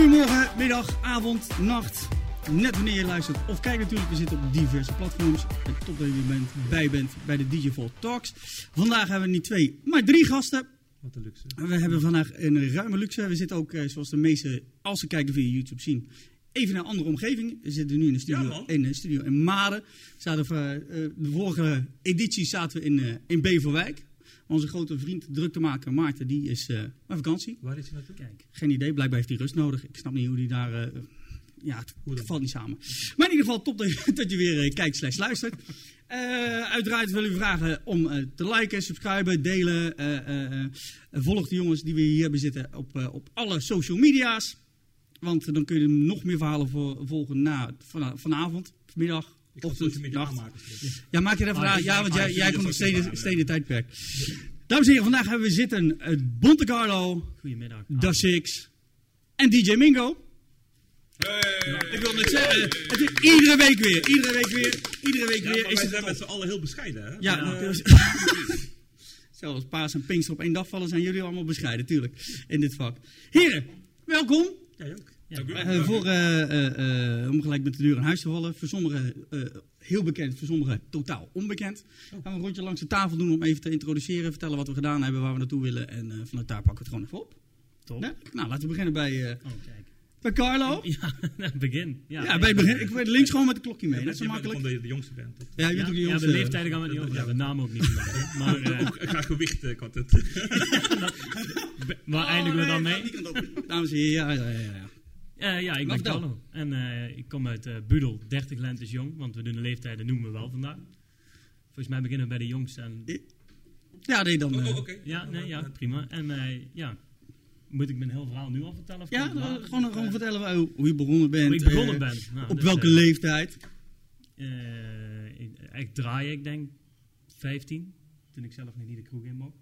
Goedemorgen, middag, avond, nacht. Net wanneer je luistert of kijkt natuurlijk. We zitten op diverse platforms. En top dat je bent, bij bent bij de DJ Volt Talks. Vandaag hebben we niet twee, maar drie gasten. Wat een luxe. We hebben vandaag een ruime luxe. We zitten ook, eh, zoals de meeste, als ze kijken via YouTube zien, even in een andere omgeving. We zitten nu in de studio, Ja, in, de studio in Maden. We zaten eh, de vorige editie zaten we in, eh, in Beverwijk. Onze grote vriend, druktemaker Maarten, die is eh op vakantie. Waar is hij naartoe? Kijk, geen idee. Blijkbaar heeft hij rust nodig. Ik snap niet hoe hij daar... eh, ja, het, valt niet samen. Maar in ieder geval top dat je, dat je weer eh, kijkt slash luistert. Uiteraard willen we vragen om te liken, subscriben, delen. volg de jongens die we hier hebben zitten op, op alle social media's. Want dan kun je nog meer verhalen voor, volgen na, vana- vanavond, vanmiddag, Ik het nacht. aanmaken. straks. Ja, maak je even Ah, aan. ik- Ja, want jij, ah, jij komt nog ik- steden, tijdperk. Dames en heren, vandaag hebben we zitten uh, Bonte Carlo, Goedemiddag. Da Six en DJ Mingo. Hey! Ik wil net zeggen, het is iedere week weer, iedere week weer, iedere week Ja, weer is het zijn met z'n allen heel bescheiden, hè? Ja, Eh, dus- Zelfs paas en pinkster op één dag vallen zijn jullie allemaal bescheiden, tuurlijk, in dit vak. Heren, welkom. Jij ook. Ja. Eh, voor, eh, om gelijk met de deur in huis te vallen. Voor sommigen heel bekend, voor sommigen totaal onbekend. Gaan we een rondje langs de tafel doen om even te introduceren, vertellen wat we gedaan hebben, waar we naartoe willen. En vanuit daar pakken we het gewoon even op. top. Ja? Nou, laten we beginnen bij, Oh, kijk. bij Carlo. Ja, begin. Ja, Ja, bij het begin. Ik weet links gewoon met de klokje mee. Je Dat is je makkelijk. van de, de jongste bent. Ja, je bent ja, ook de ja, jongste. de leeftijden gaan we niet over. Ja, de naam ook niet. Maar eh, Ik ga gewicht kort het. be- waar eindigen we dan mee? Dames en heren, ja, ja, ja. Ja. Eh, ja, ik ben. Carlo. En eh, ik kom uit eh, Budel, 30 lentes jong. Want we doen de leeftijden, noemen we wel vandaag. Volgens mij beginnen we bij de jongste. En, Ja, nee, dan... Oh, eh, oh, oké. ja, nee, ja, prima. En eh, ja, moet ik mijn heel verhaal nu al vertellen? Of ja, dan later? gewoon, gewoon vertellen hoe je begonnen bent. Hoe ik begonnen ben. Nou, Op dus, welke leeftijd? Eh, ik, draai, ik denk 15, toen ik zelf nog niet de kroeg in mocht.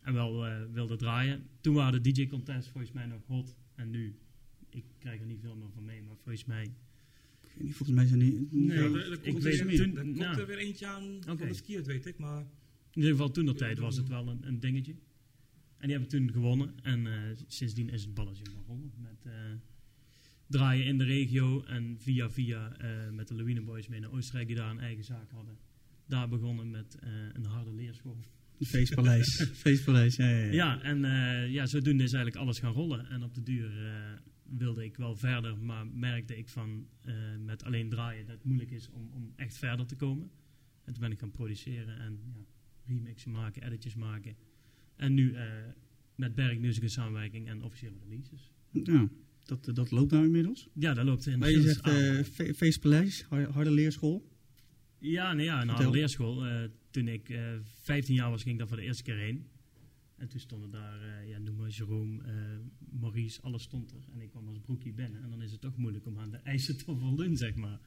En wel eh, wilde draaien. Toen waren de DJ-contests volgens mij nog hot. En nu, ik krijg er niet veel meer van mee, maar volgens mij... Ik weet niet, Volgens mij zijn die... Nee, Ja, er- er ik komt weet er weer- toen- Er komt nou. er weer eentje aan van Oké. de skiers, weet ik. Maar In ieder geval toen dat tijd was het wel een, een dingetje. En die hebben toen gewonnen. En eh, sindsdien is het balletje begonnen. Met eh, draaien in de regio. En via via eh, met de Lawine Boys mee naar Oostenrijk die daar een eigen zaak hadden. Daar begonnen met eh, een harde leerschool. Feestpaleis. Feestpaleis, ja, ja, ja. Ja, en eh, ja, zodoende is eigenlijk alles gaan rollen. En op de duur eh, wilde ik wel verder, maar merkte ik van eh, met alleen draaien dat het moeilijk is om, om echt verder te komen. En toen ben ik gaan produceren en ja, remixen maken, editjes maken. En nu eh, met Berg Music in samenwerking en officiële releases. Ja, dat, dat loopt nou inmiddels. Ja, dat loopt in. Maar je zegt eh, fe- feestpaleis, har- harde leerschool. Ja, nee, ja, een harde leerschool. Eh, toen ik eh 15 jaar was, ging ik daar voor de eerste keer heen. En toen stonden daar, eh, ja, noem maar Jerome, eh, Maurice, alles stond er. En ik kwam als broekie binnen. En dan is het toch moeilijk om aan de eisen te voldoen, zeg maar.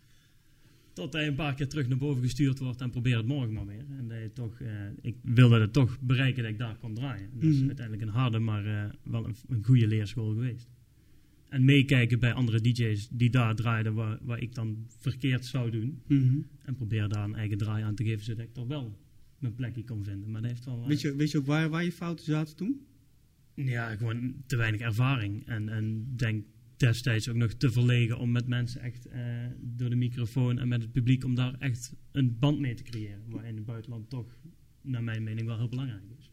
Tot hij een paar keer terug naar boven gestuurd wordt en probeer het morgen maar weer. En dat je toch, eh, ik wilde het toch bereiken dat ik daar kon draaien. En dat is Mhm. uiteindelijk een harde, maar wel een, een goede leerschool geweest. En meekijken bij andere DJ's die daar draaiden waar, waar ik dan verkeerd zou doen. Mhm. En probeer daar een eigen draai aan te geven, zodat ik toch wel mijn plekje kon vinden. Maar dat heeft wel... eh, Weet, je, weet je ook waar, waar je fouten zaten toen? Ja, gewoon te weinig ervaring. En, en denk destijds ook nog te verlegen om met mensen echt eh, door de microfoon en met het publiek om daar echt een band mee te creëren. Waar in het buitenland toch, naar mijn mening, wel heel belangrijk is.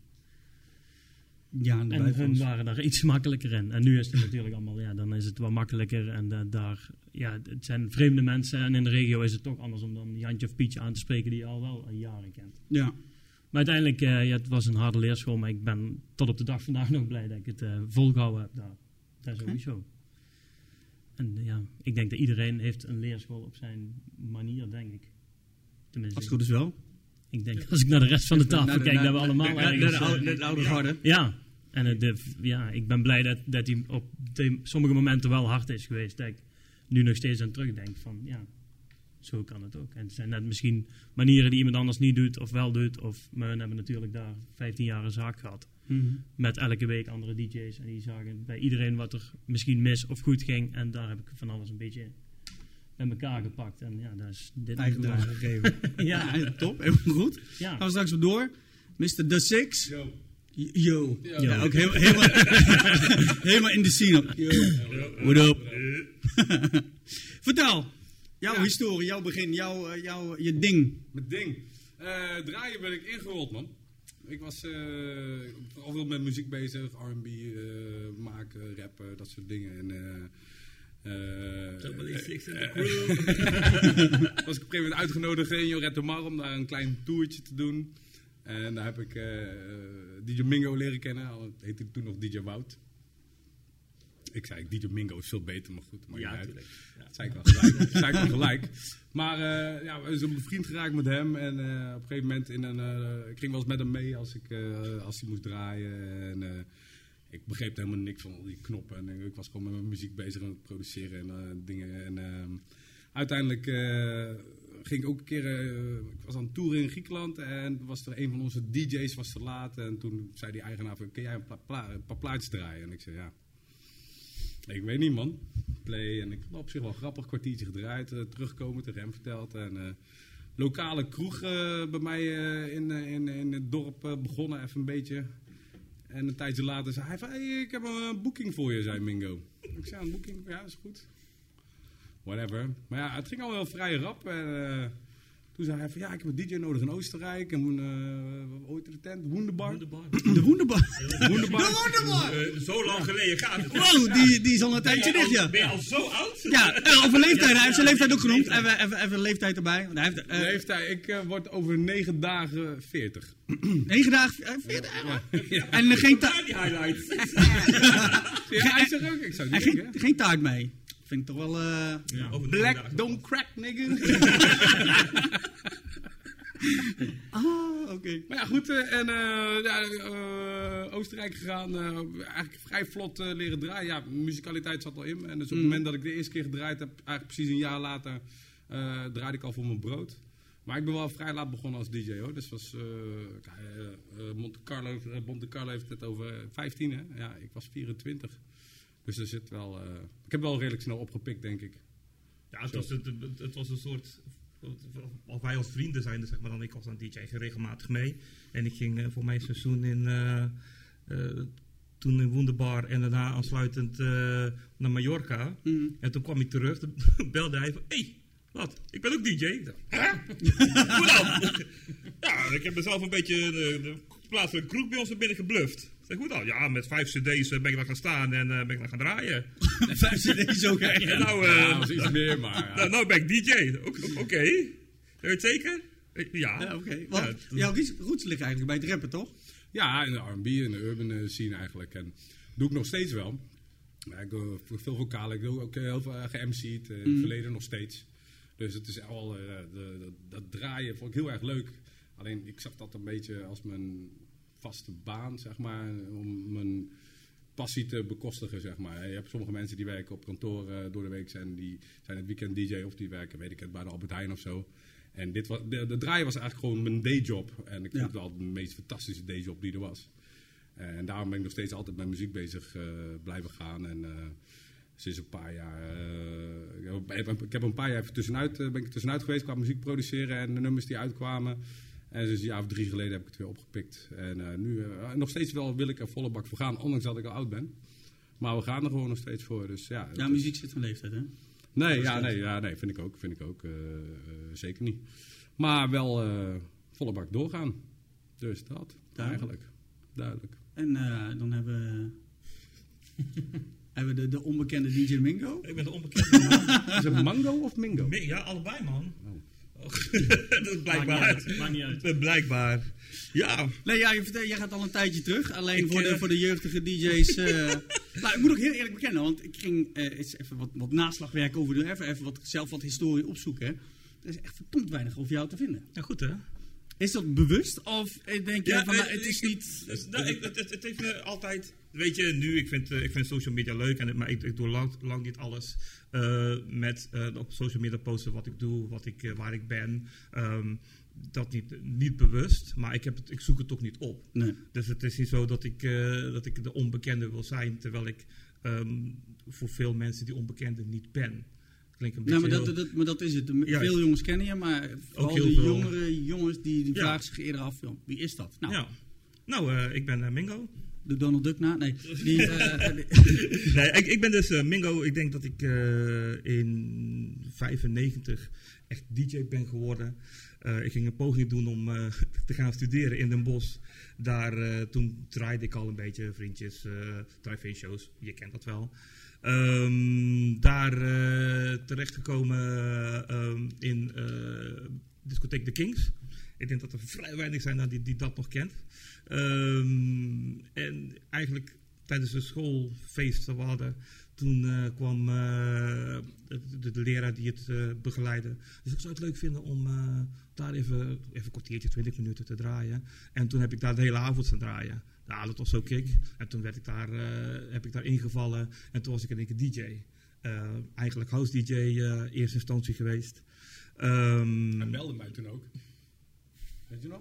Ja, en hun buitenlanders. waren daar iets makkelijker in. En nu is het natuurlijk allemaal, ja, dan is het wat makkelijker. En eh, daar, ja, het zijn vreemde mensen. En in de regio is het toch anders om dan Jantje of Pietje aan te spreken die je al wel jaren kent. Ja. Maar uiteindelijk, eh, ja, het was een harde leerschool, maar ik ben tot op de dag vandaag nog blij dat ik het eh, volgehouden heb daar. Dat is sowieso. En ja, ik denk dat iedereen heeft een leerschool op zijn manier, denk ik. Tenminste, Als het goed is wel. Ik denk als ik naar de rest van de tafel kijk, dat we allemaal naar- de eh, oude- naar de oude garde. ja, en de, ja, ik ben blij dat, dat hij op de, sommige momenten wel hard is geweest. Dat ik nu nog steeds aan terugdenk van, ja, zo kan het ook. En het zijn net misschien manieren die iemand anders niet doet of wel doet. Of, we hebben natuurlijk daar 15 jaar een zaak gehad. Mhm. Met elke week andere DJ's. En die zagen bij iedereen wat er misschien mis of goed ging. En daar heb ik van alles een beetje bij elkaar gepakt. En ja, dat is dit. Eigen draai gegeven. Ja. ja, top. Helemaal goed. Ja. Gaan we straks op door. Mr. The Six. Yo. Yo. Ja. Ja, ook heel- helemaal, helemaal in de scene. Yo. What up? Vertel. Jouw Ja. historie, jouw begin, jouw, eh, jouw, je ding. Mijn ding. Eh, draaien ben ik ingerold, man. Ik was eh al veel met muziek bezig. R&B eh, maken, rappen, dat soort dingen. En, crew. was ik op een gegeven moment uitgenodigd in Jorette Mar om daar een klein toertje te doen. En daar heb ik eh, DJ Mingo leren kennen. Al heette toen nog DJ Wout. Ik zei, DJ Mingo is veel beter, maar goed. Maar Ja, uit. tuurlijk. Ja. Dat zei ik wel gelijk. Dat zei ik wel gelijk. Maar ja, we zijn bevriend geraakt met hem. En op een gegeven moment, in een, ik ging wel eens met hem mee als, ik, als hij moest draaien. En ik begreep helemaal niks van al die knoppen. En ik was gewoon met mijn muziek bezig aan het produceren en eh, dingen. En ehm, uiteindelijk eh, ging ik ook een keer, eh, ik was aan het toeren in Griekenland. En was er een van onze DJ's was te laat. En toen zei die eigenaar van, kun jij een paar, plaatjes draaien? En ik zei, ja. Ik weet niet, man. Play. En ik heb op zich wel grappig, kwartiertje gedraaid. terugkomen, tegen hem verteld. En lokale kroeg bij mij in, in, in het dorp begonnen, even een beetje. En een tijdje later zei hij van, hey, ik heb een boeking voor je, zei Mingo. Ik zei, een boeking? Ja, is goed. Whatever. Maar ja, het ging al wel vrij rap. En, eh, toen zei hij van, ja, ik heb een DJ nodig in Oostenrijk. En uh, ooit de tent? Wonderbar. Wonderbar. De Wonderbar. Wonderbar. De Wonderbar! Eh, zo lang geleden gaat het. Wow, die, die is al een tijdje dicht, ja. Ben je al zo oud? Ja, eh, over leeftijd. Hij heeft zijn leeftijd ook genoemd. Even, even, even leeftijd erbij. Want hij heeft, eh, Heeft hij, ik eh, word over negen dagen 40. negen dagen, eh, veertig jaar. En eh, geen, ta- Ja, die highlights. Ja, hij zegt ook, ik zou niet geen, denken. geen taart mee. Vind ik toch wel... Ja, de Black don't crack, nigga. Ah, oké. maar ja, goed. eh, en eh, ja, Oostenrijk gegaan. eigenlijk vrij vlot leren draaien. Ja, muzikaliteit zat al in. me. En dus op het moment dat ik de eerste keer gedraaid heb, eigenlijk precies een jaar later, draaide ik al voor mijn brood. Maar ik ben wel vrij laat begonnen als DJ hoor. Dus was Monte, Carlo, Monte Carlo heeft het over 15 hè. Ja, ik was 24. Dus er zit wel. eh, ik heb wel redelijk snel opgepikt, denk ik. Ja, het was, het, het- was een soort. Als wij als vrienden zijn, zeg maar dan ik was aan DJ ging regelmatig mee. En ik ging eh, voor mijn seizoen in. eh, eh, toen in Wonderbar en daarna aansluitend eh, naar Mallorca. Mhm. En toen kwam ik terug, toen belde hij van: Hé, hey, wat? Ik ben ook DJ. Hè? Hoe dan? ja, ik heb mezelf een beetje de, plaatselijke kroeg bij ons er binnen gebluft. Ik zeg, hoe dan? Ja, met vijf cd's eh, ben ik daar gaan staan en eh, ben ik daar gaan draaien. Vijf cd's ook, nou, eh, Ja, dat was iets meer, maar. ja. nou, nou ben ik DJ. Ook- Oké. Weet je het zeker? Ja. Ja, oké. Ja, Want jouw roots liggen eigenlijk bij het rappen, toch? Ja, in de R&B en de urban eh, scene eigenlijk. En doe ik nog steeds wel. Ik doe veel vocalen. Ik doe ook heel veel uh, ge-MC'd. eh, in het verleden nog steeds. Dus het is al, eh, de, de- dat draaien vond ik heel erg leuk. Alleen ik zag dat een beetje als mijn vaste baan, zeg maar. Om mijn passie te bekostigen, zeg maar. Je hebt sommige mensen die werken op kantoor eh, door de week zijn. Die zijn het weekend DJ of die werken, weet ik het, bij de Albert Heijn of zo. En dit was, de, de draaien was eigenlijk gewoon mijn dayjob. En ik Ja. vond het wel de meest fantastische dayjob die er was. En daarom ben ik nog steeds altijd met muziek bezig eh, blijven gaan. En eh, sinds een paar jaar. eh, ik, heb, ik heb een paar jaar even tussenuit, ben ik tussenuit geweest qua muziek produceren en de nummers die uitkwamen. En dus een jaar of drie geleden heb ik het weer opgepikt. En eh, nu eh, nog steeds wel wil ik er volle bak voor gaan, ondanks dat ik al oud ben. Maar we gaan er gewoon nog steeds voor. Dus ja, Ja, is- muziek zit van leeftijd, hè? Nee, ja, nee, ja, nee, vind ik ook. Vind ik ook eh, zeker niet. Maar wel eh, volle bak doorgaan. Dus dat, Duidelijk. eigenlijk. Duidelijk. En eh, dan hebben we, hebben we de, de onbekende DJ Mingo. Ik ben de onbekende man. Is het mango of mingo? Ja, allebei man. Oh. Dat is blijkbaar. Maakt niet uit, maakt niet uit. Eh, Blijkbaar. Ja. Nee, ja, je jij gaat al een tijdje terug. Alleen Ik, voor, de, eh, voor de jeugdige DJ's. eh nou, ik moet ook heel eerlijk bekennen, want ik ging eh, eens even wat, wat naslagwerk over doen. Even, even wat, zelf wat historie opzoeken. Er is echt verdomd weinig over jou te vinden. ja, goed hè? Is dat bewust? Of eh, denk je van, nou, eh, het is ik- niet... dus, nou, ik- het, het, het heeft me altijd. Weet je, nu, ik vind, eh, ik vind social media leuk, en, maar ik, ik doe lang, lang niet alles met op social media posten wat ik doe, wat ik, waar ik ben. Ehm, dat niet, niet bewust, maar ik, heb het, ik zoek het toch niet op. Nee. Dus het is niet zo dat ik, dat ik de onbekende wil zijn, terwijl ik ehm, voor veel mensen die onbekende niet ben. Klinkt een beetje Nou, maar, heel- dat, dat, maar dat is het. Juist. Veel jongens kennen je, maar vooral de veel. jongere jongens die, vragen zich eerder af, joh, wie is dat? Nou. Nou, eh, ik ben eh, Mingo. De Donald Duck na? Nee. Die, eh, nee, ik, ik ben dus Mingo. Ik denk dat ik in 95 echt DJ ben geworden. Ik ging een poging doen om te gaan studeren in Den Bosch. Daar, toen draaide ik al een beetje vriendjes, drive-in shows. Je kent dat wel. Ehm, daar eh, terechtgekomen ehm, in eh discotheek The Kings. Ik denk dat er vrij weinig zijn die, die dat nog kent. Ehm, en eigenlijk tijdens de schoolfeest dat we hadden, toen eh, kwam de, leraar die het eh, begeleidde. Dus ik zou het leuk vinden om daar even, even een kwartiertje, twintig minuten te draaien. En toen heb ik daar de hele avond staan draaien. Ja, dat was zo kick. En toen werd ik daar, eh, heb ik daar ingevallen en toen was ik in één keer DJ. Eh, eigenlijk house DJ eh eerste instantie geweest. Ehm, Hij belde mij toen ook. Weet je nog?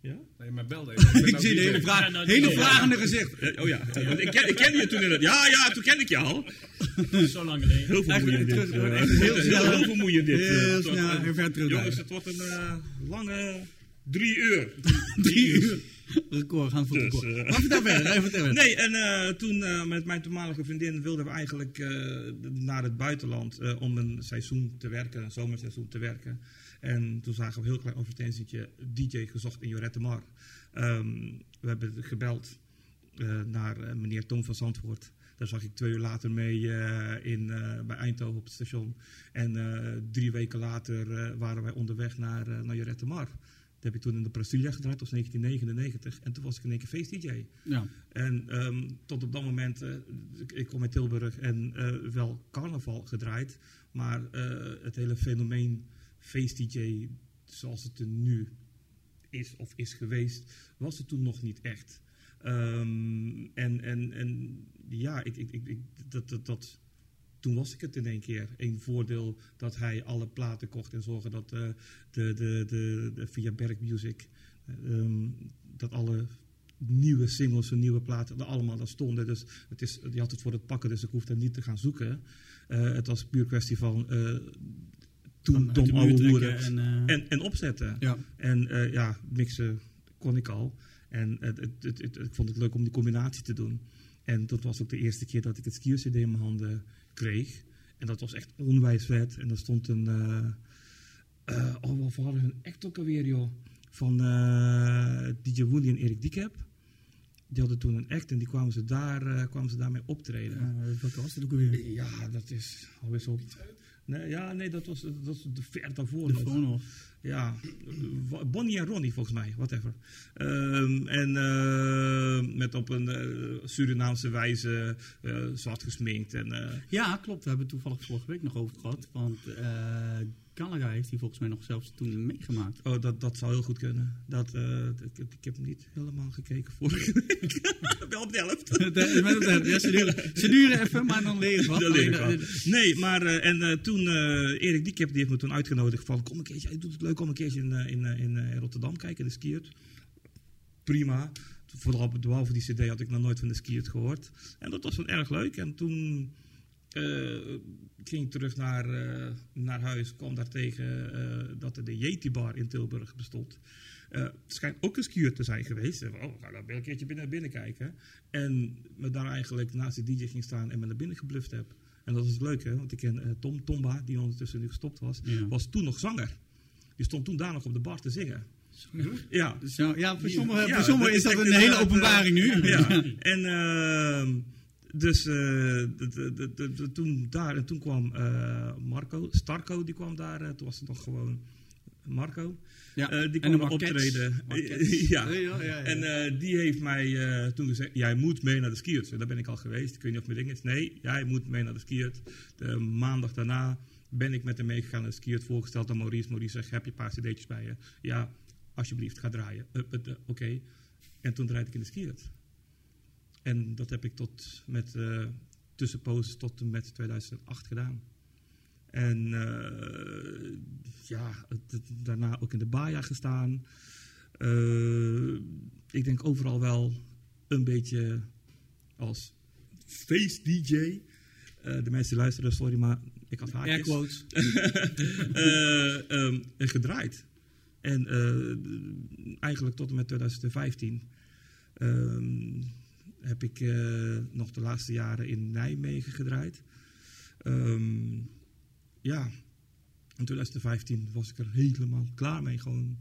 ja? Nee, maar belde ik zie de hele, vraag, Ja, nou, hele ja. vragende gezicht. Oh ja, want ik, ken, ik kende je toen in het... Ja, ja, toen ken ik je al. Zo lang geleden. Heel vermoeiend dit. Terug- heel snel. Heel vermoeiend dit. Heel Het snel en ver terug. Jongens, het wordt een lange drie uur. Drie uur. Record, gaan voor Dus, record. Maar vertel verder, even verder. Nee, en eh, toen eh, met mijn toenmalige vriendin wilden we eigenlijk naar het buitenland om een seizoen te werken, een zomerseizoen te werken. En toen zagen we een heel klein advertentietje, DJ gezocht in Jorette Mar. Ehm, we hebben gebeld naar meneer Tom van Zandvoort. Daar zag ik twee uur later mee in, bij Eindhoven op het station. En drie weken later waren wij onderweg naar, naar Jorette Mar. Dat heb ik toen in de Brasilia gedraaid, dat was 1999. En toen was ik in één keer feest-DJ. Ja. En ehm, tot op dat moment, eh, ik, kom uit Tilburg en eh, wel carnaval gedraaid. Maar eh, het hele fenomeen feest-dj zoals het er nu is of is geweest, was het toen nog niet echt. Ehm, en, en, en ja, ik, ik, ik, ik- dat, dat, dat, toen was ik het in één keer. Een voordeel dat hij alle platen kocht en zorgde dat eh, de, de, de, de, via Berg Music ehm, dat alle nieuwe singles en nieuwe platen er allemaal daar stonden. Dus het is, je had het voor het pakken, dus ik hoefde niet te gaan zoeken. Eh, het was puur kwestie van eh, toen dom hoeren En, eh, en, en opzetten. ja. En eh, ja, mixen kon ik al. En het, het, het, ik vond het leuk om die combinatie te doen. En dat was ook de eerste keer dat ik het skier CD in mijn handen kreeg. En dat was echt onwijs vet. En er stond een... eh, oh, wat hadden hun act ook alweer, joh. Van eh, DJ Woody en Erik Diekep. Die hadden toen een act en die kwamen ze, daar, kwamen ze daarmee optreden. Wat was dit ook alweer? Ja, dat is alweer zo. Nee, ja, nee, dat was, dat was de ver daarvoor. De nog. Ja, Bonnie en Ronnie volgens mij, whatever. Ehm, en eh, met op een eh, Surinaamse wijze eh, zwart gesminkt. En, Ja, klopt. We hebben het toevallig vorige week nog over gehad. Want Gallagher heeft hij volgens mij nog zelfs toen meegemaakt. oh, dat, dat zou heel goed kunnen. Dat, eh, ik, ik heb niet helemaal gekeken vorige week. Wel op de helft. Ja, ze, duren, ze duren even, maar dan leer je wat. Leer Nee, maar eh, en eh, toen, Erik Diekep die heeft me toen uitgenodigd van, kom een keertje, hij doet het leuk om een keertje in, in, in Rotterdam kijken, de skiert. Prima. Vooral behalve die cd had ik nog nooit van de skiert gehoord. En dat was wel erg leuk. En toen eh, ging terug naar, eh, naar huis, kwam daar tegen eh, dat er de Yeti Bar in Tilburg bestond. Het schijnt ook een skier te zijn geweest. Oh, ga daar wel een keertje binnen, binnen kijken. En me daar eigenlijk naast de DJ ging staan en me naar binnen gebluft heb. En dat is leuk, hè? Want ik ken Tom Tomba, die ondertussen nu gestopt was, Ja. was toen nog zanger. Die stond toen daar nog op de bar te zingen. Ja, ja, ja, voor sommigen, Ja, voor sommigen is dat een hele openbaring nu. ja. En ehm, dus eh, toen daar en toen kwam eh, Marco, Starco, die kwam daar. eh, toen was het nog gewoon Marco. Ja, Eh, die kwam optreden. Ja. Ja, ja, ja. En die heeft mij toen gezegd, jij moet mee naar de skiert. En daar ben ik al geweest. Ik weet niet of mijn ding is. Nee, jij moet mee naar de skiert. De maandag daarna ben ik met hem meegegaan naar de skiert. Voorgesteld aan Maurice. Maurice zegt, heb je een paar cd'tjes bij je? Ja, alsjeblieft, ga draaien. Oké. En toen draaide ik in de skiert. En dat heb ik tot met tussenposes tot en met 2008 gedaan. En eh, ja, het- het- daarna ook in de Baja gestaan. Eh, ik denk overal wel een beetje als face-dj. Eh, de mensen luisteren, sorry, maar ik had haakjes. Air quotes. Eh, ehm, en gedraaid. En eigenlijk tot en met 2015 ehm, heb ik eh, nog de laatste jaren in Nijmegen gedraaid. Ehm, ja, in 2015 was ik er helemaal klaar mee. Gewoon,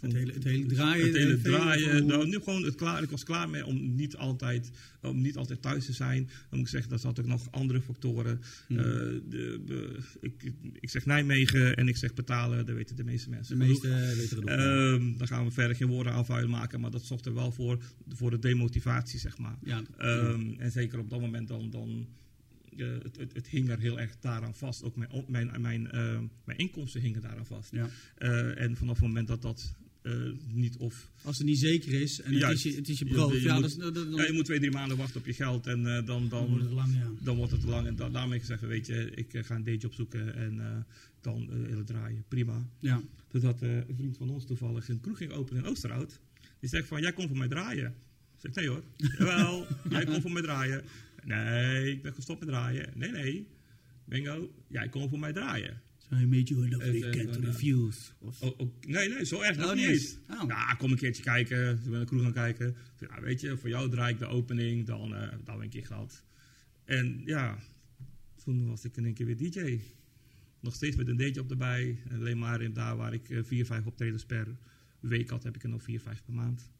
Het hele, het hele draaien. het hele eh, draaien. hoe- Nou, nu gewoon het klaar. Ik was klaar mee om niet altijd, om niet altijd thuis te zijn. Dan moet ik zeggen, dat had ook nog andere factoren. Hmm. Eh, de, de- ik, ik zeg Nijmegen en ik zeg betalen, dat weten de meeste de mensen. meeste genoeg. weten het ook. Ehm, daar gaan we verder geen woorden aan vuil maken, maar dat zorgt er wel voor, voor de demotivatie, zeg maar. ja. Ehm, En zeker op dat moment dan, dan eh, het, het, het hing er heel erg daaraan vast. Ook mijn, mijn, mijn, ehm, mijn inkomsten hingen daaraan vast. ja. Eh, en vanaf het moment dat dat eh, niet of... Als het niet zeker is en het is je, het is je brood, je ja, moet- dat- dan, Ja, je moet twee, drie maanden wachten op je geld en eh, dan, dan wordt dan, het lang, ja. dan wordt het lang. En da daarmee gezegd, weet je, ik eh, ga een dayjob zoeken en dan willen draaien. Prima. ja. Totdat een vriend van ons toevallig een kroeg ging openen in Oosterhout. Die zegt van, jij komt voor mij draaien. Ik zeg, nee hoor. Jawel, jij komt voor mij draaien. Nee, ik ben gestopt met draaien. Nee, nee. Bingo, jij komt voor mij draaien. I made you can't dan, refuse. Of, Oh, oh, nee, nee, zo erg nog Oh, niet eens. eens? Oh. Ja, kom een keertje kijken. Ik ben de kroeg gaan kijken. Ja, weet je, voor jou draai ik de opening. Dan eh dan heb ik een keer gehad. En ja, toen was ik in één keer weer DJ. Nog steeds met een dayjob op erbij. En alleen maar in daar waar ik eh, vier, vijf optredens per week had, heb ik er nog vier, vijf per maand.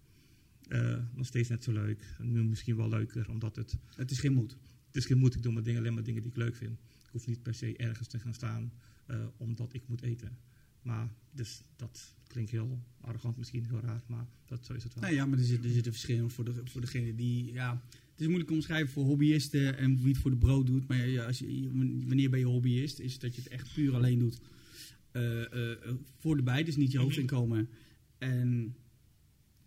Eh, nog steeds net zo leuk. Nu misschien wel leuker, omdat het het is geen moed. het is geen moed. Ik doe maar dingen, alleen maar dingen die ik leuk vind. Ik hoef niet per se ergens te gaan staan eh, omdat ik moet eten. Maar dus dat klinkt heel arrogant, misschien heel raar, maar dat, zo is het wel. Nee, ja, maar er zit, er zit een verschil voor, de, voor degene die... Ja, het is moeilijk te omschrijven voor hobbyisten en wie het voor de brood doet. Maar ja, als je, wanneer ben je hobbyist? Is dat je het echt puur alleen doet eh, eh, voor de bij, dus niet je hoofdinkomen. En...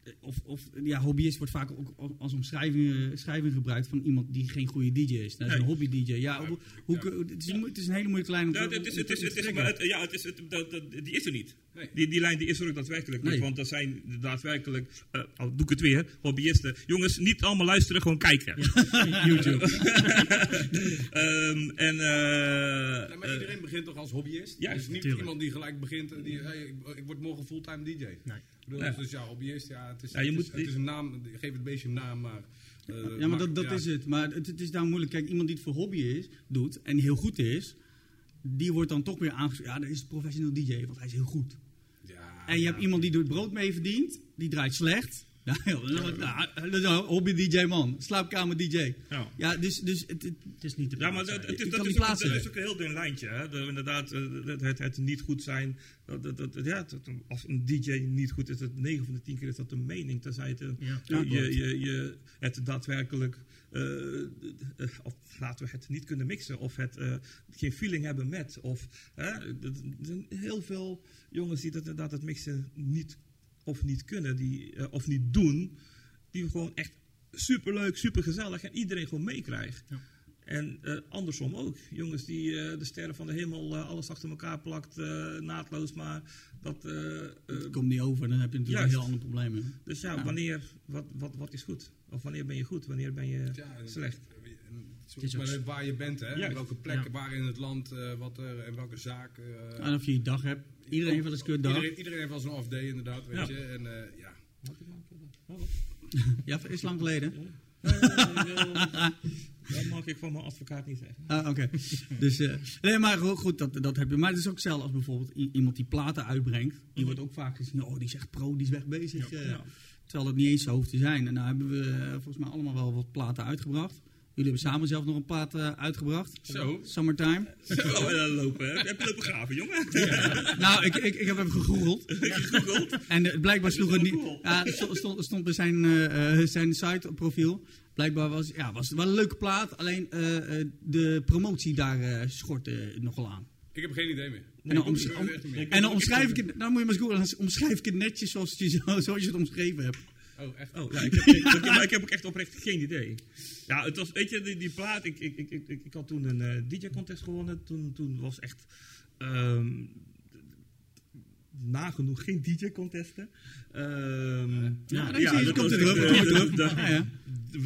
eh, Of, of ja, hobbyist wordt vaak ook als omschrijving eh, schrijving gebruikt van iemand die geen goede DJ is. Dat is een Nee. hobby-DJ. Ja, hoe, hoe, het, is een, het is een hele moeilijke lijn om Ja, te- het is, het is, te het is, trekken. maar het- ja, het is, het, dat, dat, die is er niet. Nee. Die, die lijn die is er ook daadwerkelijk niet. Nee. Want er zijn daadwerkelijk, eh, al doe ik het weer, hobbyisten. Jongens, niet allemaal luisteren, gewoon kijken. YouTube. Ehm, en, eh, maar eh, iedereen begint toch als hobbyist? Ja, dus niet iemand die gelijk begint en die, hey, ik, ik word morgen fulltime DJ. Nee. Ik bedoel. Dus ja, hobbyist, ja, het is, Ja, je het, moet is, het is een naam, geef het beestje een naam, maar... eh, Ja, maar dat, dat ja. is het. Maar het, het is daar moeilijk. Kijk, iemand die het voor hobby is, doet en heel goed is, die wordt dan toch weer aangeschreven. Ja, dat is een professioneel DJ, want hij is heel goed. Ja, En je hebt iemand die door het brood mee verdient, die draait slecht. Nou, dat is een hobby-DJ man, slaapkamer-DJ. ja. Ja, dus, dus het, is niet de Ja, maar dat, het is, dat, is ook, plaatsen. dat is ook een heel dun lijntje. Hè? Dat, inderdaad, eh, het, het, het niet goed zijn. Dat, dat, dat- ja, als een DJ niet goed is, dat 9 van de 10 keer is dat een mening. Tenzij het, Ja. Je, je, je het daadwerkelijk, of laten we het niet kunnen mixen, of het eh, geen feeling hebben met. Of, er zijn heel veel jongens die dat inderdaad het mixen niet of niet kunnen, die, eh, of niet doen, die gewoon echt superleuk, supergezellig en iedereen gewoon meekrijgt. Ja. En eh, andersom ook. Jongens die eh, de sterren van de hemel eh, alles achter elkaar plakt, eh, naadloos, maar dat... eh, eh, het komt niet over, dan heb je natuurlijk Juist. een heel ander probleem. hè. dus ja, Ja. wanneer, wat, wat, wat is goed? Of wanneer ben je goed? Wanneer ben je Ja, slecht? het maar waar je bent, hè? Juist. Welke plek, Ja. waar in het land, eh, wat er, en welke zaak. eh, En of je je dag hebt. Iedereen heeft wel eens een kut dag. Iedereen, iedereen heeft wel zijn off-day, inderdaad, weet Ja. je. En eh, ja, Ja, is lang geleden. Dat mag ik van mijn advocaat niet zeggen. Ah, oké. dus, eh, nee, maar goed, dat, dat heb je. Maar het is ook hetzelfde als bijvoorbeeld iemand die platen uitbrengt. Die wordt ook vaak gezien, oh, die is echt pro, die is weg bezig. eh. Ja. Terwijl dat niet eens zo hoeft te zijn. En nou hebben we eh, volgens mij allemaal wel wat platen uitgebracht. Jullie hebben samen zelf nog een plaat uitgebracht. Zo. Summertime. Oh, eh, lopen, hè? Heb je lopen graven, jongen? nou, ik, ik, ik heb even gegoogeld. En eh, blijkbaar sloeg het niet. Ja, stond, stond, bij zijn, zijn site profiel. Blijkbaar was, ja, was het wel een leuke plaat. Alleen eh, eh, de promotie daar eh schortte nogal aan. Ik heb geen idee meer. En dan, om- en dan omschrijf ik het, nou moet je maar eens googlen, dan omschrijf ik het netjes zoals je, zo- zoals je het omschreven hebt. Oh, echt? Oh, ja, ik, heb, ik, ik- maar ik heb ook echt oprecht geen idee. Ja, het was, weet je, die, die plaat, ik, ik, ik, ik, ik had toen een DJ-contest gewonnen. Toen, toen was echt ehm, nagenoeg geen DJ-contesten. Ehm, Ja, dat komt er terug,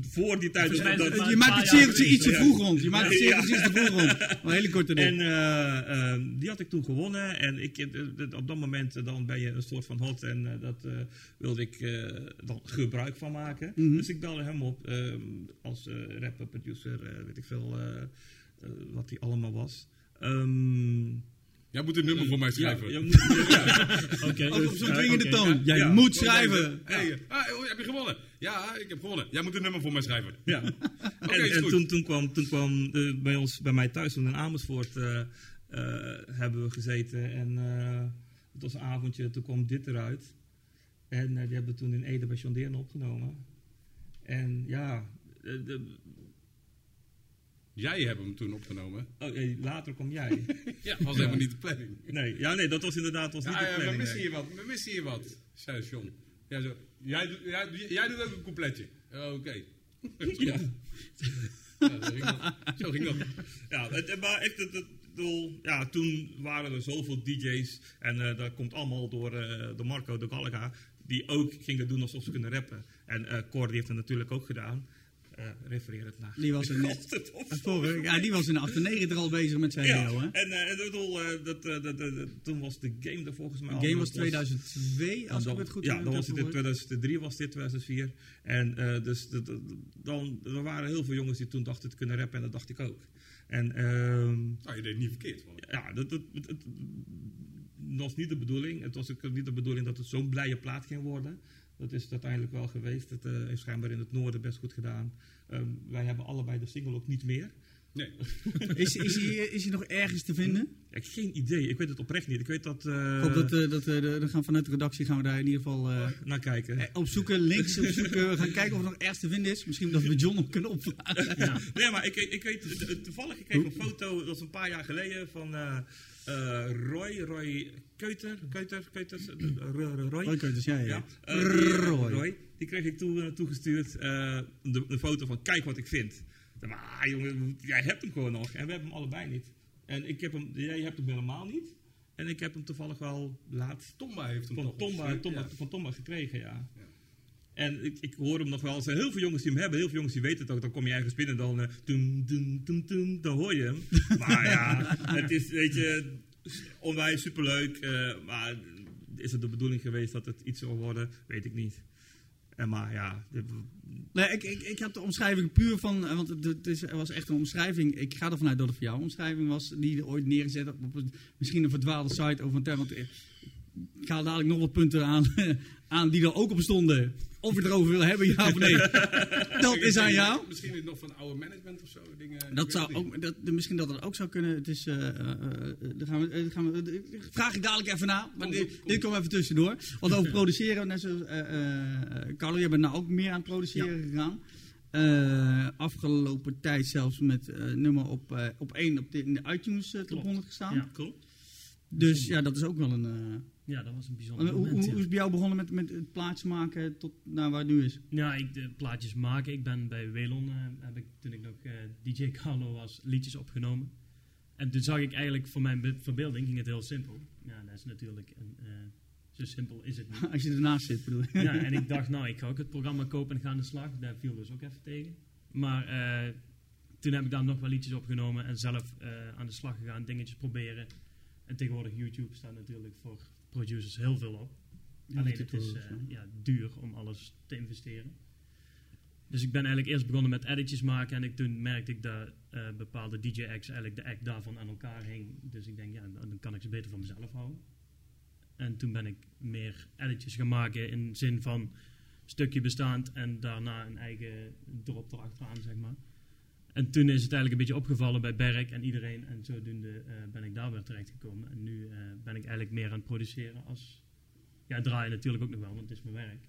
voor die tijd. Dat- Je maakt het cirkeltje ietsje vroeg rond. Je maakt het cirkeltje iets te vroeg rond. Maar een hele korte En ding. eh, eh, die had ik toen gewonnen. En ik, eh, op dat moment dan ben je een soort van hot. En dat eh, wilde ik eh, dan gebruik van maken. Mhm. Dus ik belde hem op eh, als rapper, producer, weet ik veel wat hij allemaal was. Ehm, Jij moet een nummer voor mij schrijven. ja. Oké, Ook dus- op zo'n ja, dwingende toon. Jij Ja. moet schrijven. Hey, ah, oh, heb je gewonnen? Ja, ik heb gewonnen. Jij moet een nummer voor mij schrijven. Ja. Oké, en en toen, toen kwam, toen kwam eh, bij ons, bij mij thuis, toen in Amersfoort, eh, eh, hebben we gezeten. En eh, het was een avondje, toen kwam dit eruit. En die hebben we toen in Ede bij John Deerne opgenomen. En ja, de- Jij hebt hem toen opgenomen. oh, eh, later kwam jij. Ja, was helemaal niet de planning. Nee, ja, nee, dat was inderdaad was niet de ja, we planning. missen hier wat. We missen hier wat, zei John. Ja, zo. Jij, doet- jij, jij doet ook een coupletje. Oh, Oké. Ja. Ja, zo ging dat. Zo ging dat. Ja, het, maar echt, het, het, ja, toen waren er zoveel DJ's. En eh, dat komt allemaal door, door Marco de Gallega. Die ook gingen doen alsof ze kunnen rappen. En eh Cor die heeft het natuurlijk ook gedaan. Eh refereer het naar. Die was in, vorige- ja, die was in de 98 al bezig met zijn Ja, hè? en eh, ik bedoel, eh, dat, eh, dat, dat- dat- toen was de game er volgens mij De game was Dat 2002, als ik het goed Ja, heb dan was het in gehoord. 2003, was dit 2004. En eh, dus dat- dan, er waren heel veel jongens die toen dachten te kunnen rappen en dat dacht ik ook. En ehm, Nou, je deed niet verkeerd. Ja, dat, dat, was niet de bedoeling. Het was ook niet de bedoeling dat het zo'n blije plaat ging worden. Dat is het uiteindelijk wel geweest. Het eh, is schijnbaar in het noorden best goed gedaan. Ehm, wij hebben allebei de single ook niet meer. Nee. Is, is, hij, is hij nog ergens te vinden? Ik heb geen idee. Ik weet het oprecht niet. Ik weet dat... eh Ik hoop dat, eh, dat eh, de, de gaan vanuit de redactie gaan we daar in ieder geval eh, naar kijken. eh, opzoeken, links opzoeken. We gaan kijken of er nog ergens te vinden is. Misschien dat we John op kunnen opvragen. Ja. Nee, maar ik, ik weet, eh, eh, toevallig, ik kreeg een foto, dat was een paar jaar geleden, van eh, Roy, Roy Keuter, Keuter, Keuters, eh, Roy, Roy. Dus ja, ja. Ja, eh, die, Roy. Roy. Die kreeg ik toe, toegestuurd, eh, de, de foto van kijk wat ik vind. Maar ah, jongen, jij hebt hem gewoon nog en we hebben hem allebei niet. En ik heb hem, jij hebt hem helemaal niet. En ik heb hem toevallig wel laat Tomba heeft hem van toch Tomba, Tomba, ja. van Tomba gekregen, ja. En ik, ik hoor hem nog wel. Er zijn heel veel jongens die hem hebben. Heel veel jongens die weten het ook. Dan kom je ergens binnen dan... eh, toem, toem, toem, toem, dan hoor je hem. Maar ja, het is, weet je... Onwijs superleuk. eh, maar is het de bedoeling geweest dat het iets zou worden? Weet ik niet. En maar ja... Nee, ik, ik, ik heb de omschrijving puur van, eh, want het, is, er was echt een omschrijving. Ik ga ervan uit dat het voor jou een omschrijving was, die ooit neergezet op misschien een verdwaalde site over een term. Ik haal dadelijk nog wat punten aan, aan die er ook op stonden. Of je het erover wil hebben, ja of nee. Dat is aan jou. Misschien nog van oude management of zo. Dingen, Dat zou ook, dat, misschien dat dat ook zou kunnen. Het is, eh, daar gaan we, daar gaan we, vraag ik dadelijk even na. Maar Kom, dit, kom, kom. dit komt even tussendoor. Want over produceren, net zoals eh, Carlo, je bent nou ook meer aan het produceren gegaan. Afgelopen tijd zelfs met nummer op, eh, op één op de, in de iTunes top Klopt. 100 gestaan. Ja. Cool. Dus ja, dat is ook wel een... ja, dat was een bijzonder moment. hoe ja. is het bij jou begonnen met, met het plaatjes maken tot naar waar het nu is? Ja, ik de plaatjes maken. Ik ben bij Welon, eh, heb ik, toen ik nog eh, DJ Carlo was, liedjes opgenomen. En toen zag ik eigenlijk, voor mijn be- verbeelding ging het heel simpel. Ja, dat is natuurlijk, een, eh, zo simpel is het niet. Als je ernaast zit, bedoel ik. ja, en ik dacht, nou, ik ga ook het programma kopen en ga aan de slag. Daar viel dus ook even tegen. Maar toen heb ik daar nog wel liedjes opgenomen en zelf aan de slag gegaan, dingetjes proberen. En tegenwoordig YouTube staat natuurlijk voor producers heel veel op. Alleen het is eh, ja, duur om alles te investeren. Dus ik ben eigenlijk eerst begonnen met editjes maken en ik, toen merkte ik dat eh, bepaalde DJ-acts eigenlijk de act daarvan aan elkaar hing. Dus ik denk, ja, dan kan ik ze beter voor mezelf houden. En toen ben ik meer editjes gaan maken in zin van stukje bestaand en daarna een eigen drop erachteraan, zeg maar. En toen is het eigenlijk een beetje opgevallen bij Berk en iedereen. En zodoende eh, ben ik daar weer terecht gekomen. En nu eh, ben ik eigenlijk meer aan het produceren als... Ja, draaien natuurlijk ook nog wel, want het is mijn werk.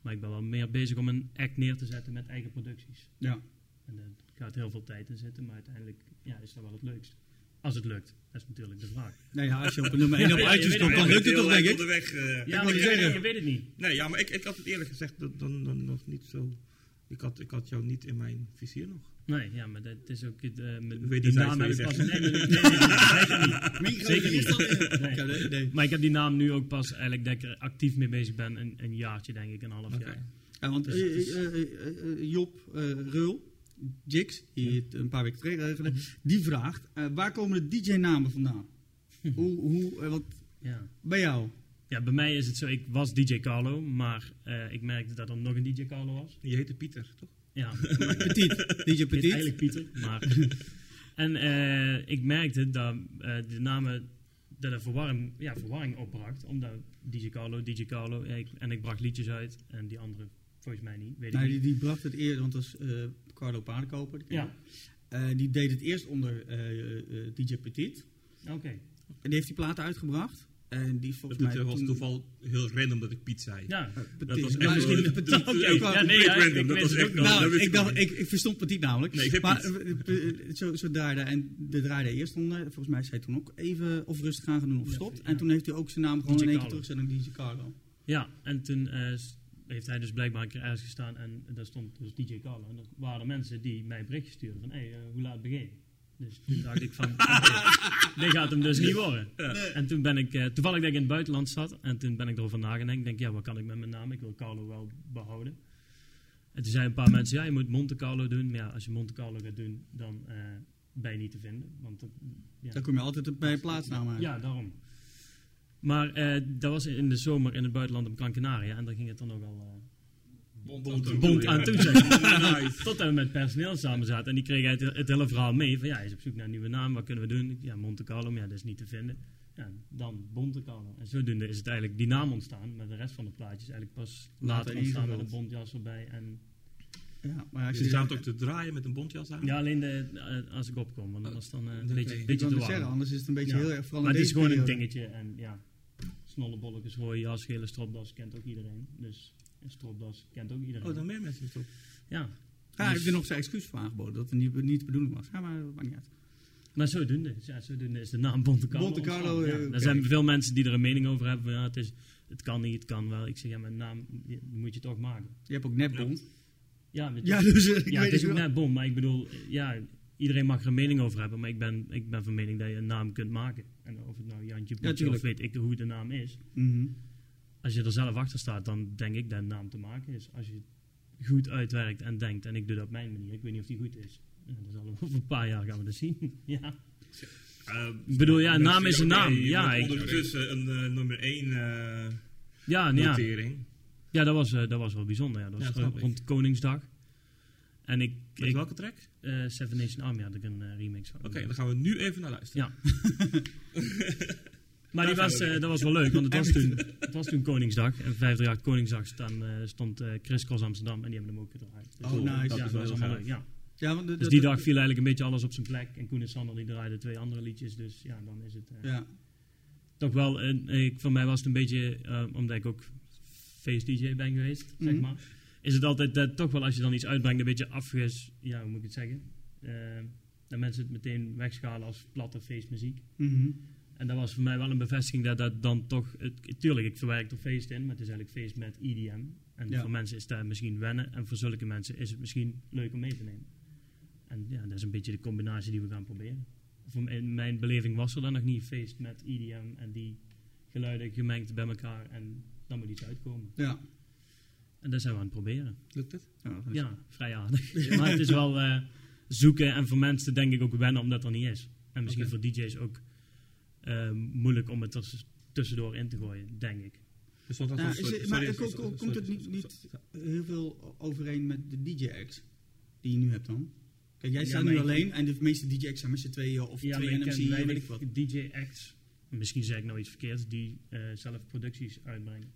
Maar ik ben wel meer bezig om een act neer te zetten met eigen producties. Ja. En daar gaat heel veel tijd in zitten, maar uiteindelijk ja, is dat wel het leukst. Als het lukt, dat is natuurlijk de vraag. Nou ja, als je op nummer 1 Ja, op weet komt, dan lukt het toch, denk ik. Onderweg, eh, Ja, maar je je, zeggen. je weet het niet. Nee, ja, maar ik, ik had het eerlijk gezegd dat, dan, dan nog niet zo... Ik had, ik had jou niet in mijn vizier nog. Nee, ja, maar dat is ook het, eh, met Weet die naam heb ik pas... Nee, nee, nee, nee, nee, zeker niet. Zeker. Nee. Maar ik heb die naam nu ook pas eigenlijk dat ik er actief mee bezig ben, een, een jaartje denk ik, een half jaar. Ja, want Dus eh, eh, Job Reul, Jix, die het een paar weken geleden Mhm. die vraagt, waar komen de DJ-namen vandaan? hoe, hoe, eh, wat, Ja. bij jou? ja, bij mij is het zo, ik was DJ Carlo, maar ik merkte dat er nog een DJ Carlo was. Je heette Pieter, toch? Ja, Petit, DJ Petit. eigenlijk Pieter. Maar en eh, ik merkte dat eh, de namen dat er verwarring, ja, verwarring opbracht. Omdat DJ Carlo, DJ Carlo, ik- en ik bracht liedjes uit. En die andere volgens mij niet, weet ik Nou, die, bracht het eerst, want dat is eh, Carlo Paardenkoper. Ja, die deed het eerst onder eh, DJ Petit. oké. En die heeft die platen uitgebracht. En die volgens mij... was toen- toeval heel random dat ik Piet zei. Ja, Petit. Dat was echt misschien Petit. dat- ja, nee, ja, random, ik dat was echt Nou, ik, dacht, niet. ik, ik verstond Petit namelijk. Nee, ik heb maar eh, zo, zo draaide. En de draaide eerst onder. Volgens mij is hij toen ook even of rustig aan gaan doen of Ja, stopt. ja. En toen heeft hij ook zijn naam gewoon DJ in één keer DJ Carlo. ja, en toen eh, heeft hij dus blijkbaar een keer ergens gestaan. En daar stond dus DJ Carlo. En dat waren mensen die mij een berichtje stuurden van, hé, hey, eh, hoe laat begin je? Dus toen dacht ik van, oké, dit gaat hem dus niet worden. En toen ben ik, eh, toevallig dat ik in het buitenland zat, en toen ben ik erover nagedacht. Ik denk, ja, wat kan ik met mijn naam? Ik wil Carlo wel behouden. En toen zeiden een paar mensen, ja, je moet Monte Carlo doen. Maar ja, als je Monte Carlo gaat doen, dan eh, ben je niet te vinden. Want dat, ja. Dan kom je altijd op bij plaatsnaam uit. ja, daarom. Maar eh, dat was in de zomer in het buitenland op Gran Canaria. En daar ging het dan ook al eh, Bond, bond aan toe, maar. Tot we met personeel samen zaten. En die kregen het, het hele verhaal mee. Van ja, hij is op zoek naar een nieuwe naam. Wat kunnen we doen? Ja, Monte Carlo. Maar ja, dat is niet te vinden. Ja, dan Monte Carlo. En zodoende is het eigenlijk die naam ontstaan. Maar de rest van de plaatjes eigenlijk pas later ontstaan met een bontjas erbij. En Ja, maar als Je staat ook te draaien met een bontjas aan. ja, alleen de, eh, als ik opkom. Want is dan eh, een beetje, ik beetje te zeggen, anders is het een beetje Ja. heel erg. Vooral Maar het is gewoon een dingetje. En ja, snollebolletjes, rode jas, gele stropdas kent ook iedereen. Dus een stropdas kent ook iedereen. Oh, dan meer mensen toch? Ja, Ja, ik Dus- heb nog zijn excuus voor aangeboden dat het niet, niet de bedoeling was. Ja, maar dat maakt niet uit. Maar zodoende, ja, zodoende is de naam Monte Carlo. Monte Carlo, Ja. Er zijn veel mensen die er een mening over hebben. van, Ja, het, is, het kan niet, het kan wel. Ik zeg, ja, mijn naam moet je toch maken. Je hebt ook netbond. Ja, met- Ja, dus ik ja het is ook. Maar ik bedoel, ja, iedereen mag er een mening over hebben. Maar ik ben, ik ben van mening dat je een naam kunt maken. En of het nou Jantje tuurlijk. of weet ik hoe de naam is. Mhm. Als je er zelf achter staat, dan denk ik dat een naam te maken is. Als je het goed uitwerkt en denkt. En ik doe dat op mijn manier. Ik weet niet of die goed is. Ja, dat zal over een paar jaar gaan we dat zien. ja. Ik bedoel, ja, een naam is een naam. Ja, ik- ondertussen een eh, nummer 1 Ja, nou ja. notering. Ja, dat was, eh, dat was wel bijzonder. Ja. Dat was Ja, eh, rond Koningsdag. En ik, Met ik welke track? eh, Seven Nation Army had ik een eh, remix van. Oké, dan gaan we nu even naar luisteren. Ja. maar die was, eh, dat was wel leuk, want het was toen, het was toen Koningsdag. En 538 Koningsdag staan, eh, stond eh Chris Cross Amsterdam en die hebben hem ook gedraaid. Dus Oh, nice. ja, Dat dat is wel was heel allemaal leuk, ja. Ja, want de- Dus die dag viel eigenlijk een beetje alles op zijn plek. En Koen en Sander die draaiden twee andere liedjes. Dus ja, dan is het Ja. toch wel... een ik, voor mij was het een beetje, omdat ik ook face DJ ben geweest, zeg Mhm. maar. Is het altijd toch wel als je dan iets uitbrengt een beetje afges... Ja, hoe moet ik het zeggen? Dat mensen het meteen wegschalen als platte feestmuziek. Mhm. En dat was voor mij wel een bevestiging dat dat dan toch... Het, tuurlijk, ik verwerk er feest in, maar het is eigenlijk feest met EDM. En Ja. voor mensen is dat misschien wennen. En voor zulke mensen is het misschien leuk om mee te nemen. En ja, dat is een beetje de combinatie die we gaan proberen. Voor in mijn beleving was er dan nog niet feest met EDM en die geluiden gemengd bij elkaar. En dan moet iets uitkomen. Ja. En dat zijn we aan het proberen. Lukt het? Ja, vrij aardig. maar het is wel eh, zoeken en voor mensen denk ik ook wennen omdat er niet is. En misschien voor DJ's ook moeilijk om het er tussendoor in te gooien, denk ik. Dus het? het- Sorry, maar sorry, sorry, komt het niet, niet heel veel overeen met de DJ-acts die je nu hebt dan? Kijk, jij Ja, staat nu ik- alleen en de meeste DJ-acts zijn met z'n tweeën of Ja, twee NMC, weet ik wat. DJ-acts, misschien zeg ik nou iets verkeerds, die eh, zelf producties uitbrengen.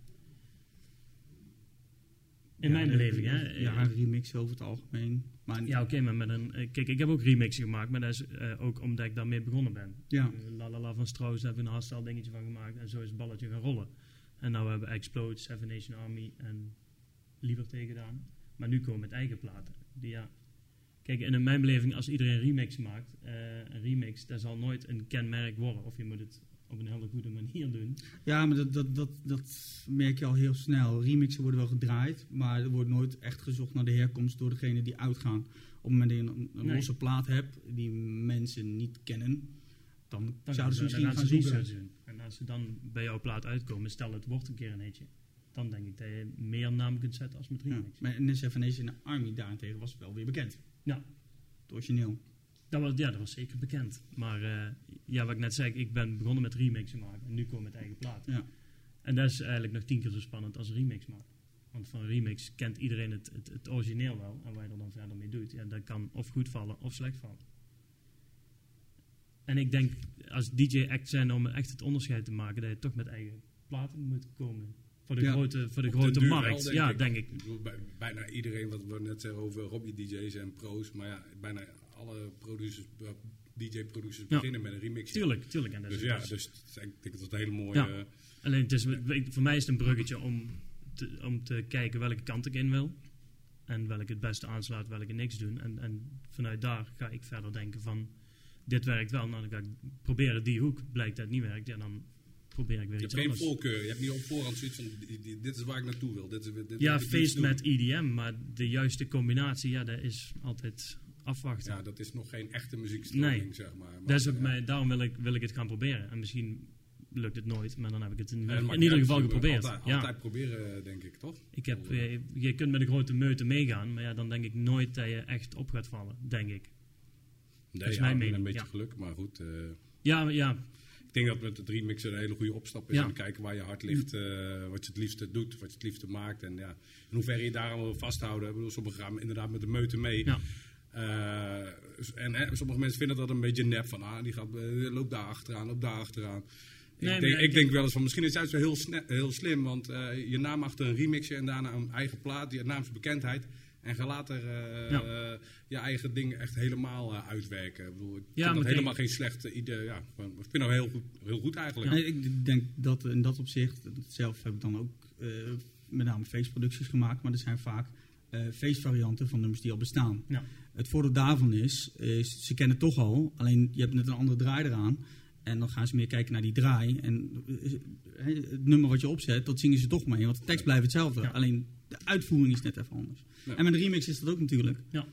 In Ja, mijn beleving, hè? Ja, remixen over het algemeen. Maar Ja, oké, maar met een... eh, kijk, ik heb ook remixen gemaakt, maar dat is eh, ook omdat ik daarmee begonnen ben. Ja. Eh, La La La van Strauss, daar hebben we een hardstyle dingetje van gemaakt en zo is het balletje gaan rollen. En nou hebben we Explode, Seven Nation Army en Liberté gedaan. Maar nu komen we met eigen platen. Die, ja. Kijk, en in mijn beleving, als iedereen remix maakt, eh, een remix, dat zal nooit een kenmerk worden. Of je moet het op een hele goede manier doen. Ja, maar dat, dat, dat, dat merk je al heel snel. Remixen worden wel gedraaid, maar er wordt nooit echt gezocht naar de herkomst door degene die uitgaan. Op het moment dat je een, een Nee. losse plaat hebt die mensen niet kennen, dan, Dan zouden ze misschien dan gaan zoeken. doen. En als ze dan bij jouw plaat uitkomen, stel het wordt een keer een hitje. dan denk ik dat je meer naam kunt zetten als met Ja. remix. Maar in Seven Nation Army daarentegen was wel weer bekend. Ja. Het origineel. Dat was, ja, dat was zeker bekend. Maar eh, ja, wat ik net zei, ik ben begonnen met remixen maken en nu kom ik met eigen plaat. Ja. En dat is eigenlijk nog tien keer zo spannend als remix maken. Want van remix kent iedereen het, het, het origineel wel. En wat je er dan verder mee doet, ja, dat kan of goed vallen of slecht vallen. En ik denk, als DJ-act zijn om echt het onderscheid te maken, dat je toch met eigen platen moet komen. Voor de Ja. grote, voor de grote markt. wel, ja, denk ik. bedoel, bij- bijna iedereen, wat we net zeggen over hobby-dj's en pro's. Maar ja, bijna alle producers, eh, DJ-producers beginnen met een remix. Tuurlijk, tuurlijk. En dat Dus is, ja, dus ik denk dat het een hele mooie... Eh, Alleen het is, voor mij is het een bruggetje om te, om te kijken welke kant ik in wil. En welke het beste aanslaat, welke niks doen. En, en vanuit daar ga ik verder denken van, dit werkt wel. Nou, dan ga ik proberen die hoek. Blijkt dat het niet werkt, ja, dan probeer ik weer je iets hebt geen anders. voorkeur. Je hebt niet op voorhand zoiets van, dit is waar ik naartoe wil. Dit is, dit Ja, feest met EDM, maar de juiste combinatie, ja, dat is altijd afwachten. Ja, dat is nog geen echte muziekstroming, Nee. zeg maar. maar dat is ook ja. mij, daarom wil ik, wil ik het gaan proberen. En misschien lukt het nooit, maar dan heb ik het in, ieder geval geprobeerd. Altijd, ja. altijd proberen, denk ik, toch? Ik heb, eh, je kunt met een grote meute meegaan, maar ja, dan denk ik nooit dat je echt op gaat vallen, denk ik. Nee, is ja, mijn mening, een beetje geluk, maar goed. eh, Ja, ja, ik denk dat met het remixen een hele goede opstap is. Ja. En kijken waar je hart ligt, eh, wat je het liefste doet, wat je het liefste maakt. En ja, in hoeverre je daar allemaal vasthouden. Ik bedoel, sommigen gaan inderdaad met de meute mee. Ja. Eh, en hè, sommige mensen vinden dat een beetje nep. Van, ah, die gaat, eh, loopt daar achteraan, loopt daar achteraan. Nee, ik, denk, ik- ik denk wel eens van, misschien is het juist wel heel, sne- heel slim. Want eh, je naam achter een remixje en daarna een eigen plaat, die naamsbekendheid. En ga later eh, Ja. eh, je eigen ding echt helemaal uitwerken. Ik bedoel, ik Ja, vind dat helemaal geen slecht idee. Ja, ik vind dat heel goed, heel goed eigenlijk. Nee, ik denk dat in dat opzicht, zelf heb ik dan ook eh, met name feestproducties gemaakt, maar er zijn vaak eh, feestvarianten van nummers die al bestaan. Ja. Het voordeel daarvan is, is, ze kennen het toch al, alleen je hebt net een andere draai eraan. En dan gaan ze meer kijken naar die draai. En eh, het nummer wat je opzet, dat zingen ze toch mee. Want de tekst blijft hetzelfde. Ja. Alleen de uitvoering is net even anders. Ja. En met een remix is dat ook natuurlijk. Ja.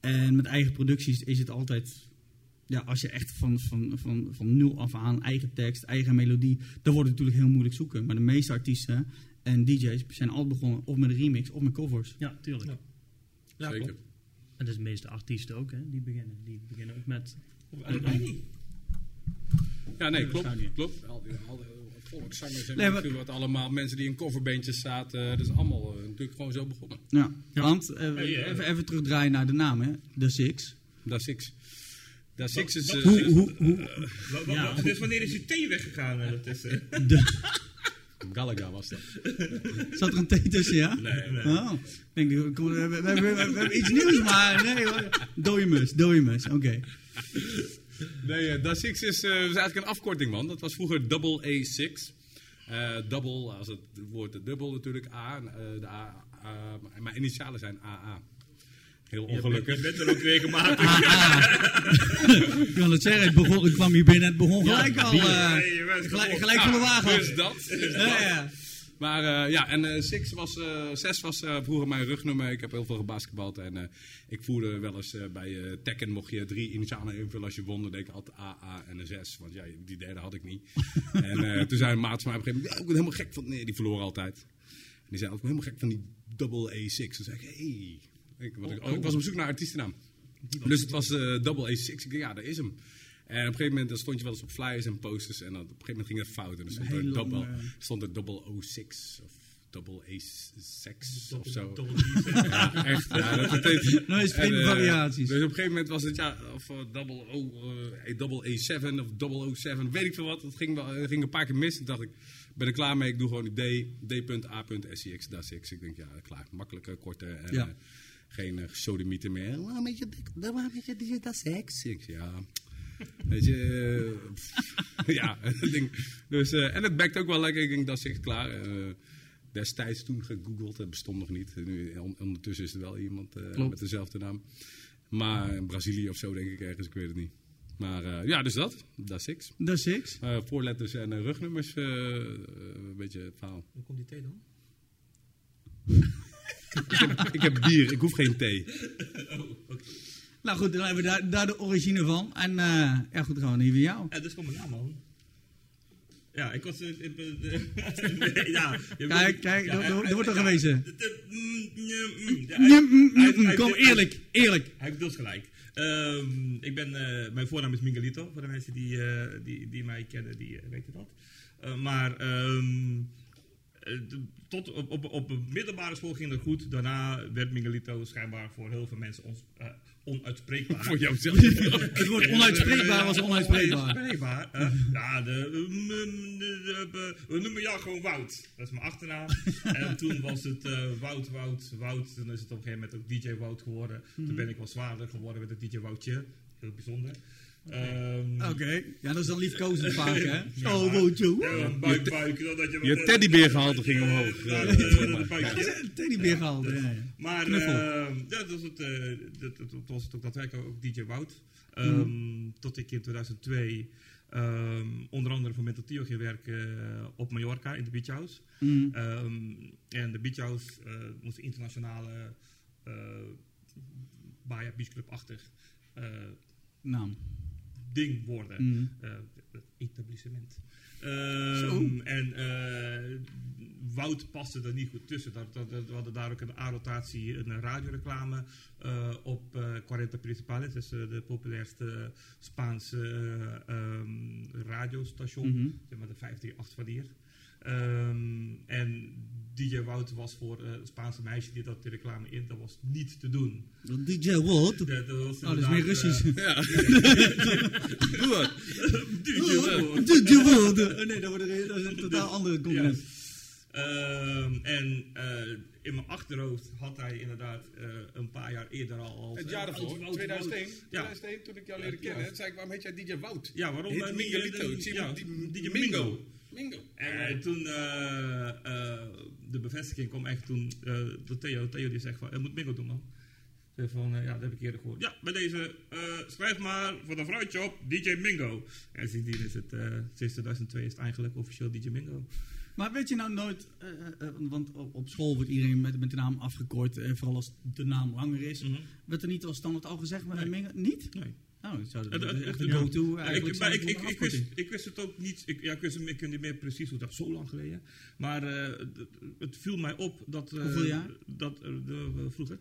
En met eigen producties is het altijd... Ja, als je echt van, van, van, van nul af aan eigen tekst, eigen melodie... dan wordt het natuurlijk heel moeilijk zoeken. Maar de meeste artiesten en DJ's zijn altijd begonnen of met een remix of met covers. ja, tuurlijk. Ja. Ja, Zeker. klopt. En dat is de meeste artiesten ook, hè, die beginnen. Die beginnen ook met... Ja, nee, dat klopt. klopt. Al die, al die volkszangers en Nee, wat allemaal. Mensen die in coverbandjes zaten. Dat is allemaal eh, natuurlijk gewoon zo begonnen. Ja, Ja. want eh. Even, even terugdraaien naar de naam, hè. The Six. Dat Six. Dat Six is... Eh, Hoe, Ja. Dus wanneer is je thee weggegaan? Dat is, eh, de, Galaga was dat. zat er een T tussen, ja? Nee, nee. Oh, ik denk, kom, we, hebben- we, hebben- we hebben iets nieuws, maar nee hoor. Dode mus, dode mus, oké. Nee, eh, Dat Six is, eh, is eigenlijk een afkorting, man. Dat was vroeger Double A6. Eh double, als het woord dubbel natuurlijk, A. eh, de A, mijn initialen zijn AA. Heel je, bent, ongelukkig. je bent er ook regelmatig. Ik wil het zeggen, het begon, ik kwam hier binnen, het begon gelijk al. Nee, je bent gelijk, van de wagen. Dus dat. Dus dat. Ja, ja. Maar eh, ja, en Six was, eh, zes was vroeger mijn rugnummer. Ik heb heel veel gebasketbald. En ik voerde wel eens bij Tekken mocht je drie initialen invullen als je won. Dan deed ik altijd AA en een 6. Want ja, die derde had ik niet. en toen zei een maat van mij op een gegeven moment... Ja, ik ben helemaal gek van... Nee, die verloor altijd. En die zei, ik ben helemaal gek van die double A6. Toen zei ik, hey. Ik, wat ik, oh, ik was op zoek naar artiestennaam. Dus het was eh, double A6. Ik dacht, ja, daar is hem. En op een gegeven moment dan stond je wel eens op flyers en posters. En dan, op een gegeven moment ging het fout. En dan stond er, double, eh, stond er double O6 of double A6 of zo. Ja, echt. Ja, dat betekent... Nou, is vreemde En, eh, variaties. Dus op een gegeven moment was het ja, of uh, double, o, eh, double A7 of double O7, weet ik veel wat. Het ging, wel, ging een paar keer mis. Toen dacht ik, ben er klaar mee. Ik doe gewoon D, D.A.SCX, dat is X. Ik denk, ja, klaar. Makkelijke, korte en Ja. Eh, geen uh, sodemieter meer. Waarom weet je, waarom weet je, die- dat is X? Ik, ja... Weet je, eh, ja, dat ding. Dus, eh, en het backt ook wel lekker. Ik denk, dat is echt klaar. Eh, destijds toen gegoogeld, dat bestond nog niet. Nu, on- ondertussen is er wel iemand eh, met dezelfde naam. Maar in Brazilië of zo denk ik ergens, ik weet het niet. Maar eh, ja, dus dat. Dat is. The Six. Eh, voorletters en eh, rugnummers, eh, eh, een beetje het verhaal. Hoe komt die thee dan? Ik, heb, ik heb bier, ik hoef geen thee. Nou goed, dan hebben we daar, daar de origine van. En eh, ja goed, dan gaan we nu weer jou. Ja, dat is gewoon mijn naam, man. Ja, ik was... eh, eh, nee, ja, Kijk, kijk, ja, er- er- hij- er wordt al gewezen. Kom, eerlijk, eerlijk. Hij heeft dus gelijk. Ehm, ik ben, eh, mijn voornaam is Miguelito, voor de mensen die, eh, die, die mij kennen, die weten dat. Eh, maar ehm, eh, tot op, op, op een middelbare school ging het goed. Daarna werd Miguelito schijnbaar voor heel veel mensen ons, eh, onuitspreekbaar. Voor jouzelf. Het woord onuitspreekbaar was onuitspreekbaar. Onuitspreekbaar. eh, ja, de, de- de- de- we noemen jou gewoon Wout. Dat is mijn achternaam. en toen was het eh, Wout, Wout, Wout. Toen is het op een gegeven moment ook DJ Wout geworden. Toen ben ik wat zwaarder geworden met het DJ Woutje. Heel bijzonder. Ehm, Oké, ja, dat is dan liefkozend vaak, hè? Ja, Oh, wootje. ja, buik, buik. Dat je, Je teddybeergehalte ging omhoog. Ja, Eh, eh, een maar. Ja, eh, ja, dat was het, eh, dat, was het ook daadwerkelijk ook DJ Wout. Ehm, Tot ik in 2002 ehm, onder andere voor Mental Tio ging werken eh, op Mallorca in de Beach House. Mm. Ehm, en de Beach House eh, moest een internationale uh, Baja Beach Club-achtig eh, Naam. Ding worden. Mm. Eh, het etablissement. Ehm, en eh, Wout paste er niet goed tussen. Dat, dat, dat- we hadden daar ook een A-rotatie, een radioreclame eh, op eh 40 Principales. Dat is de populairste Spaanse ehm, radiostation. Mhm. Zeg maar de 538 van hier. Ehm, en DJ Wout was voor eh, het Spaanse meisje die dat de reclame in, dat was niet te doen. DJ Wout. Dat, dat was Oh, dat is meer Russisch. eh, Doe het. DJ Wout. DJ Wout. Oh, nee, dat, wordt een, dat is een totaal andere compliment. Ehm, en eh, in mijn achterhoofd had hij inderdaad eh, een paar jaar eerder al. als- Het jaar daarvoor, Wout, 2001, Wout. Ja. 2001, toen ik jou leerde Ja, kennen, ja. zei ik, waarom heet jij DJ Wout? Ja, waarom? Eh, ja, die- DJ Mingo. En toen eh, eh, de bevestiging kwam echt toen eh door Theo. Theo die zegt van, je moet Mingo doen man. Van, eh, ja, dat heb ik eerder gehoord. Ja, bij deze, eh, schrijf maar voor de vrouwtje op DJ Mingo. En sindsdien is het, eh, sinds 2002 is het eigenlijk officieel DJ Mingo. Maar weet je nou nooit, eh, eh, want op, op school wordt iedereen met, met de naam afgekort, eh, vooral als de naam langer is. Mhm. Werd er niet als standaard al gezegd, maar Nee. Mingo- niet? Nee. Nou, zou dat echt go-to Ja, eigenlijk ik, maar zijn ik, voor ik, een ik, wist, afkorting. ik wist het ook niet. Ik, ja, ik, wist, ik weet niet meer precies hoe dat zo lang geleden. Maar eh, het, viel mij op dat. eh, Hoeveel jaar? Dat, eh, de- vroeger.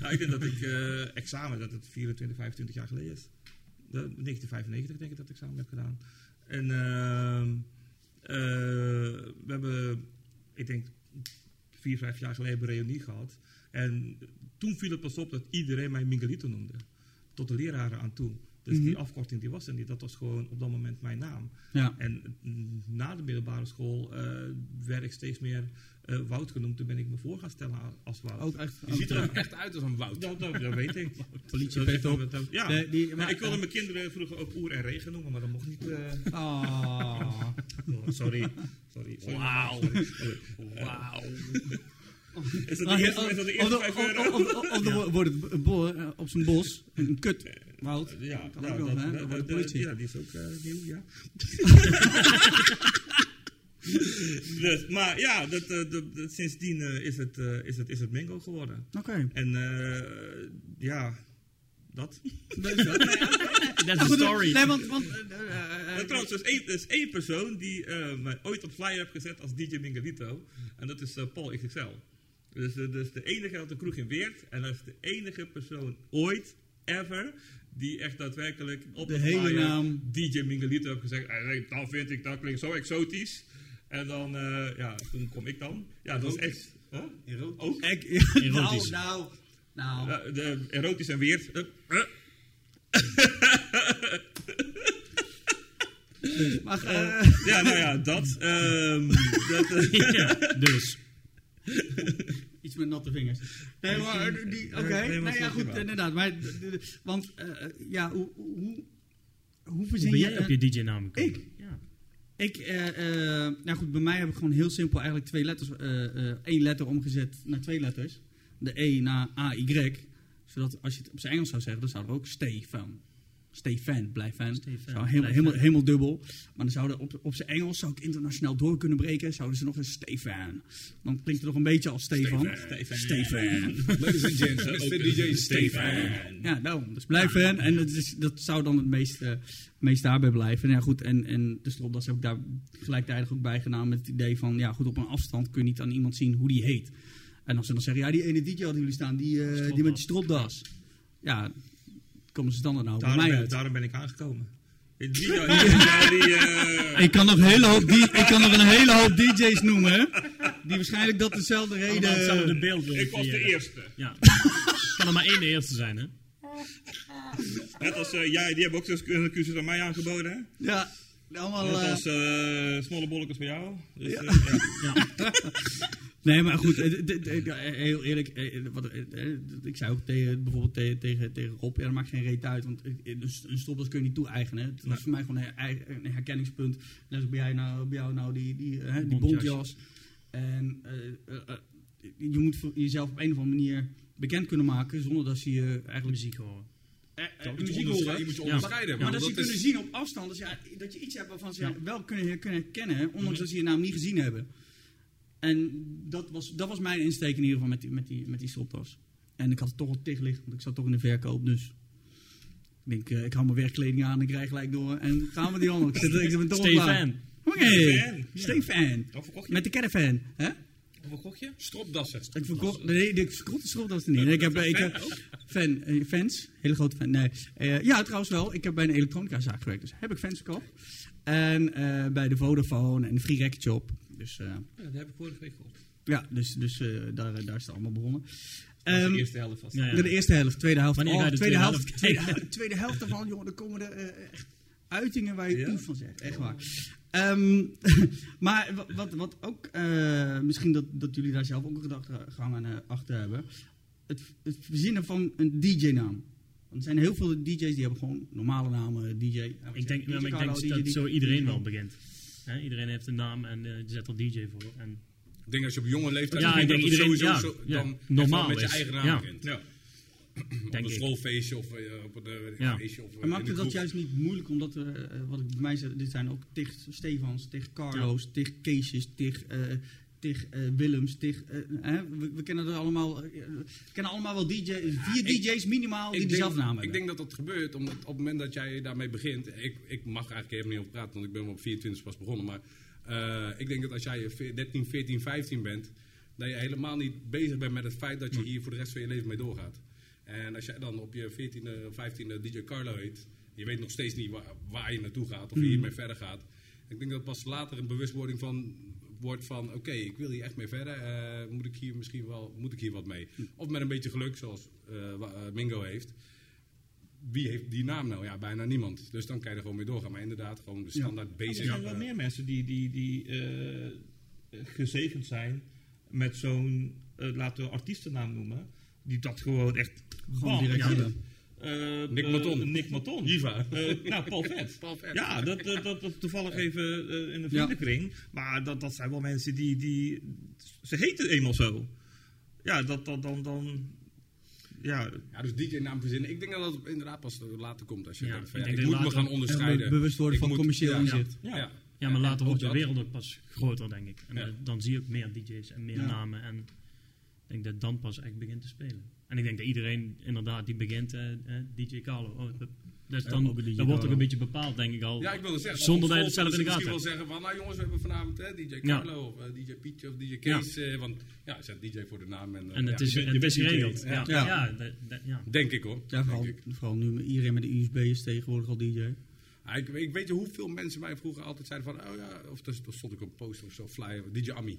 nou, ik denk dat ik examen, dat het 24, 25 jaar geleden is. De, 1995 denk ik dat ik examen heb gedaan. En ehm, eh, we hebben, ik denk, vier, vijf jaar geleden een reunie gehad. En toen viel het pas op dat iedereen mij Miguelito noemde. Tot de leraren aan toe. Dus die Mhm. afkorting die was er niet. Dat was gewoon op dat moment mijn naam. Ja. En mm, na de middelbare school eh, werd ik steeds meer eh, Wout genoemd. Toen ben ik me voor gaan stellen als Wout. Ook echt. Je ziet er ook echt uit als een Wout. Dat, dat, dat weet ik. Politie Dat is pet op. dat- Ja. Die- maar ik wilde mijn kinderen vroeger ook Oer en Regen noemen, maar dat mocht niet. eh. Ah. Oh, sorry. sorry. Wauw. Sorry. Wauw. Is dat Ah, de eerste, is dat de Of eerste de- vijf of- euro? of- of- of er wordt het boor eh, op zijn bos, een kut, Wout. Ja, Dat nou, ook wel, dat- hè? dat- Dat wordt de dat- politie. ja, die is ook eh, nieuw, ja. dus, maar ja, dat, eh, dat- dat- sindsdien eh, is, het, eh, is, het, is het Mingo geworden. Oké. En eh, ja, dat. That's Nou, the story. Nee, want... want eh, eh, eh, Maar trouwens, er is één, er is één persoon die eh, mij ooit op flyer heeft gezet als DJ Mingalito. En dat is eh, Paul XXL. Dus, eh, dus de enige uit de kroeg in Weert. En dat is de enige persoon ooit, ever, die echt daadwerkelijk op De hele naam. DJ Mingalito heeft gezegd. eh, nee, dan vind ik, dat klinkt zo exotisch. En dan, eh, ja, toen kom ik dan. Ja, dat is echt... Huh? Ook? ik, ja, Erotisch. Nou, nou, nou. Ja, de, erotisch en Weert. Eh, eh. Maar, eh, Ja, nou ja, dat. ehm, dat eh, ja, dus. Iets met natte vingers. Nee, maar die, oké. Nee, maar nou ja, goed, inderdaad. Maar, want, eh, ja, hoe, hoe, hoe Hoe verzin ben je... jij op je DJ-naam ik? Ja. Ik, eh, eh, nou goed, bij mij heb ik gewoon heel simpel eigenlijk twee letters, eh, eh, één letter omgezet naar twee letters. De E naar A-Y. Zodat als je het op zijn Engels zou zeggen, dan zou er ook Stefan. Stay fan, blijf fan. Helemaal, helemaal, helemaal dubbel. Maar dan zouden op, op zijn Engels zou ik internationaal door kunnen breken. Zouden ze nog eens stay fan. Dan klinkt het nog een beetje als Stefan. Stefan. Stay fan. Ladies and gents, Ook Mr. DJ Stefan. Stefan. Ja, daarom. Dus blijf fan. En dat, is, dat zou dan het meest, eh, meest daarbij blijven. Ja, goed. En, en de stropdas heb ik daar gelijktijdig ook bij gedaan met het idee van... Ja, goed, op een afstand kun je niet aan iemand zien hoe die heet. En als ze dan zeggen, ja, die ene DJ hadden jullie staan, die, eh, die met die stropdas. Ja, komen ze dan er nou bij Daarom mij ben, uit. daarom ben ik aangekomen. Die, die, ja, die, eh, Ik kan nog een hele hoop, die, ik kan nog een hele hoop DJ's noemen, hè, die waarschijnlijk dat dezelfde reden... hetzelfde beeld willen ik was de creëren. eerste. Ja. kan er maar één de eerste zijn, hè? Net als eh, jij, die hebben ook een cursus aan mij aangeboden. Hè? Ja, allemaal... Net eh, als eh smalle bolletjes voor jou. Dus, Ja. eh, ja. Nee, maar goed, eh, d- heel eerlijk, eh, eh, eh, ik zei ook tegen, bijvoorbeeld te- tegen, tegen Rob, ja, dat maakt geen reet uit, want eh, een st- een stopdas kun je niet toe-eigenen. Het was Nee. voor mij gewoon een, herkenningspunt. Net als bij, jij nou, bij jou nou die, die, eh, die Bontjas. En eh, eh, eh, je moet jezelf op een of andere manier bekend kunnen maken, zonder dat ze je eigenlijk... Muziek horen. eh, eh, Je moet je muziek horen. je moet je Ja. onderscheiden. Maar dat ze kunnen is- zien op afstand, dus ja, dat je iets hebt waarvan ze Ja. wel kunnen, kunnen herkennen, ondanks dat ze je naam niet gezien hebben. En dat was, dat was mijn insteek in ieder geval met die, met die, met die stropdas. En ik had het toch al tegenlicht, want ik zat toch in de verkoop, dus... Ik denk, eh, ik hou mijn werkkleding aan, ik rij gelijk door en gaan we die handen. Ik zit, ik zit toch Stay fan. Oké, Fan. stay fan. Wat verkocht je? Met de caravan, hè? Wat verkocht je? Stropdassen. Ik verkocht, nee, de scrotte stropdas niet. Ik heb, ik heb fan, eh, fans, hele grote fan. Nee, Eh, ja, trouwens wel. Ik heb bij een elektronica zaak gewerkt, dus heb ik fans gekocht. En eh, bij de Vodafone en de Free Record Shop. Dus eh, Ja, dat heb ik vorige week gehoord. ja, dus, dus eh, daar, daar is het allemaal begonnen. Was Ehm, de eerste helft vast. Ja, ja. de eerste helft, tweede helft. Wanneer ga je de tweede, tweede helft, tweede, helft, tweede helft ervan, jongen, dan komen er eh, echt uitingen waar je Ja? oef van zegt. Echt waar. Ehm, maar wa- wat, wat ook, eh, misschien dat, dat jullie daar zelf ook een gedachtegang aan eh, achter hebben. Het, het verzinnen van een DJ-naam. Want er zijn heel veel DJ's die hebben gewoon normale namen, DJ. Ik denk, maar ik denk DJ, dat zo iedereen wel begint. Hè, iedereen heeft een naam en eh, die zet er DJ voor. En Ik denk als je op jonge leeftijd Ja, begint, ik denk dat het iedereen- sowieso ja, zo, dan normaal met je eigen naam Ja. begint. Ja. op een schoolfeestje of eh, op een eh, Ja. feestje. Of, Maar maakt het dat juist niet moeilijk, omdat we, eh, wat ik bij mij zeg, dit zijn ook tig Stefans, tig Carlo's, tig Keesjes, tig, eh, tig eh, Willems, tig, eh, we, we kennen er allemaal, eh, we kennen allemaal wel DJ, vier Ik- DJ's minimaal die dezelfde naam hebben. ik denk dat dat gebeurt omdat op het moment dat jij daarmee begint. Ik, ik mag eigenlijk helemaal niet over praten, want ik ben op 24 pas begonnen. Maar ik denk dat als jij ve- 13, 14, 15 bent, dat je helemaal niet bezig bent met het feit dat je hier voor de rest van je leven mee doorgaat. En als jij dan op je 14e, 15e DJ Carlo heet, je weet nog steeds niet waar, waar je naartoe gaat of je hiermee verder gaat. Ik denk dat pas later een bewustwording van wordt van oké, ik wil hier echt mee verder. eh, moet ik hier misschien wel moet ik hier wat mee? Of met een beetje geluk, zoals eh, eh, Mingo heeft. Wie heeft die naam nou? Ja, bijna niemand. Dus dan kan je er gewoon mee doorgaan. Maar inderdaad, gewoon de standaard Er basic. zijn wel meer mensen die, die, die eh, gezegend zijn met zo'n, laten we artiestennaam noemen, die dat gewoon echt Gewoon bam, direct ja, eh, Nick eh, Maton. Nick Maton. Jiva. Eh, nou, Paul Vet. Paul Vet. Ja, dat, dat, dat, dat toevallig even eh, in de vriendenkring. Maar dat, dat zijn wel mensen die, die... Ze heten eenmaal zo. Ja, dat, dat dan... dan ja, Ja, dus DJ-naam verzinnen. Ik denk dat dat inderdaad pas later komt. Als je Ja, denkt van, ik ja, ik, denk dat moet me gaan onderscheiden. Bewust worden Ik van moet- commercieel ja, inzicht. Ja. Ja. Ja, maar later wordt de wereld ook pas groter, denk ik. En Ja. eh, dan zie je ook meer DJ's en meer Ja. namen. En ik denk dat dan pas echt begint te spelen. En ik denk dat iedereen inderdaad die begint, eh, eh, DJ Carlo. Oh, dat- dat, dan, ook een DJ dat wordt ook een beetje bepaald, denk ik al. Ja, ik wilde zeggen. Zonder dat je het zelf in de gaten wel zeggen van, nou jongens, we hebben vanavond hè, DJ Ja. Carlo of eh, DJ Pietje of DJ Kees. eh, want ja, zet DJ voor de naam. En, eh, En het ja, is, je het je is geregeld. DJ. Ja, Ja. ja. dat- dat- ja. Denk ik hoor. Ja, vooral, Denk ik. vooral nu iedereen met de USB is tegenwoordig al DJ. Ja, ik, ik weet je hoeveel mensen mij vroeger altijd zeiden van, oh ja, of er stond ik op een poster of zo, flyer, DJ Ami.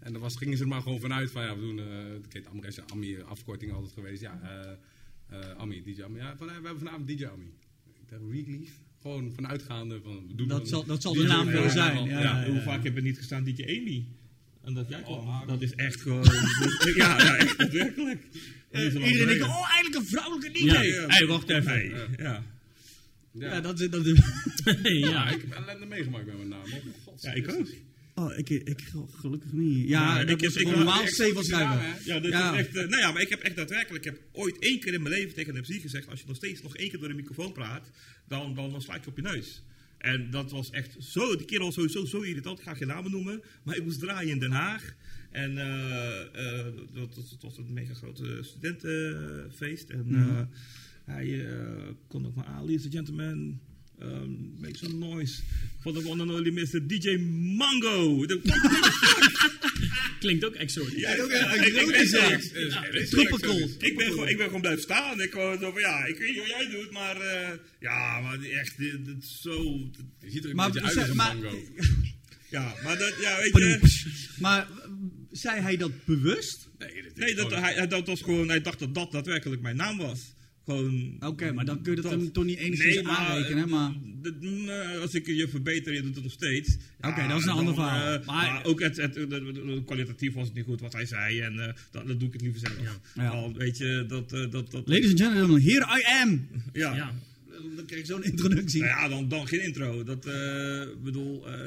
En dan was, gingen ze er maar gewoon vanuit van, ja, we doen, eh ik heet Amres, Ami, afkorting altijd geweest, ja, eh, eh, Ami, DJ Ami. Ja, van, we hebben vanavond DJ Ami. Ik dacht, really? Gewoon vanuitgaande van, we doen Dat zal, dat zal de naam voor wel zijn. Ja, Ja, ja, hoe ja. vaak heb ik niet gestaan DJ Amy? En dat jij kwam. Oh, dat is echt gewoon... ja, ja, echt werkelijk. Iedereen denkt, oh, eindelijk een vrouwelijke DJ. Ja. Hé, hey, wacht even. Ja. Ja, dat is... Dat Ja, ja. ik heb ellende meegemaakt met mijn naam. Oh, God, Ja, ik ook. Oh, ik, ik gelukkig niet. Ja, ik heb- is ik- normaal stevig ik- schrijven. ja, dat Ja. is echt, eh, nou ja, maar ik heb echt daadwerkelijk, ik heb ooit één keer in mijn leven tegen een MC gezegd, als je nog steeds nog één keer door de microfoon praat, dan, dan, dan sla ik je op je neus. En dat was echt zo, die kerel sowieso zo irritant, ik ga geen namen noemen, maar ik moest draaien in Den Haag. En eh, eh, dat, was een mega grote studentenfeest. En eh, hij kon ook maar aan, ladies and gentlemen, um, make some noise for the one and only Mr. DJ Mango. Klinkt ook exotisch. Ja, ook ja, ik- ik- Tropical. ik ben, gewoon, ik ben gewoon blijven staan. Ik was zo van, ja, ik weet niet wat jij doet, maar eh, ja, maar echt, dit, dit is zo... dit- Je ziet er een Maar, beetje uit als een maar, mango. ja, maar dat, ja, weet je... maar zei hij dat bewust? Nee, dat Nee, dat, gewoon- hij, hij- dat was gewoon, hij dacht dat dat daadwerkelijk mijn naam was. Gewoon... Oké, maar dan kun je dat, Dat- hem toch niet enigszins Nee, aanrekenen, maar... d- nee, als ik je verbeter, je doet het nog steeds. Oké, dat is een ander dan, verhaal. eh, Maar- maar, ook het, het, kwalitatief was het niet goed wat hij zei. En eh, dan, dan doe ik het liever zelf. Ja. Al, weet je, dat... eh, dat, dat Ladies and gentlemen, here I am! ja. Ja. Dan krijg ik zo'n introductie. Nou ja, dan, dan geen intro. Dat eh, bedoel, eh,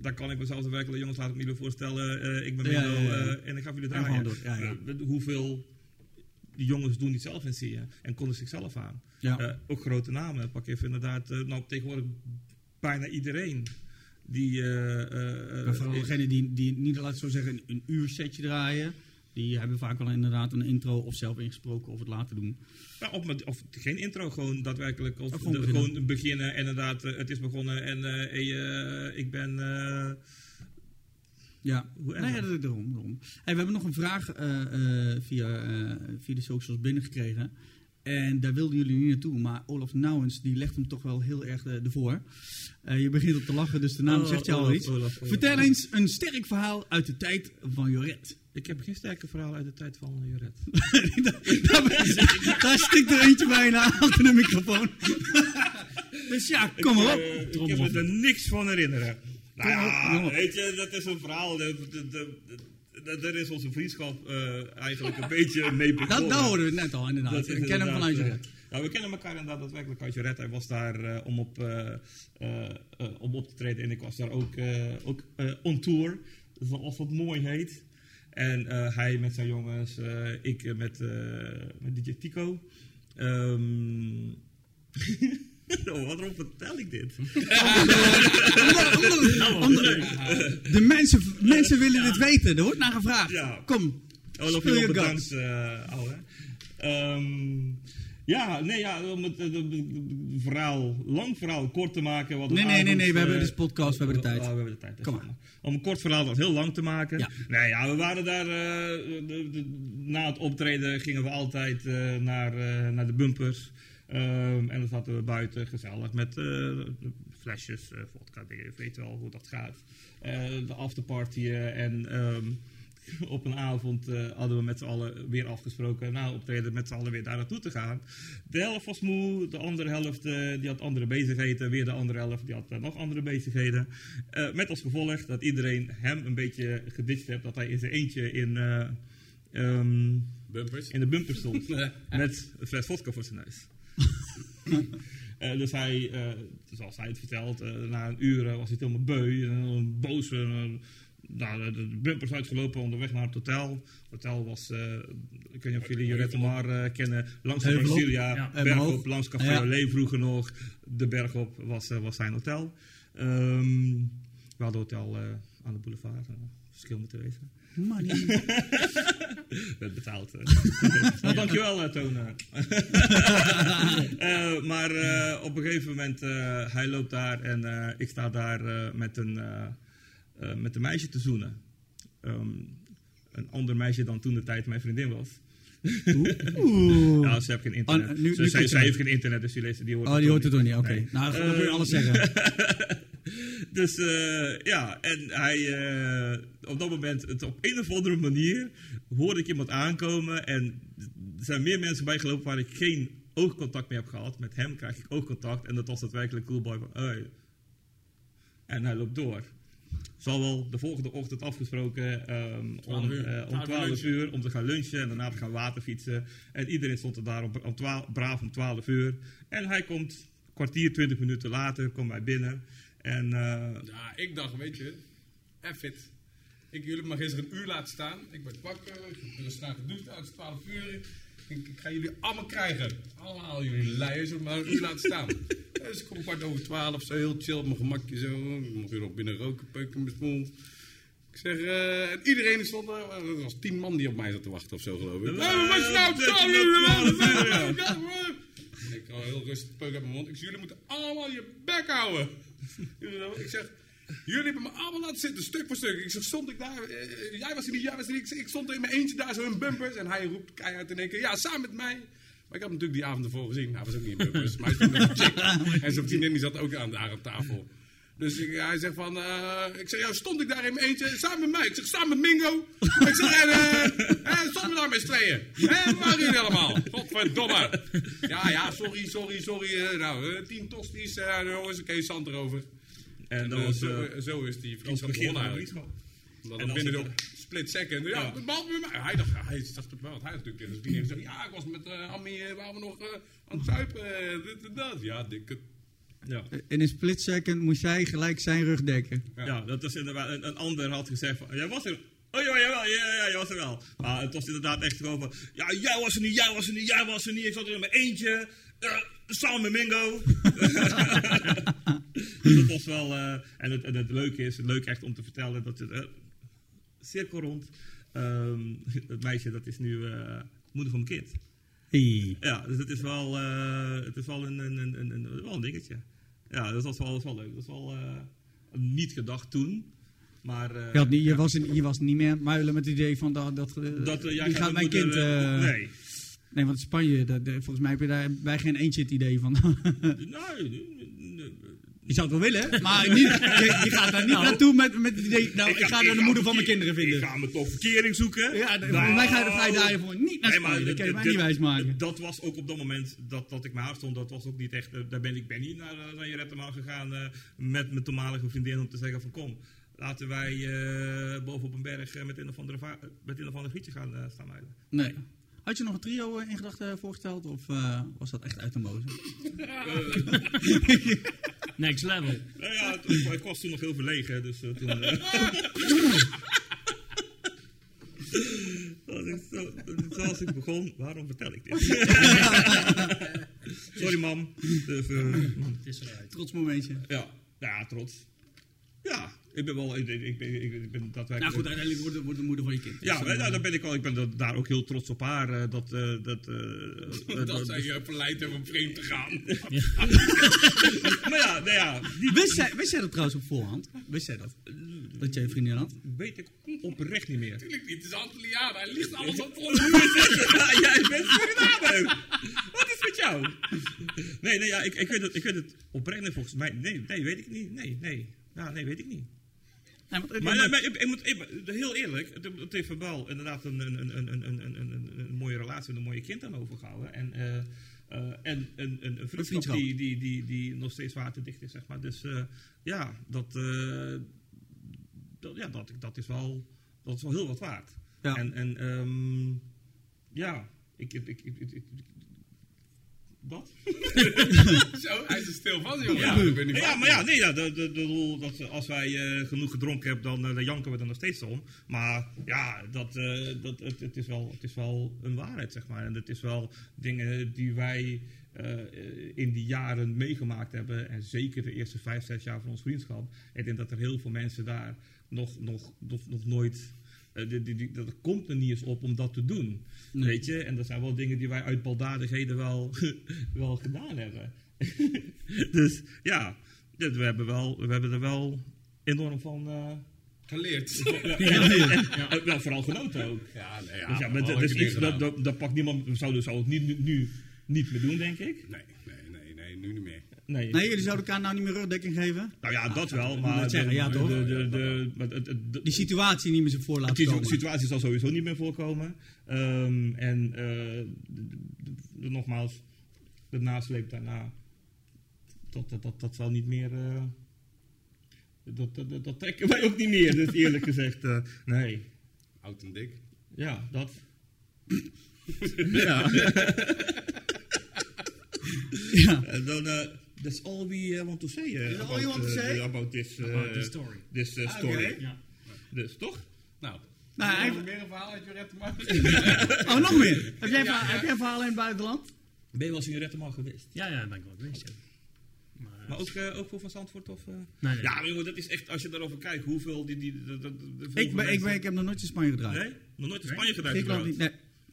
daar kan ik mezelf de werkelijke jongens laat ik me voorstellen. Eh, ik ben Milo ja, ja. eh, en ik ga jullie ja. Eh, hoeveel die jongens doen die zelf in je en konden zichzelf aan. Ja. Eh, ook grote namen. Pak even inderdaad, eh, nou tegenwoordig bijna iedereen. Die, eh, vooral degenen die, die niet, laat zo zeggen, een, uur setje draaien, die hebben vaak wel inderdaad een intro of zelf ingesproken of het laten doen. Nou, of, met, of geen intro, gewoon daadwerkelijk. Of Of gewoon de- beginnen. gewoon beginnen. En inderdaad, het is begonnen en hey, ik ben. Ja, nee, ja, dat- daarom. daarom. Hey, we hebben nog een vraag eh, eh, via, eh, via de socials binnengekregen. En daar wilden jullie niet naartoe, maar Olaf Nouwens die legt hem toch wel heel erg ervoor. Je begint op te lachen, dus de naam Oh, zegt je al iets. Vertel eens een sterk verhaal uit de tijd van Joret. Ik heb geen sterke verhaal uit de tijd van Joret. daar, daar stikt er eentje bijna achter de microfoon. dus ja, kom maar op. Ik, ik heb me er niks van herinneren. Nou ja, op. weet je, dat is een verhaal. de- Daar is onze vriendschap eh, eigenlijk een beetje mee begonnen. Dat, dat hoorden we net al, inderdaad. Dat is Ik ken hem vanuit eh, nou, we kennen elkaar inderdaad daadwerkelijk uit Joret. Hij was daar eh, om, op, om op te treden en ik was daar ook, ook on tour, zoals dat mooi heet. En hij met zijn jongens, ik met, met DJ Tico. Ehm oh, waarom vertel ik dit? De mensen, mensen willen dit weten, er wordt naar gevraagd. Kom, Oh, je bedankt, eh. Ehm, ja, nee, ja, om het, eh, de- de verhaal, lang verhaal kort te maken. wat Nee, nee, nee, nee, we hebben eh, dus podcast, we hebben de tijd. oh, we hebben de tijd. Kom maar. Om een kort verhaal wat heel lang te maken. Ja. Nee, ja, we waren daar, na het optreden gingen we altijd naar, naar de bumpers. Ehm, en dan zaten we buiten gezellig met eh, flesjes, eh vodka, je weet wel hoe dat gaat. Eh, de afterpartyen en... ehm, op een avond hadden we met z'n allen weer afgesproken na optreden met z'n allen weer daar naartoe te gaan. De helft was moe, de andere helft die had andere bezigheden, weer de andere helft die had nog andere bezigheden. Met als gevolg dat iedereen hem een beetje geditcht heeft, dat hij in zijn eentje in, eh, ehm, Bumpers. in de bumper stond met een fles vodka voor zijn neus. Eh, dus hij, eh, zoals hij het vertelt, eh, na een uur was hij helemaal beu en boos. en, nou, de, bumpers uitgelopen onderweg naar het hotel. Het hotel was, ik weet niet of jullie Jurette maar kennen, langs de. Brasilia, Ja. Bergop, langs Café Ja. Olé vroeger nog. De bergop was, was zijn hotel. Ehm, we hadden hotel aan de boulevard, verschil moeten wezen. Money. betaald. eh. nou, dankjewel, uh, Toon. Eh, maar eh, op een gegeven moment, hij loopt daar en ik sta daar met, een, met een meisje te zoenen. Ehm, een ander meisje dan toen de tijd mijn vriendin was. Oeh. Ja, ze heeft geen internet. Oh, nu- Ze- nu zij, heeft geen internet, dus die, leest, die hoort Oh, die hoort het toch niet? Oké. Nou, dan kun je alles zeggen. Dus eh, ja, en hij, eh, op dat moment, het, op een of andere manier, hoorde ik iemand aankomen. En er zijn meer mensen bijgelopen waar ik geen oogcontact mee heb gehad. Met hem krijg ik oogcontact en dat was daadwerkelijk cool boy van, hey. En hij loopt door. Zal wel de volgende ochtend afgesproken 12 om, uur. eh, om 12 12 lunchen. uur om te gaan lunchen en daarna te gaan waterfietsen. En iedereen stond er daar om, om 12 braaf om 12 uur. En hij komt kwartier, 20 minuten later, komt hij binnen. En eh, Ja, ik dacht, weet je, en fit. Ik jullie maar gisteren een uur laten staan. Ik ben wakker, ik ben straat gedoucht, het is 12 uur. Ik, ik ga jullie allemaal krijgen. Allemaal jullie luiers, maar uur laten staan. Dus ik kom kwart over 12, zo heel chill op mijn gemakje zo. Mocht weer nog binnen roken, peuken met mijn mond. Ik zeg, eh, en iedereen stond er. Er was tien man die op mij zat te wachten of zo, geloof ik. Eh, wat is nou? Ik ga heel rustig peuk uit mijn mond. Ik zeg, jullie moeten allemaal je bek houden. Ik zeg, jullie hebben me allemaal laten zitten, stuk voor stuk. Ik zeg, stond ik daar? eh, jij was er niet, jij was er niet. Ik, stond er in mijn eentje daar zo in bumpers. En hij roept keihard in één keer, ja, samen met mij. Maar ik had hem natuurlijk die avond ervoor gezien. Hij was ook niet in bumpers. maar hij stond met een. En zijn vriendin die zat ook aan, daar aan tafel. Dus ik, hij zegt van, eh, ik zeg, ja, stond ik daar in mijn eentje, samen met mij. Ik zeg, samen met Mingo. ik zeg, en, stonden we daar met z'n tweeën. En waar jullie allemaal? Godverdomme. Ja, ja, sorry, sorry, sorry. nou, tien tosties, eh jongens, oké, zand erover. En En dat eh, was, zo, eh, zo is die begonnen van de dan als binnen de split second. Ja, Ja. behalve met mij. Hij dacht, hij dacht het wel, hij had natuurlijk dus die zei, ja, ik was met uh, Ammi, eh, waren we nog eh, aan het zuipen, eh, dit en dat. Ja, dikke. Ja. In een split second moest jij gelijk zijn rug dekken. Ja. Ja, dat is inderdaad. Een, een ander had gezegd van, jij was er. Oh ja, jawel, ja, ja, ja, jij was er wel. Maar het was inderdaad echt over, ja, jij was er niet, jij was er niet, jij was er niet. Ik zat er in mijn eentje, eh, met Mingo. dat was wel, eh, en, het, en het leuke is, het leuke echt om te vertellen, dat het, eh, cirkel rond, ehm, het meisje dat is nu eh, moeder van mijn kind. Hey. Ja, dus het is wel, het is wel een, een, een, een, een- wel een dingetje. Ja, dat was wel, dat was wel leuk. Dat was wel niet gedacht toen. Maar Je, had niet, je, was, er- je was niet meer aan het muilen met het idee van dat, dat, dat, jij die gaat mijn kind... nee. Nee, want Spanje, dat, volgens mij heb je daar bij geen eentje het idee van. Nee, nee, nee. je zou het wel willen, maar niet, je, je gaat daar niet naartoe met, met het idee... Nou, ik, ga daar de moeder van mijn kinderen Ik vinden. ga me toch verkering zoeken. Ja, de- Nou, volgens mij ga je er vrij dagen voor niet naar Nee, maar Spanje. Dat kan je dit- mij niet dit- wijsmaken. Dat was ook op dat moment dat, dat ik me stond. Dat was ook niet echt. eh, daar ben ik ben niet naar, eh, naar Jeretteman gegaan eh, met mijn toenmalige vriendin om te zeggen van kom. Laten wij eh boven op een berg met een of andere, va- met een of ander grietje gaan staan. Nee. Had je nog een trio eh, in gedachten voorgesteld? Of eh, was dat echt uit de mozen? Next level. Nou ja, het- was toen nog heel verlegen, dus eh, toen... eh, dat is zo, zoals ik begon, waarom vertel ik dit? Sorry mam. Eh, Het is eruit. Trots momentje. ja, ja, trots. Ja, ik ben wel, ik, ik, ben, ik, ben daadwerkelijk... Nou goed, uiteindelijk wordt, wordt de moeder van je kind. Ja, Dus, maar, eh, nou, daar ben ik wel. Ik ben da- daar ook heel trots op haar. eh, dat, eh, dat, eh, eh, Dat zij je verleid hebben om vreemd te gaan. maar ja, nou ja, die Wist jij, wist jij dat trouwens op voorhand? Wist jij dat? Dat jij een vriendin had? weet ik oprecht niet meer. Natuurlijk niet, het is Antilliaan, hij ligt alles op voor. ja, jij bent Suriname. Wat is met jou? Nee, nee, ja, ik, ik, weet het, ik weet het oprecht niet volgens mij. Nee, nee, weet ik niet. Nee, nee. Ja, nee, weet ik niet. Nee, Maar, ik, ik moet, ik, heel eerlijk, het, heeft wel inderdaad een, een, een, een, een, een, een, een mooie relatie en een mooie kind aan overgehouden. En, eh, eh, en een, een, een vriendschap. Die, die, die, die nog steeds waterdicht is, zeg maar. Dus eh, ja, dat, dat, ja dat, dat, is wel, dat is wel heel wat waard. Ja. En, en ehm, ja, ik, ik- ik- dat? Zo, hij is er stil van, jongen. Ja, Ik ben niet ja maar ja, nee, ja, de, de, de, rol dat als wij eh, genoeg gedronken hebben, dan, eh, dan janken we er nog steeds om. Maar ja, dat, eh, dat, het, het, is wel, het is wel een waarheid, zeg maar. En het is wel dingen die wij eh, in die jaren meegemaakt hebben. En zeker de eerste vijf, zes jaar van ons vriendschap. Ik denk dat er heel veel mensen daar nog, nog, nog, nog nooit... eh, die, die, die, dat komt er niet eens op om dat te doen. Weet je? En dat zijn wel dingen die wij uit baldadigheden wel, wel gedaan hebben. dus ja, dit- we hebben, wel, we hebben er wel enorm van. eh, Geleerd. ja, en wel vooral genoten ook. Ja, nee, ja. dus ja, maar dat, is iets, dat, dat, dat pakt niemand. We zouden, zou het niet, nu, nu niet meer doen, denk ik. Nee, nee, nee, nee, nu niet meer. Nee. Nee, jullie zouden elkaar nou niet meer rugdekking geven? Nou ja, dat wel, moet maar. net zeggen, de- ja, toch? de- de- de- maar het- het- de- Die situatie niet meer zo voor laten komen. situatie zal sowieso niet meer voorkomen. Ehm, en eh, nogmaals, de nasleep daarna, dat, dat, dat, dat zal niet meer. eh, dat, dat, dat, dat trekken wij ook niet meer, dus eerlijk gezegd. eh, nee. Oud en dik. Ja, dat. ja. Ja. En dan, that's all we eh, want to say. eh, That's all about, you want to eh, say? about this, eh, About this story. this, Ah, story. oké. Ja. Dus, toch? Nou, Nou, heb meer een verhaal uit je red te maken? Oh, nog meer. Heb jij, verha- heb jij verhalen in het buitenland? Ben je wel eens in Rettemal geweest? Ja, ja, ben ik wel geweest. Ja. Maar, Maar ook, eh, ook voor Van Zandvoort? Of, eh? nee, nee. Ja, maar jongen, dat is echt, als je daarover kijkt, hoeveel die... die, die, die- die- die- Ik, ben, ik, ben, ik heb nog nooit in Spanje gedraaid. Nee? Nog nooit in Spanje gedaan? Griekenland niet. Nee.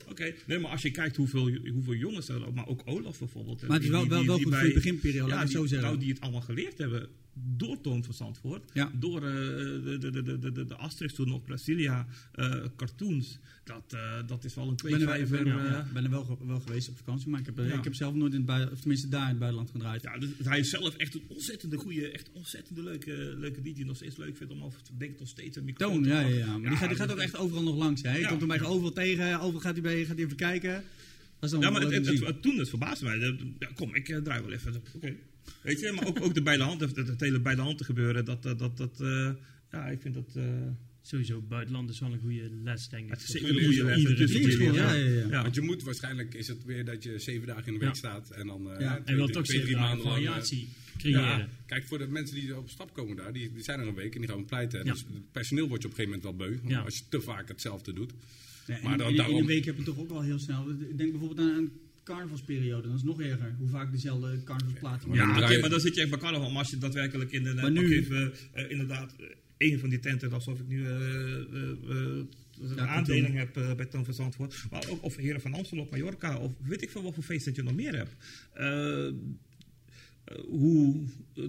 Oké, nee, maar als je kijkt hoeveel, hoeveel jongens er, maar ook Olaf bijvoorbeeld. Maar het is wel, wel, wel goed voor bij- je beginperiode, laat ik die, zo zeggen. Nou, die het allemaal geleerd hebben door Toon van Zandvoort. Ja. Door eh, de, de, de, de, de, de Asterix toen nog, Brasilia, eh, cartoons. Dat, eh, dat is wel een Ik ben er, ik kweekvijver. ben, eh, ja, ben er wel, wel geweest op vakantie, maar ik heb, Ja. ik heb zelf nooit in het buitenland, of tenminste daar in het buitenland gedraaid. Ja, dus hij is zelf echt een ontzettende goede, echt ontzettende leuke, leuke DJ. Nog steeds leuk vindt om af te denken tot steeds een microfoon Toon, ja, ja, ja. Maar die, gaat, die gaat ook echt overal nog langs. Hè. Ja. komt hem bij overal tegen, overal gaat hij, bij, gaat hij even kijken. Dat is dan Ja, maar het, het, het- toen, het verbaasde mij. Kom, ik draai wel even. Oké. Weet je, maar ook, ook de bij de hand, het, het hele bij de hand te gebeuren. Dat, dat, dat, dat eh, ja, ik vind dat... eh, Sowieso, buitenland is wel een goede les, denk ik. het is Voor zeker een goede les. iedere Het is een goede Leerschool, les, ja, ja, ja. Ja. Want je moet waarschijnlijk, is het weer dat je zeven dagen in de week Ja. staat en dan eh, Ja. twee, En wel drie- toch twee, drie zeker maanden lang. variatie creëren. Ja, kijk, voor de mensen die op stap komen daar, die, die zijn er een week en die gaan pleiten. Ja. Dus het personeel wordt je op een gegeven moment wel beu, Ja. als je te vaak hetzelfde doet. Ja, Maar dan- in, in daarom- een week heb je toch ook al heel snel. Ik denk bijvoorbeeld aan een carnavalsperiode. Dat is nog erger. Hoe vaak dezelfde carnavalsplaten Maar Ja, je- maar dan zit je echt bij carnaval. Maar als je daadwerkelijk in de... Maar nu- even, eh, inderdaad, eh, een van die tenten, alsof ik nu eh, een Ja, aandeling heb bij Toon van Zandvoort. Maar ook, of Heren van Amstel op Mallorca. Of weet ik veel wat voor feest dat je nog meer hebt. Hoe,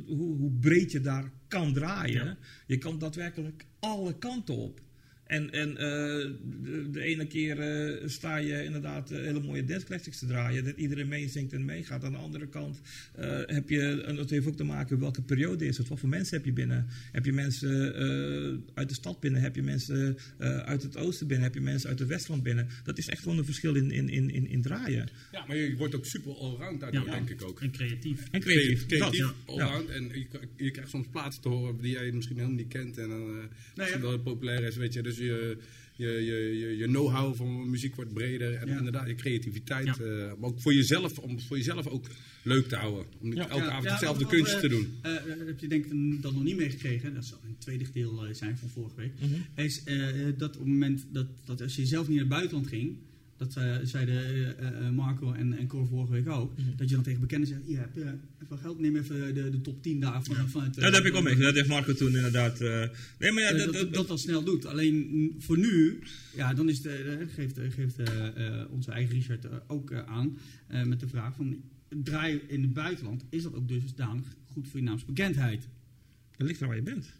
hoe, hoe breed je daar kan draaien. Je kan daadwerkelijk alle kanten op. En, en eh, de, de ene keer eh, sta je inderdaad eh, hele mooie classics te draaien. Dat iedereen meezingt en meegaat. Aan de andere kant eh, heb je, en dat heeft ook te maken welke periode is het. Wat voor mensen heb je binnen? Heb je mensen eh, uit de stad binnen? Heb je mensen eh, uit het oosten binnen? Heb je mensen uit het westland binnen? Dat is echt gewoon een verschil in, in, in, in, in draaien. Ja, maar je wordt ook super allround daardoor, Ja. denk ik ook. En creatief. En creatief. Creatief, Dat, ja. allround. En je, je krijgt soms plaatsen te horen die jij misschien helemaal niet kent. En dan eh misschien ja. wel populair is, weet je. Dus je, je, je, je, je know-how van muziek wordt breder. En Ja. inderdaad, je creativiteit. Ja. eh, maar ook voor jezelf, om het voor jezelf ook leuk te houden. Om niet Ja. elke Ja, avond hetzelfde kunstje eh, te doen. eh, eh, heb je denk ik dat nog niet meegekregen. Dat zal een tweede deel eh, zijn van vorige week. Mhm. Is eh, dat op het moment dat, dat als je zelf niet naar het buitenland ging. Dat eh, zeiden eh, eh, Marco en, en Cor vorige week ook. Mhm. Dat je dan tegen bekenden zegt: Ja, heb je even geld, neem even de, de top 10 daar van, van het. Ja, dat heb ik al mee. Dat heeft Marco toen inderdaad. nee, maar ja, dat, dat, dat, dat, snel doet. Alleen mm, voor nu, ja, dan is de, geeft, geeft onze eigen Richard ook aan met de vraag van draai in het buitenland, is dat ook dusdanig goed voor je naamsbekendheid? dat ligt er waar je bent.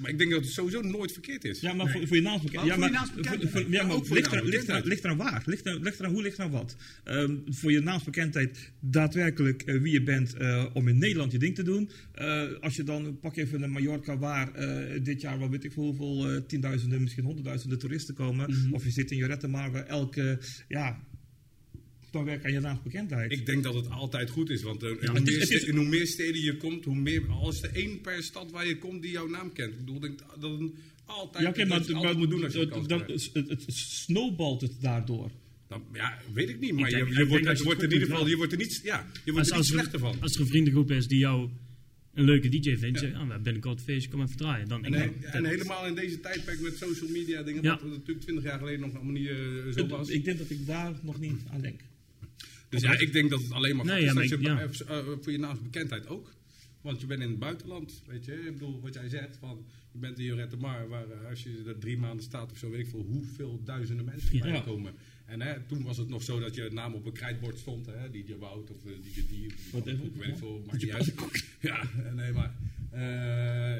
Maar ik denk dat het sowieso nooit verkeerd is. Ja, maar voor, voor je naamsbekend. Ja, maar, ja, Maar ligt, er, ligt, er, naamsbekendheid. ligt er aan waar? Ligt er, ligt er aan hoe, ligt er aan wat? Ehm, voor je naamsbekendheid daadwerkelijk eh, wie je bent eh, om in Nederland je ding te doen. Eh, als je dan, pak even een Mallorca waar dit jaar, wat weet ik veel, hoeveel tienduizenden, misschien honderdduizenden toeristen komen. Mhm. Of je zit in Jorette maar waar elke, ja, dan werk aan je naamsbekendheid. Ik denk dat het altijd goed is, want eh, Ja, hoe, het is- meer is- hoe meer steden je komt, hoe meer, als er één per stad waar je komt die jouw naam kent. Ik bedoel, denk dat het altijd, ja, oké, dat maar, altijd moet doen als je dat- dat- krijgt. het, het snowbalt het daardoor. Dan, ja, weet ik niet, maar Ik denk- je, wordt, dat je je wordt het in ieder geval, je wordt er niet, ja, je wordt Als, er niet slechter er, van. als er een vriendengroep is die jou een leuke DJ vindt, zeg, ah, we hebben binnenkort feestje, kom even draaien. Dan, En, ik- he- en dat- helemaal in deze tijdperk met social media dingen, Ja. wat natuurlijk 20 jaar geleden nog allemaal niet eh, zo was. Ik denk dat ik daar nog niet aan denk. Dus ja, ik denk dat het alleen maar Nee, ja, is maar dat ik- je, ja. eh, voor je naamsbekendheid ook. Want je bent in het buitenland, weet je. Ik bedoel, wat jij zegt, van, je bent in Jorette Mar, waar eh, als je er drie maanden staat of zo, weet ik veel, hoeveel duizenden mensen bij komen. En hè, toen was het nog zo dat je naam op een krijtbord stond, hè, DJ Wout of eh, Die, of Wat even? ik weet ik veel, maakt niet uit. Ja, nee, maar...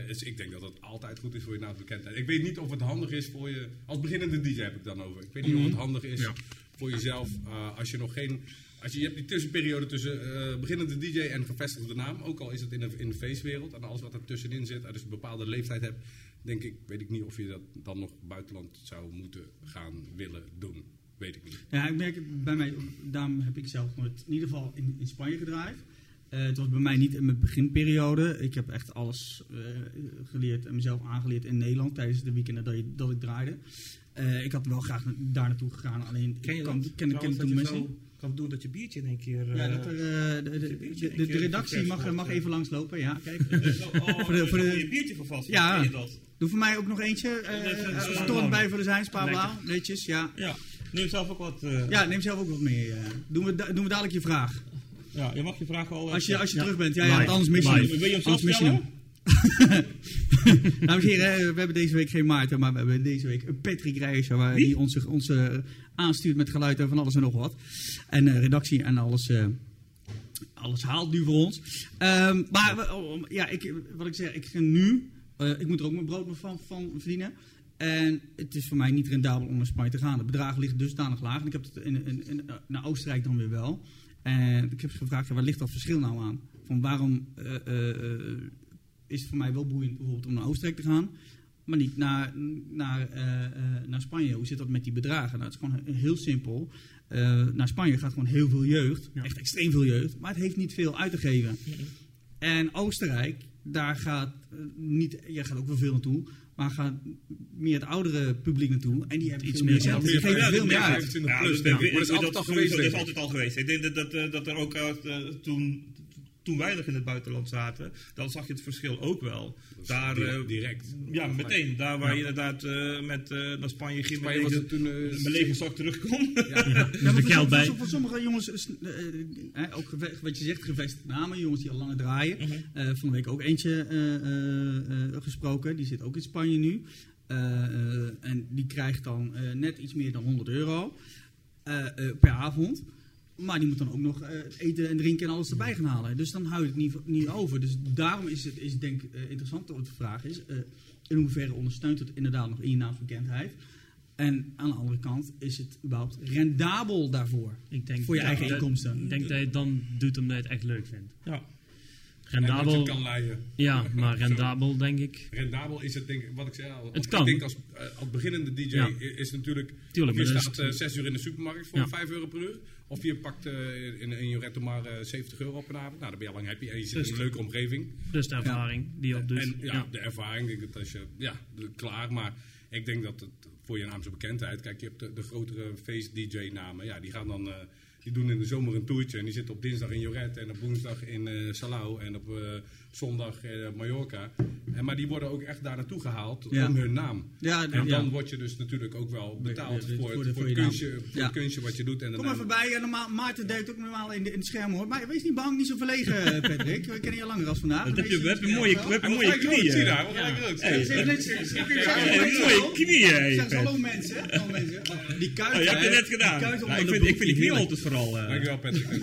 dus ik denk dat het altijd goed is voor je naamsbekendheid. Ik weet niet of het handig is voor je... Als beginnende DJ heb ik dan over. Ik weet niet of het handig is Ja. voor jezelf als je nog geen... Als je, je hebt die tussenperiode tussen eh, beginnende DJ en gevestigde naam. Ook al is het in de, in de feestwereld. En alles wat er tussenin zit. Als je een bepaalde leeftijd hebt. Denk ik, weet ik niet of je dat dan nog buitenland zou moeten gaan willen doen. Weet ik niet. Ja, ik merk het bij mij, daarom heb ik zelf nooit in ieder geval in, in Spanje gedraaid. Eh, het was bij mij niet in mijn beginperiode. Ik heb echt alles eh, geleerd en mezelf aangeleerd in Nederland tijdens de weekenden dat, je- dat ik draaide. Eh, ik had wel graag na- daar naartoe gegaan, alleen Ken je ik dat? kan, ken, ken, Trouwens, toen dat mensen. Kan doen dat je biertje in één keer... Ja, eh, dat er, eh, de, de, redactie mag, mag eh. even langslopen. Ja, kijk. Oh, Voor de- voor de- je biertje vervast. Ja. Ken je dat? Doe voor mij ook nog eentje. lang. bij voor de zijn, spaarblauw. Netjes, ja. Ja, neem zelf ook wat. eh, Ja, neem zelf ook wat mee. doen, we, doen we dadelijk je vraag. ja, je mag je vragen al. Als je, als je terug bent. Ja, ja, anders mis je hem. Wil je hem zelf Dames en heren, we hebben deze week geen Maarten, maar we hebben deze week een Patrick Rijsser, die ons, ons eh, aanstuurt met geluid en van alles en nog wat. En eh, redactie en alles, eh, alles haalt nu voor ons. Ehm, maar we- oh, ja, ik, wat ik zeg, ik ga nu, eh, ik moet er ook mijn brood van, van verdienen. En het is voor mij niet rendabel om naar Spanje te gaan. Het bedrag ligt dusdanig laag. En ik heb het in, in, in- naar Oostenrijk dan weer wel. En ik heb ze gevraagd, ja, waar ligt dat verschil nou aan? Van waarom eh, eh, eh, is het voor mij wel boeiend bijvoorbeeld om naar Oostenrijk te gaan, maar niet naar, naar, eh, eh, naar Spanje. Hoe zit dat met die bedragen? Nou, het is gewoon heel simpel. Eh, naar Spanje gaat gewoon heel veel jeugd, Ja. echt extreem veel jeugd, maar het heeft niet veel uit te geven. En Oostenrijk, daar gaat niet, jij gaat ook wel veel naartoe, maar gaat meer het oudere publiek naartoe. En die hebben Iets meer geld. die geven Ja, veel meer uit. 25 Ja, dat, is altijd al geweest, dat is altijd al geweest. Ik denk dat, dat, dat er ook toen, toen wij nog in het buitenland zaten, dan zag je het verschil ook wel. Daar, eh, direct. ja, meteen. Daar waar je inderdaad eh, met, eh, naar Spanje ging, Spanje was met het toen... eh, mijn lege zak terugkom. Dus Ja, maar geld voor, bij. voor, sommige jongens, is, eh, eh, ook wat je zegt, gevestigd namen, jongens die al langer draaien. Mhm. Eh, van de week ook eentje eh, eh, eh, gesproken, die zit ook in Spanje nu. Eh, eh, en die krijgt dan eh, net iets meer dan 100 euro eh, eh, per avond. Maar die moet dan ook nog eh, eten en drinken en alles erbij gaan halen. Dus dan houdt het niet, niet over. Dus daarom is het is denk ik eh, interessant wat de vraag is. eh, in hoeverre ondersteunt het inderdaad nog in je naamsbekendheid? En aan de andere kant, is het überhaupt rendabel daarvoor? Ik denk, Voor je eigen dat- inkomsten. Ik denk dat je het dan doet omdat je het echt leuk vindt. Ja. En dat je Rendabel, het kan leiden. ja, maar rendabel denk ik. Rendabel is het, denk ik, wat ik zei al. Het Ik kan. denk als, als beginnende DJ Ja. is natuurlijk. Tuurlijk, je dat staat zes uur in de supermarkt voor Ja. 5 euro per uur. Of je pakt eh, in, in je retto maar eh, 70 euro op een avond. Nou, dan ben je al lang happy. En je zit Dus- in een leuke omgeving. Dus de ervaring die je opdoet. En ja, ja. de ervaring, denk ik dat als je, ja, klaar. Maar ik denk dat het voor je naamse bekendheid, kijk, je hebt de, de grotere feest-DJ-namen, ja, die gaan dan, eh, die doen in de zomer een toertje. En die zitten op dinsdag in Joret en op woensdag in eh Salau en op eh, zondag in Mallorca. En, maar die worden ook echt daar naartoe gehaald Ja. om hun naam. Ja, En ja. dan word je dus natuurlijk ook wel betaald voor, voor de- voor voor het je kunstje, voor Ja. het kunstje wat je doet. En Kom naam. even bij. En normaal, Maarten duikt ook normaal in, de, in het scherm hoor. Maar wees niet bang, niet zo verlegen, Patrick. We kennen je langer als vandaag. Dat heb je, we hebben mooie, we hebben mooie rood, zie je knieën. daar? Mooie knieën, Zeg hallo mensen. Hallo mensen. Die kuit. Oh, je hebt het hè, net gedaan. Nou, ik, vind, ik broek, vind die knieën altijd vooral. eh Dankjewel Patrick.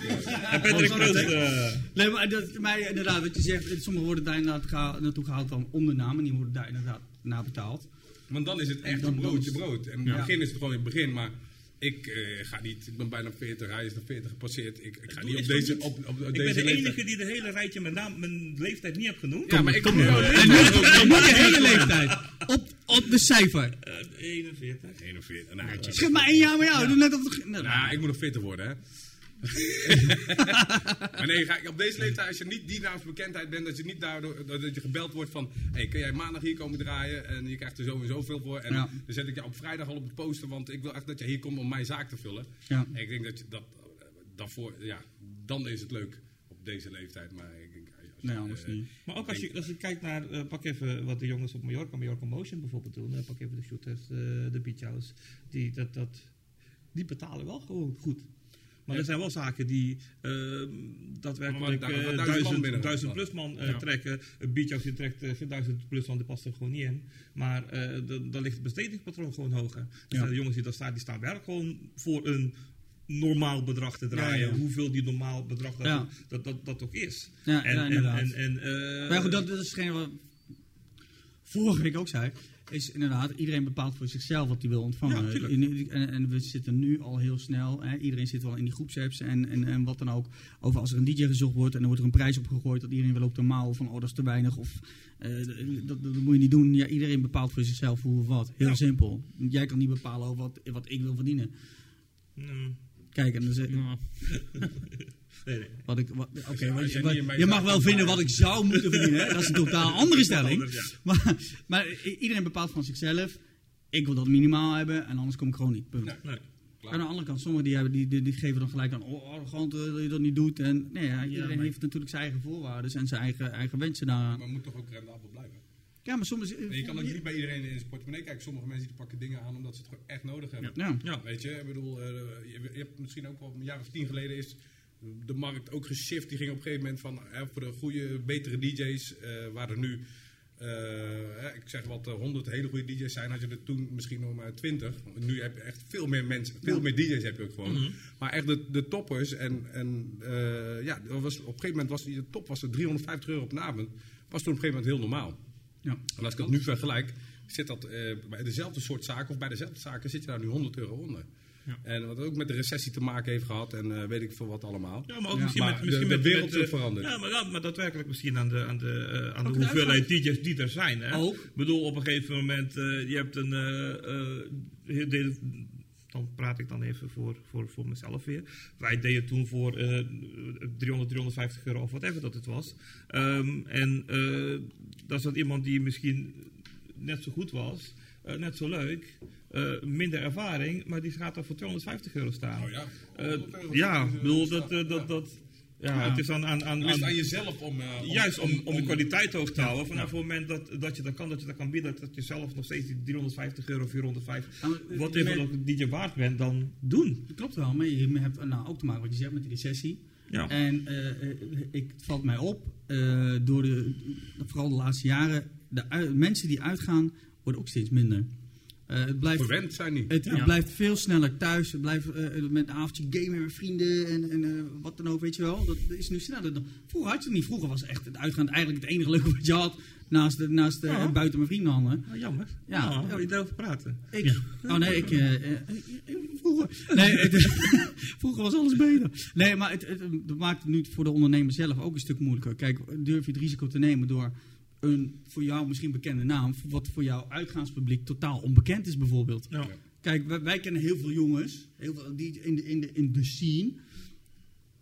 Patrick Proost, dat, eh, Nee, maar dat, mij, inderdaad, wat je zegt, sommigen worden daar inderdaad geha- naartoe gehaald dan om de naam. En die worden daar inderdaad na betaald. Want dan is het echt een broodje brood. En in het begin is het gewoon in het begin, maar ik eh, ga niet, ik ben bijna 40, hij is nog 40 gepasseerd. Ik, ik ga niet op deze, op, op, op ik deze ben de leeftijd. enige die de hele rijtje mijn, naam, mijn leeftijd niet heb genoemd. Ja, maar ik kom nu. En je hele leeftijd. Op, op de cijfer. Eh, 41. 41. Nou, Schip maar één jaar met jou. Doe net of het... Nou, nou, ik moet nog fitter worden, hè. maar nee, ga ik op deze leeftijd, als je niet die naamsbekendheid bent, dat je niet daardoor dat je gebeld wordt van, hey, kun jij maandag hier komen draaien en je krijgt er zo en zoveel voor. En Ja. dan zet ik je op vrijdag al op het poster, want ik wil echt dat je hier komt om mijn zaak te vullen. Ja. En ik denk dat je dat, eh, daarvoor, ja, dan is het leuk op deze leeftijd. Maar ik denk, Nee, anders eh, niet. Maar ook als je, als je kijkt naar, eh, pak even wat de jongens op Mallorca, Mallorca Motion bijvoorbeeld doen. pak even de shooters, de beach house. Die, dat, dat, die betalen wel gewoon goed. Maar er zijn wel zaken die eh, daadwerkelijk eh, duizend duizend, plus man eh, trekken. Een die trekt geen duizend plus man, die past er gewoon niet in. Maar dan- ligt het bestedingspatroon gewoon hoger. Dus de jongens die daar staan, die staan werk gewoon voor een normaal bedrag te draaien. Ja, ja. Hoeveel die normaal bedrag dat, Ja. dat, dat, dat ook is. Ja, en, en, en, en, Maar goed, dat, dat is hetgeen wat vorige week ook zei. Is inderdaad, iedereen bepaalt voor zichzelf wat hij wil ontvangen. Ja, tuurlijk. In- en, en we zitten nu al heel snel. Hè, iedereen zit wel in die groepsapps en, en, en wat dan ook. Over als er een DJ gezocht wordt en er wordt er een prijs op gegooid. Dat iedereen wel op de maal van, oh dat is te weinig. Of eh, dat, dat moet je niet doen. Ja, iedereen bepaalt voor zichzelf hoe of wat. Heel Ja. simpel. Jij kan niet bepalen over wat, wat ik wil verdienen. mm, Kijk, en dan zeg, Nou, nee, nee. wat ik. wat- wat- wat- mijn je mag wel vinden wat ik zou moeten verdienen. Dat is een totaal andere stelling. Maar, maar iedereen bepaalt van zichzelf. Ik wil dat minimaal hebben en anders kom ik gewoon niet. Punt. Aan de andere kant, sommigen die, hebben, die, die, die geven dan gelijk aan, oh arrogant eh, dat je dat niet doet. En nee, ja, iedereen maar- heeft natuurlijk zijn eigen voorwaarden en zijn eigen, eigen wensen daaraan. Maar het moet toch ook rendabel blijven? Ja, maar soms... Je kan ook niet bij iedereen in zijn portemonnee kijken. Sommige mensen die pakken dingen aan omdat ze het gewoon echt nodig hebben. Ja. Ja. Weet je, ik bedoel, eh, je, je hebt misschien ook wel een jaar of tien geleden is de markt ook geshift. Die ging op een gegeven moment van eh, voor de goede, betere DJ's eh waren er nu. eh, ik zeg wat, eh, 100 hele goede DJ's zijn, had je er toen misschien nog maar 20. Nu heb je echt veel meer mensen, veel meer DJ's heb je ook gewoon. Maar echt de, de toppers en, en ja, was, op een gegeven moment was die de top was er 350 euro op een avond. Was toen op een gegeven moment heel normaal. Ja. En als ik dat nu vergelijk, zit dat bij dezelfde soort zaken of bij dezelfde zaken zit je daar nu 100 euro onder. Ja. En wat ook met de recessie te maken heeft gehad en eh, weet ik veel wat allemaal. Ja, maar ook Ja, misschien maar met... de- Misschien de met, wereld met, veranderd. Ja, maar, ja, maar daadwerkelijk misschien aan de, aan de, eh, aan de de hoeveelheid DJ's die er zijn. Hè? Ook. Ik bedoel, op een gegeven moment, eh, je hebt een... eh, eh, de- dan praat ik dan even voor, voor, voor mezelf weer. Wij deden toen voor eh 300, 350 euro of whatever dat het was. Ehm, en eh dat is dan iemand die misschien net zo goed was, net zo leuk, eh, minder ervaring, maar die gaat dan voor 250 euro staan. Oh ja, Eh, 100 euro ja, eh, bedoel, dat, dat, eh, dat, ja. dat, ja, Ja. het is aan, aan, aan, aan- aan jezelf om... eh, om- juist om, om de kwaliteit hoog te houden. Vanaf het moment dat, dat je dat kan, dat je dat kan bieden, dat je zelf nog steeds die 350 euro, 450, Ja, maar, eh, wat even nog die je waard bent, dan doen. Dat klopt wel, maar je hebt nou, ook te maken wat je zegt met die recessie. Ja. En eh, eh, ik, het valt mij op, eh, door de, vooral de laatste jaren, de mensen die uitgaan, worden ook steeds minder. Eh, het blijft, Verwend zijn die. het, Ja. blijft veel sneller thuis. Het blijft eh, met een avondje gamen met vrienden en, en eh, wat dan ook, weet je wel. Dat is nu sneller dan. Vroeger had je het niet. Vroeger was echt het uitgaan eigenlijk het enige leuke wat je had. Naast, de, naast de, Ja. buiten mijn vrienden hangen. Ah, jammer. Ja. Ja, wil je daarover praten? Ik, Oh nee, ik. eh, eh, eh, vroeger. Nee, het, vroeger was alles beter. Nee, maar het, het, het maakt het nu voor de ondernemer zelf ook een stuk moeilijker. Kijk, durf je het risico te nemen door een voor jou misschien bekende naam, wat voor jouw uitgaanspubliek totaal onbekend is, bijvoorbeeld. Ja. Kijk, wij, wij kennen heel veel jongens, heel veel die in de, in de, in de scene,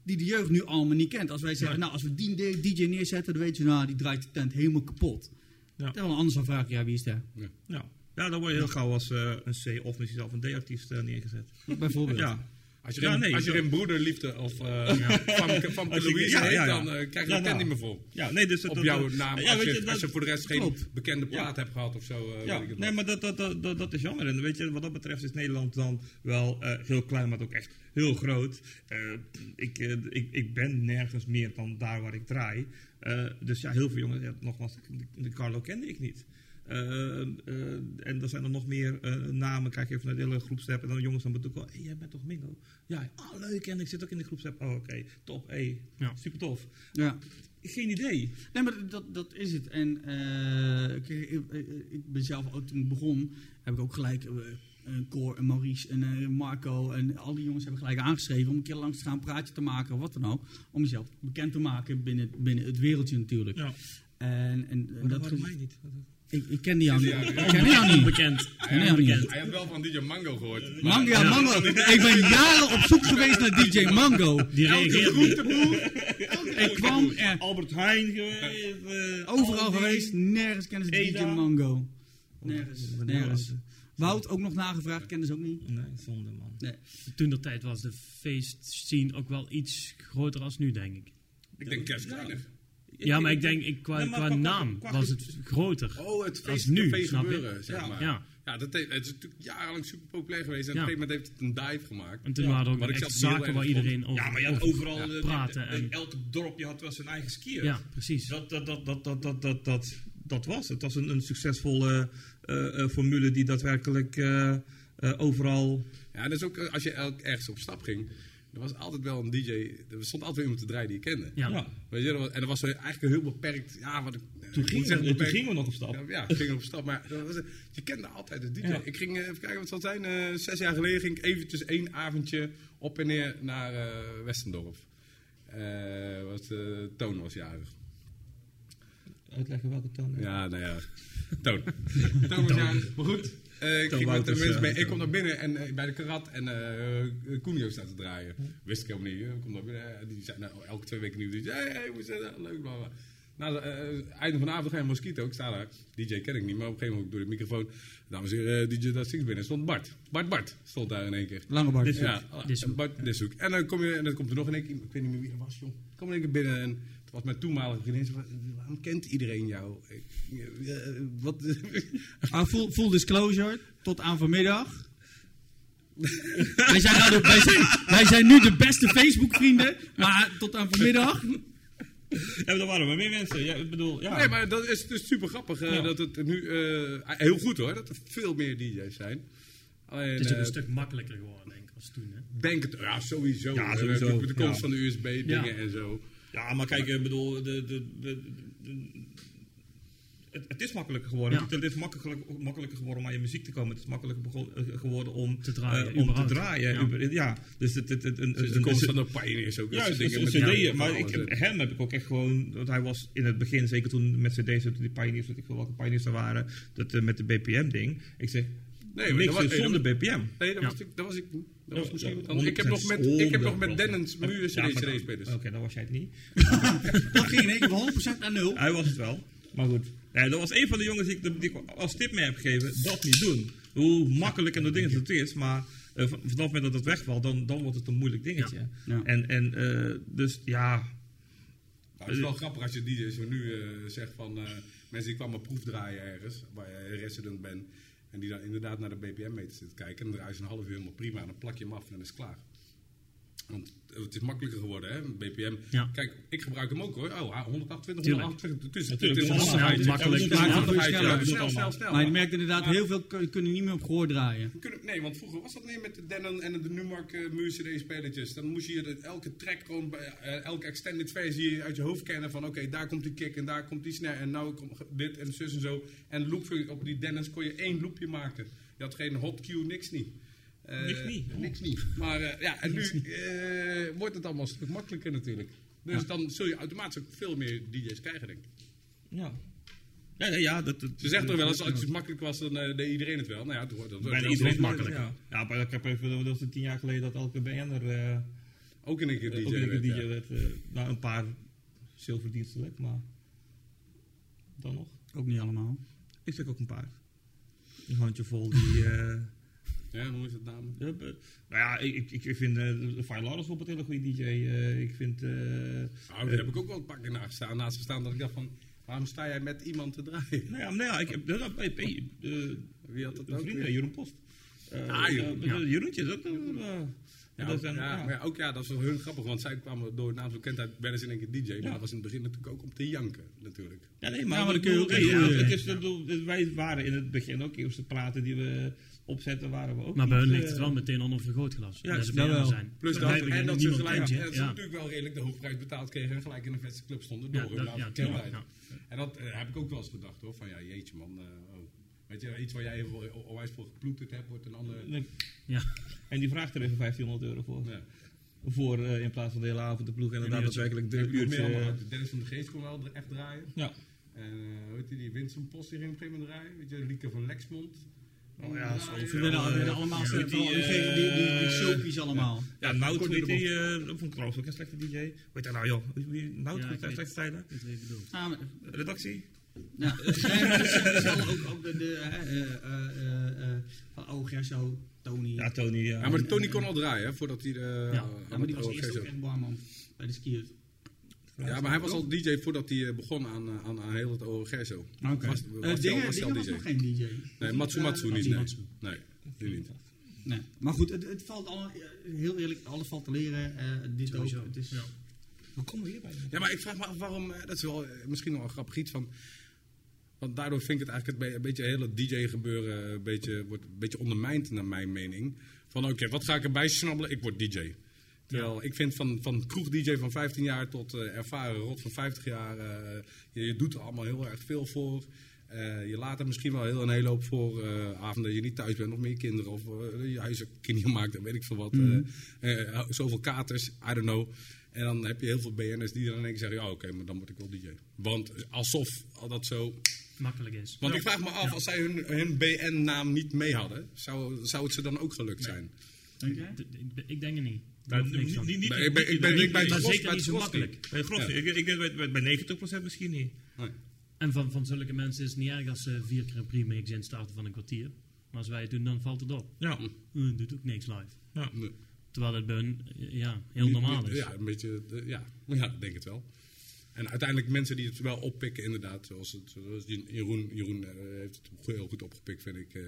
die de jeugd nu allemaal niet kent. Als wij zeggen, nou, als we die DJ neerzetten, dan weet je, nou, die draait de tent helemaal kapot. Ja. Terwijl anders dan vraag je, ja, wie is daar? Ja. ja, dan word je heel gauw als eh, een C of misschien zelf een D-artiest eh, neergezet. Bijvoorbeeld. Ja. Als je, Ja, nee, als je een broederliefde of eh, van, van Louise heet, ja, ja. dan eh, krijg je tent nou. niet meer vol. Ja, nee, dus Op dat- jouw naam, als, je, je, dat- als je voor de rest geen bekende plaat hebt gehad of zo. eh, Ja, weet ik het nee, maar dat, dat, dat, dat, is jammer. En weet je, wat dat betreft is Nederland dan wel heel klein, maar ook echt heel groot. Ik, ik, ik ben nergens meer dan daar waar ik draai. Dus ja, heel veel jongens, nogmaals, de Carlo kende ik niet. Eh, eh, en er zijn er nog meer eh, namen, kijk even naar de hele groepsapp. En dan jongens dan bedoel ik hey, jij bent toch Mingo? Ja, ah, leuk, en ik zit ook in de groepsapp. Oh, oké, top, hey, Ja. super tof. Ja. Geen idee. Nee, maar dat, dat is het. En ik, ben zelf ook toen ik begon, heb ik ook gelijk een Cor en Maurice en Marco en al die jongens hebben gelijk aangeschreven om een keer langs te gaan, een praatje te maken of wat dan ook. Om jezelf bekend te maken binnen, binnen het wereldje natuurlijk. Ja. En, en, en dat, waarom mij niet? Ik, ik kende jou niet. Ik kende jou niet. Bekend. Hij had wel van DJ Mango gehoord. Mango, ja, Mango. Ik ben jaren op zoek geweest naar DJ Mango. Die. Ik kwam er Albert Heijn geweest. eh, overal geweest, nergens kennen ze DJ. Mango. Nergens, Oh, nergens. Wout ook nog nagevraagd, kenden ze ook niet. Nee, zonde man. Nee. Toen de tijd was de feestscene ook wel iets groter als nu, denk ik. Ik denk Kev Kleiner. Ja, maar ik denk ik, qua, Ja, maar qua qua- naam qua- was het groter. Oh, het Als feest, nu, snap gebeuren, zeg Ja. maar. Ja. Ja, dat heeft, het is natuurlijk jarenlang super populair geweest. En Ja. op een gegeven moment heeft het een dive gemaakt. En toen Ja, waren er ook ik echt zaken waar iedereen over, Ja, maar je had over- overal ja, eh, praten. eh, En, elk dorpje had wel zijn eigen skier. ja, precies. Dat, dat, dat, dat, dat, dat, dat, dat, dat was het. Het was een, een succesvolle eh, eh, formule die daadwerkelijk eh, eh, overal. Ja, dat is ook als je elk- ergens op stap ging. Er was altijd wel een DJ. Er stond altijd iemand te draaien die je kende. Ja. Ja. Weet je, dat was- en dat was eigenlijk heel beperkt. Ja, wat ik. Toen, gingen zeggen, we, toen beperkt- gingen we nog op stap. Ja, ja, ik ging op stap. Maar dat was, je kende altijd de DJ. Ja. Ik ging, eh, even kijken wat het zal zijn. eh, zes jaar geleden ging ik eventjes één avondje op en neer naar eh, Westendorp. Eh, was, eh, Toon was jarig. Uitleggen welke toon. Ja, nou ja. Toon. Toon was jarig. Maar goed. Eh, ik, ging met de mensen mee. ik kom naar binnen en eh, bij de karat en eh Cunio staat te draaien. Wist ik helemaal niet. Ik kom naar binnen. en Die zei nou, elke twee weken nieuw. DJ, hey, hey, hoe is het? Eh, Leuk, bla bla. Na het einde van de avond ga je Mosquito. Ik sta daar. DJ ken ik niet, maar op een gegeven moment door de microfoon. Dames en heren, eh, DJ Dat Six binnen. Stond Bart. Bart Bart stond daar in één keer. Lange Bart. Dit is- Ja, Dishoek. Bart Dishoek. En dan, kom je, en dan komt er nog in één keer, ik weet niet meer wie er was, joh. Kom in één keer binnen en was mijn toenmalige vriendin. Waarom kent iedereen jou? Ik, eh, wat, Maar full, full disclosure, tot aan vanmiddag. wij, zijn nou de- wij, zijn, wij zijn nu de beste Facebook-vrienden, maar tot aan vanmiddag. Ja, er waren maar meer mensen. Ja, ik bedoel, ja. Nee, maar dat is dus super grappig. eh, Ja. dat het nu, eh, heel goed hoor, dat er veel meer DJ's zijn. Alleen, Het is ook een stuk makkelijker geworden, denk ik, als toen. Hè? denk het, ja, sowieso. Ja, sowieso, De, de komst ja. van de USB-dingen Ja. en zo. Ja, maar kijk, ik bedoel, de, de, de, de- het, het is makkelijker geworden. Ja. Het is makkelijker, makkelijker geworden om aan je muziek te komen. Het is makkelijker eh, geworden om Te draaien, eh, om te draaien. Ja. Uber- Ja. dus het, het, het, een, Dus de komst van de Pioneers ook. Ja, dat dus dingen met- ja, maar ik, hem heb ik ook echt gewoon... Want hij was in het begin, zeker toen met cd's, toen die pioneers, weet ik veel welke pioneers er waren, dat, eh, met de BPM-ding. Ik zeg, Nee, maar niks dat was- zonder BPM. Nee, dat Ja. was ik. Dat was ik. Dat was Ja, misschien ja, wat anders. Ik heb nog met, 100% ik heb nog met 100%. Dennens Ja. Oké, dan was jij het niet. Dat ging in één keer van 100% naar 0. Hij was het wel. Maar goed. Ja, dat was een van de jongens die ik, die ik als tip mee heb gegeven. Dat niet doen. Hoe makkelijk en dat ding het is. Maar eh, van- vanaf het moment dat het wegvalt, dan, dan wordt het een moeilijk dingetje. Ja. En, en eh, dus ja. Nou, het is wel grappig als je DJ zo nu eh, zegt van eh, mensen die kwamen proefdraaien ergens, waar je resident bent, en die dan inderdaad naar de BPM-meter zitten kijken, en dan draaien ze een half uur helemaal prima, en dan plak je hem af en dan is het klaar. Want het is makkelijker geworden, hè, BPM. Ja. Kijk, ik gebruik hem ook hoor. Oh, 128, Tuurlijk. 128. Het is, Natuurlijk, het is een is handigheid. snel, makkelijk. Snel, snel. Maar je merkt inderdaad, heel veel kun- kunnen niet meer op gehoor draaien. Nee, want vroeger was dat niet met de Denon en de Numark uh, CD-spelletjes. Dan moest je elke track gewoon, eh, elke extended versie uit je hoofd kennen van oké, daar komt die kick en daar komt die snare en nou komt dit en zus en zo. En loop op die Denons kon je één loopje maken. Je had geen hot cue, niks niet. Eh, Niks niet. Niks niet. Maar eh, ja, en nu eh, wordt het allemaal een stuk makkelijker natuurlijk. Dus dan zul je automatisch ook veel meer DJ's krijgen, denk ik. Ja. Ja, ja, ja dat, dat, Ze zegt toch wel eens, als het makkelijk was, dan eh, deed iedereen het wel. Nou ja, het wordt, dat wordt Bijna iedereen makkelijk. makkelijker. Ja, ja maar ik heb even, dat was tien jaar geleden dat elke BN'er eh Ook in een keer DJ ook een werd, DJ ja. werd. eh, nou, een paar zilverdienstelijk, maar dan nog. Ook niet allemaal. Ik zeg ook een paar. Een handjevol die... eh, Ja, hoe is het naam? Ja, be- nou ja, ik, ik, ik vind uh, Fire Lawrence op een hele goede DJ. eh, ik vind... eh, Nou, daar heb ik ook wel een paar keer naast gestaan, naast gestaan dat ik dacht van, waarom sta jij met iemand te draaien? nou ja, nou ja, ik heb... dat- dat- bij- bij, eh, Wie had dat een ook vriend, weer? eh, Jeroen Post. Eh, Ah, Jeroen, eh, ja. Jeroentje, dat... eh, Ja, dat ook, zijn- ja, ja. maar ja, ook ja, dat is wel heel grappig, want zij kwamen door een aantal bekendheid, werden ze in één keer DJ, maar dat was in het begin natuurlijk ook om te janken, natuurlijk. Ja, nee, maar, Ja, maar ik dan kun je ook een het is, wij waren in het begin ook eerste platen die we opzetten, waren we ook Maar bij hun ligt het eh, wel meteen onder vergrootglas. Ja, dat. BN'er zijn. Plus dat, en dat ze niemand gelijk, kent en je. dat ze Ja. natuurlijk wel redelijk de hoofdprijs betaald kregen en gelijk in de vetste club stonden door Ja, hun ja, ja. En dat eh, heb ik ook wel eens gedacht hoor, van ja, jeetje man, eh, oh. Weet je, iets waar jij even onwijs voor geploeterd hebt, wordt een ander... Ja. En die vraagt er even 1500 euro voor. Ja. Voor eh, in plaats van de hele avond de ploeg en inderdaad daadwerkelijk de uurtje. Dennis van de Geest kon wel echt draaien. Ja. En uh, hoe heet die, die Vincent Post die ging op een gegeven moment draaien. Weet je, Lieke van Lexmond. Oh ja, zo Ze veel. werden al- werden allemaal die, die, eh, geven die, die, die soapies allemaal. Ja, Nout, die, eh, vond ik trouwens ook een slechte DJ. Weet je nou joh, Nout, Ja, weet- slechte tijden. Redactie? Ja, ook, ook de, de eh, eh, van Oh Gerso, Tony. Ja, Tony. Ja, Ja, maar Tony kon al draaien, hè, voordat hij de... Ja, maar die was oh, eerst ook echt barman bij de skiers. Ja, maar hij was al DJ voordat hij eh, begon aan, eh, aan, aan heel het ORG zo. Oké. Was- Eh, was al- was al Dingen was DJ? nog geen DJ. Nee, Matsumatsu niet, nee. Matsu. Nee, die niet. Nee. Maar goed, het, het valt eh, heel eerlijk, alles valt te leren. eh, dit Sowieso. ook. Het is, Ja. Hoe komen we hierbij? Ja, maar ik vraag me af waarom, eh, dat is wel eh, misschien wel een grappig iets van... Want daardoor vind ik het eigenlijk het be- een beetje het hele DJ-gebeuren een beetje, wordt een beetje ondermijnd naar mijn mening. Van oké, wat ga ik erbij snabbelen? Ik word DJ. Terwijl ik vind van, van kroeg-DJ van 15 jaar tot eh, ervaren rot van 50 jaar, eh, je, je doet er allemaal heel erg veel voor. Eh, je laat er misschien wel heel een hele hoop voor avonden dat je niet thuis bent of je kinderen of je huis een kindje maakt en weet ik veel wat. Eh, eh, zoveel katers, I don't know. En dan heb je heel veel BN'ers die dan in één keer zeggen, ja oké, maar dan word ik wel DJ. Want alsof al dat zo... Makkelijk is. Want ik vraag me af, als zij hun, hun BN-naam niet mee hadden, zou, zou het ze dan ook gelukt zijn? Denk ik denk het niet. Nou, van. niet, niet, ik ben- ik ben- ik ben- Maar Tros- zeker bij niet zo makkelijk. Bij Gros, ik, ik denk bij, bij 90% misschien niet. En van, van zulke mensen is het niet erg als ze vier keer een pre-mix instarten van een kwartier. Maar als wij het doen, dan valt het op. Ja. Uh, doet ook niks live. ja. Terwijl het bij hun ja, heel normaal is. Ja, een beetje, eh, ja, ja, denk het wel. En uiteindelijk mensen die het wel oppikken, inderdaad. Zoals, het, zoals Jeroen, Jeroen eh, heeft het heel goed opgepikt, vind ik. eh,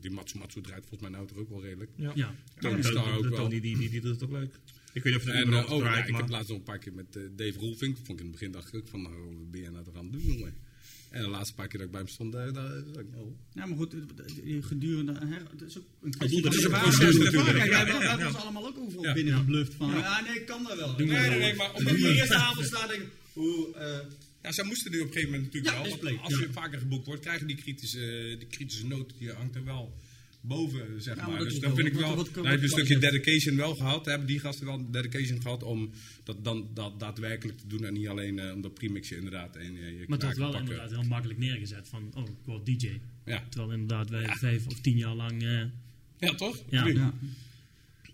die Matsu Matsu draait volgens mij nou toch ook wel redelijk. Ja. Ja. Tony Ja, Starr ook de- de wel. Tony, die, die, die doet het ook leuk. Ik weet niet of het En eh, uh, oh, draait, ik heb laatst nog een paar keer met Dave Roelvink. Vond ik in het begin dacht ik van, nou, wat ben jij nou toch aan het doen, jongen? En de laatste paar keer dat ik bij hem stond, daar, daar ik, oh. Ja, maar goed, gedurende... Hè, het is ook een dat is een proces Kijk, natuurlijk. wij Ja, ons allemaal ook overal Ja. binnen gebluft van... Ja, nee, ik kan dat wel. Nee, nee, nee, maar Omdat je de eerste avond staat denk ik... Hoe, eh, Ja, zij moesten nu op een gegeven moment natuurlijk Ja, wel. display, als ja. je vaker geboekt wordt, krijgen die kritische, die kritische noot, die hangt er wel boven, zeg Ja, maar maar. dat Dus dan vind ik wel, wat- wat- daar heb je een stukje dedication wel gehad. Hebben die gasten wel dedication gehad om dat dan dat daadwerkelijk te doen en niet alleen eh, om dat premixje inderdaad en je, je Maar het kraak wordt te wel pakken. inderdaad heel makkelijk neergezet van, oh, ik word DJ. Ja. Terwijl inderdaad wij vijf of tien jaar lang, eh, ja, toch? Ja. Ja.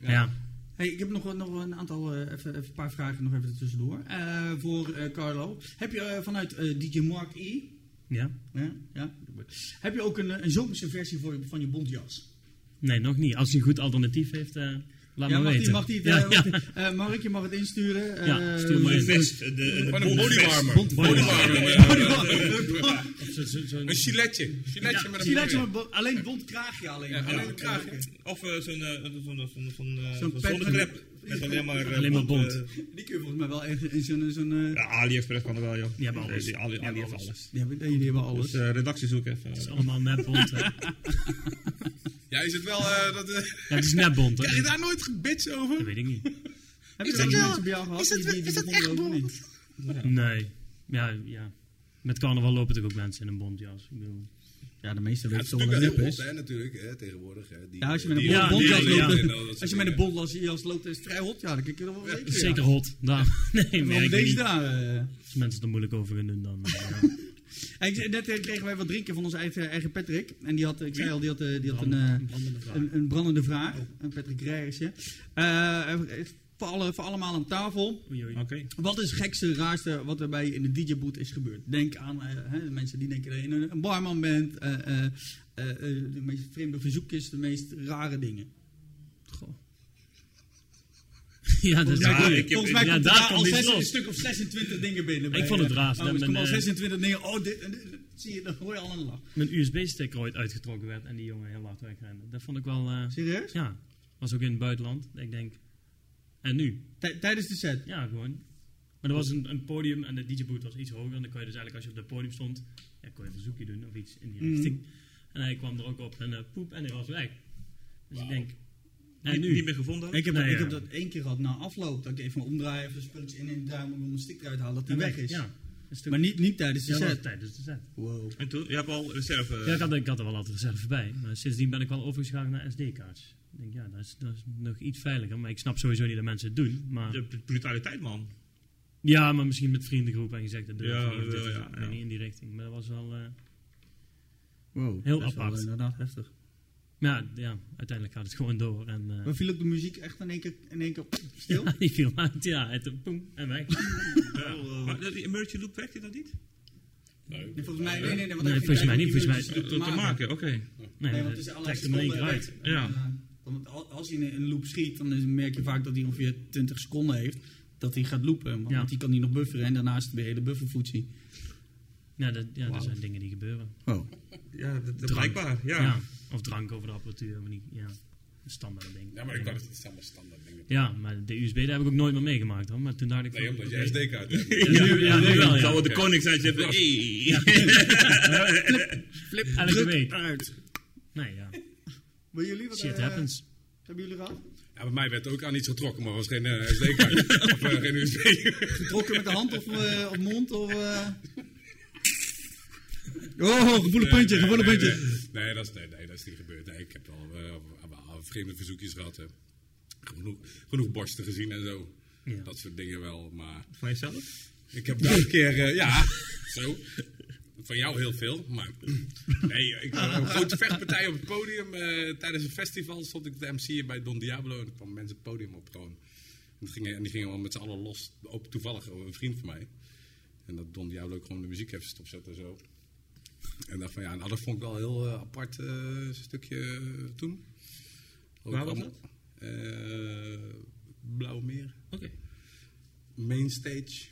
ja. Hey, ik heb nog, nog een aantal, eh, even, even een paar vragen nog even tussendoor. Eh, voor eh, Carlo. Heb je eh, vanuit eh, DJ Mark E... ja. Ja, ja. Heb je ook een, eh, een zomerse versie voor, je- van je bontjas? Nee, nog niet. Als hij een goed alternatief heeft, eh, laat ja, maar mag die, weten. mag die, ja, eh, ja. Mark, je mag het insturen. eh, Ja, stuur maar De in. vest, de, de, bodywarmer. Bond- Bodywarmer. Een giletje. Giletje met een je je bo- alleen bont kraagje alleen. Een kraag. Of eh, zo'n eh, zo'n zo'n zo'n eh. Met alleen maar, eh, Alleen maar bont. eh, Die kun je volgens mij wel echt in zo'n... zo'n eh, ja, AliExpress kan er wel, joh. Die hebben alles. Die, Ali, heeft alles. alles. die hebben, die hebben alles. Dus eh, redactie zoek even. Het is allemaal netbond. hè. Ja, is het wel... eh, dat, eh, Ja, het is netbond. Krijg je hè. daar nooit gebits over? Dat weet ik niet. Heb je mensen bij jou gehad? die- die- die ook niet? Nee. Ja, ja. Met carnaval lopen toch ook mensen in een bontjas. Ik bedoel, Ja, de meeste Ja, weten wel is. hè, natuurlijk, hè, tegenwoordig. Hè, die, Ja, als je met een die- Ja, bontjas ja, loopt, als je met een dingen. bontjas loopt, is het vrij hot. Ja, dan kijk je er wel het zeker. hot. Daar. Nee, ik Deze niet. daar. eh. Als mensen er moeilijk over gaan doen, dan... eh. Hey, Net eh, kregen wij wat drinken van onze eigen, eigen Patrick. En die had, ik zei al, die had, die had een, eh, brandende vraag. een, een brandende vraag. Een Patrick Rijsje. Eh voor, alle, voor allemaal aan tafel. Oei. Wat is het gekste, raarste wat er bij je in de DJ-boot is gebeurd? Denk aan eh, hè, de mensen die denken dat je een, een barman bent. eh, eh, de meest vreemde verzoekjes, de meest rare dingen. Goh. Ja, dat is Ja, ik heb- Volgens mij ja, komt er daar al een stuk of 26 dingen binnen. bij, vond het raar, Oh, er al men, eh, 26 dingen. Oh, dit, dit- dit- zie je, dan hoor je al een lach. Mijn USB-stick ooit uitgetrokken werd en die jongen heel hard wegrende. Dat vond ik wel... eh, Serieus? ja, was ook in het buitenland. Ik denk... En nu? Tij- Tijdens de set. Ja, gewoon. Maar er was een, een podium en de DJ-boot was iets hoger. En dan kon je dus eigenlijk als je op het podium stond, ja, kon je een verzoekje doen of iets in die Mhm. richting. En hij kwam er ook op en eh, poep en hij was weg. Dus ik denk... En nu? niet meer gevonden? Ik heb, Nee, ja. heb dat één gehad na afloop. Dat ik even omdraaien, even een spulletje in en duim om een stick eruit te halen, dat die weg is. Ja. Stuk Maar niet, niet tijdens de ja, set. tijdens de set. Wow. En toen? Je hebt al reserve. Ja, ik had, ik had er wel altijd reserve bij. Maar sindsdien ben ik wel overgeschakeld naar SD-kaarts. Ik denk, ja, dat is, dat is nog iets veiliger. Maar ik snap sowieso niet dat mensen het doen. Maar, De brutaliteit, man. ja, maar misschien met vriendengroep en gezegd, dat doe Ja, niet. Ja, ja. niet in die richting. Maar dat was wel... eh, wow. Heel dat is wel apart. inderdaad heftig. Ja, ja, uiteindelijk gaat het gewoon door. En, eh, Maar viel ook de muziek echt in één keer, in één keer stil? ja, die viel uit, ja. Het eh, poem en weg. Ja. Maar die emergency loop dat niet? Nee, volgens mij, nee, nee, nee. want Nee, volgens mij niet, volgens mij- Te, te maken, oké. Nee, Nee, want het is allerlei seconden uit. Ja. Eh, want als hij in een loop schiet, dan merk je vaak dat hij ongeveer 20 seconden heeft. Dat hij gaat loopen. Want Ja. die kan hij nog bufferen. En daarnaast de hele buffervoetsie. Ja, dat, ja, dat zijn dingen die gebeuren. Oh. Ja, dat, blijkbaar. Ja. Of drank over de apparatuur. Maar niet, ja, een standaard ding. Ja, maar ik dacht, het is allemaal standaard dingen. Ja, maar de USB, daar heb ik ook nooit meer meegemaakt hoor. Maar toen dacht ik Nee, omdat jij SD-kaart hebt. Ja, nu, ja, nu wel, ja. Zou het de koning zijn? Je hebt Flip, Elke druk week. uit. Nee, ja. Bij jullie, wat Shit eh, happens. hebben jullie gehad? Ja, bij mij werd ook aan iets getrokken, maar was geen eh, SD-kaart. of eh, geen USB. Getrokken met de hand of eh, op mond? Of, eh? Oh, gevoelig puntje, gevoelig puntje. Nee, dat is, nee, nee, dat is niet gebeurd. Nee, ik heb wel eh, vreemde verzoekjes gehad. Hè. Genoeg, genoeg borsten gezien en zo. Ja. Dat soort dingen wel. Maar Van jezelf? ik heb wel een keer, eh, ja, zo. Van jou heel veel, maar nee, ik had een grote vechtpartij op het podium. eh, tijdens een festival stond ik de MC'en bij Don Diablo en er kwamen mensen het podium op gewoon. En, gingen, en die gingen wel met z'n allen los, ook toevallig een vriend van mij. En dat Don Diablo ook gewoon de muziek even stopzette en zo. En dacht van ja, nou dat vond ik wel een heel eh, apart eh, stukje eh, toen. Ook Waar was Eh, Blauwe Meer. Oké. Mainstage.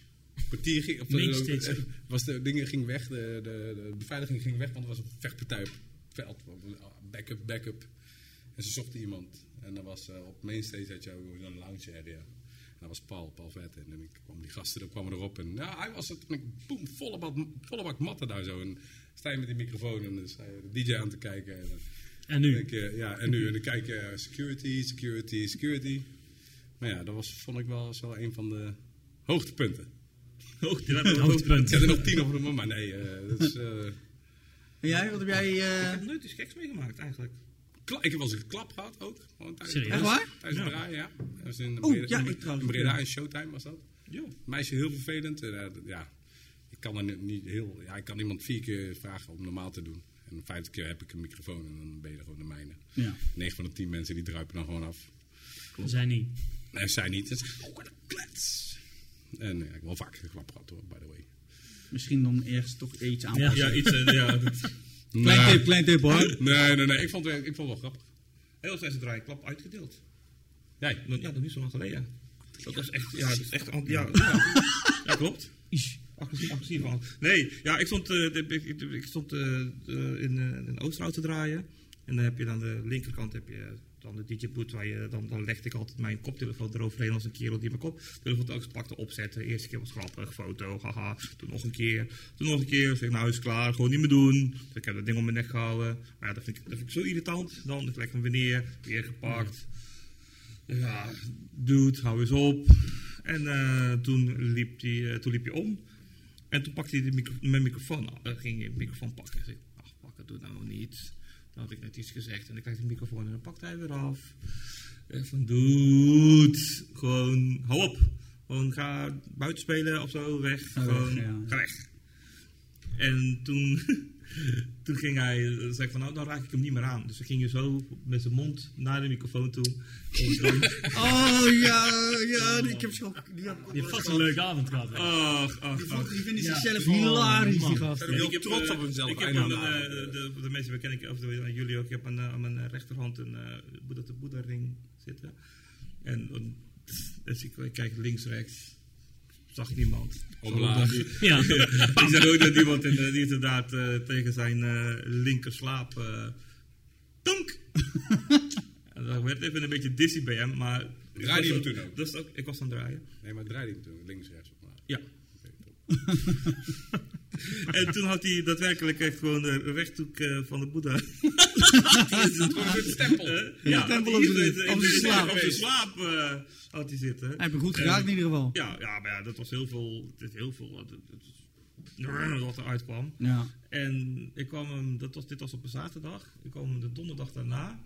kwartier eh, was de dingen ging weg, de, de, de beveiliging ging weg, want er was een vechtpartij op het veld. Backup, backup. En ze zochten iemand. En dan was eh, op mainstage had je ook een lounge area. En dat was Paul, Paul Vet. En dan kwam die gasten er kwamen erop. En ja, hij was het. En ik, boem, volle bak, volle bak matten daar zo. En sta je met die microfoon en dan sta je de DJ aan te kijken. En, dan En nu? denk je, ja, en nu? En dan kijk je eh, security, security, security. Maar ja, dat was, vond ik wel, wel een van de hoogtepunten. Hoogte, dat is Hoogtepunt. Ik heb er nog tien over de maar nee, eh, dat is... eh, En jij, wat heb jij... eh, Ik heb nooit iets geks meegemaakt eigenlijk. Kla- ik heb wel eens een klap gehad ook. Serieus? Echt waar? Tijdens het Ja. draaien, ja. Dat was in Oeh, Breda, ja, in, ik trouwens. in Breda Showtime was dat. Meisje heel vervelend. En, eh, ja, kan er niet- heel... Ja, ik kan iemand vier keer vragen om normaal te doen. En vijfde keer heb ik een microfoon en dan ben je er gewoon de mijne. ja. 9 van de 10 mensen die druipen dan gewoon af. Zij niet. En zij niet. Het is ook een klets. En ja, ik heb wel vaak geklap gehad hoor, by the way. Misschien dan ergens toch iets aanpassen. Ja, iets. eh, ja, dat- Klein tip, klein tip hoor. Nee, nee, nee. Ik vond het, ik vond het wel grappig. Heel zijn ze draaien klap uitgedeeld. Jij? Ja, dat is niet zo lang geleden. Dat was echt, ja, dat is echt, ja, ja, ja klopt. Nee, ja, ik stond, de- ik, ik, stond eh, in, eh, in Oosterhout te draaien. En dan heb je aan de linkerkant heb je dan de DJ-boot. Waar je, dan, dan legde ik altijd mijn koptelefoon eroverheen als een kerel die mijn koptelefoon telkens pakte opzetten. Eerste keer was grappig, foto, haha. Toen nog een keer, toen nog een keer. Zeg nou is klaar, gewoon niet meer doen. Dus ik heb dat ding om mijn nek gehouden. Maar ja, dat vind ik, dat vind ik zo irritant. Dan ik leg hem weer neer, weer gepakt. Ja, dude, hou eens op. En toen, liep die, toen liep hij om. En toen pakte hij de micro mijn microfoon af. Dan ging hij de microfoon pakken. En zei ik, ach, pak het, doe nou niet. Dan had ik net iets gezegd. En dan krijg ik de microfoon en dan pakt hij weer af. En van, dude, gewoon, hou op. Gewoon ga buiten spelen of zo, weg. Gewoon, ja. ga weg. En toen, toen ging hij, eh, zei ik van, nou, dan raak ik hem niet meer aan. Dus dan ging je zo met zijn mond naar de microfoon toe. Oh ja, ja, ik heb zo... Die, ook Je vast een leuke avond gehad. hè? Ach, ach, Die, ach. die vinden Ja. zichzelf Oh, hilarisch, die. Heel Ik heb, trots eh, op hunzelf, Ik heb eindelijk. aan eh, de, de mensen ken ik, of de, aan jullie ook, ik heb aan, eh, aan mijn eh, rechterhand een uh, Boeddha de Boeddha ring zitten. En dan- dus ik, ik kijk links, rechts. Zag niemand. Omlaag. Ja. Ik zag ook dat iemand in, eh, inderdaad eh, tegen zijn eh linker slaap. eh tonk! en dat werd even een beetje dizzy bij hem, maar. Draaide je was hem toen ook- is ook? Ik was aan het draaien. Nee, maar draai die hem toen links, rechts, omlaag. Ja. en toen had hij daadwerkelijk echt gewoon de rechthoek eh, van de Boeddha. Een stempel. ja, tempel had op zijn- slaap. Op zijn slaap eh, had hij zitten. Hij heeft me goed geraakt in ieder geval. Ja, ja, maar ja, dat was heel veel. Dit heel veel wat, wat eruit kwam. Ja. En ik kwam hem, dat was, dit was op een zaterdag. Ik kwam hem de donderdag daarna.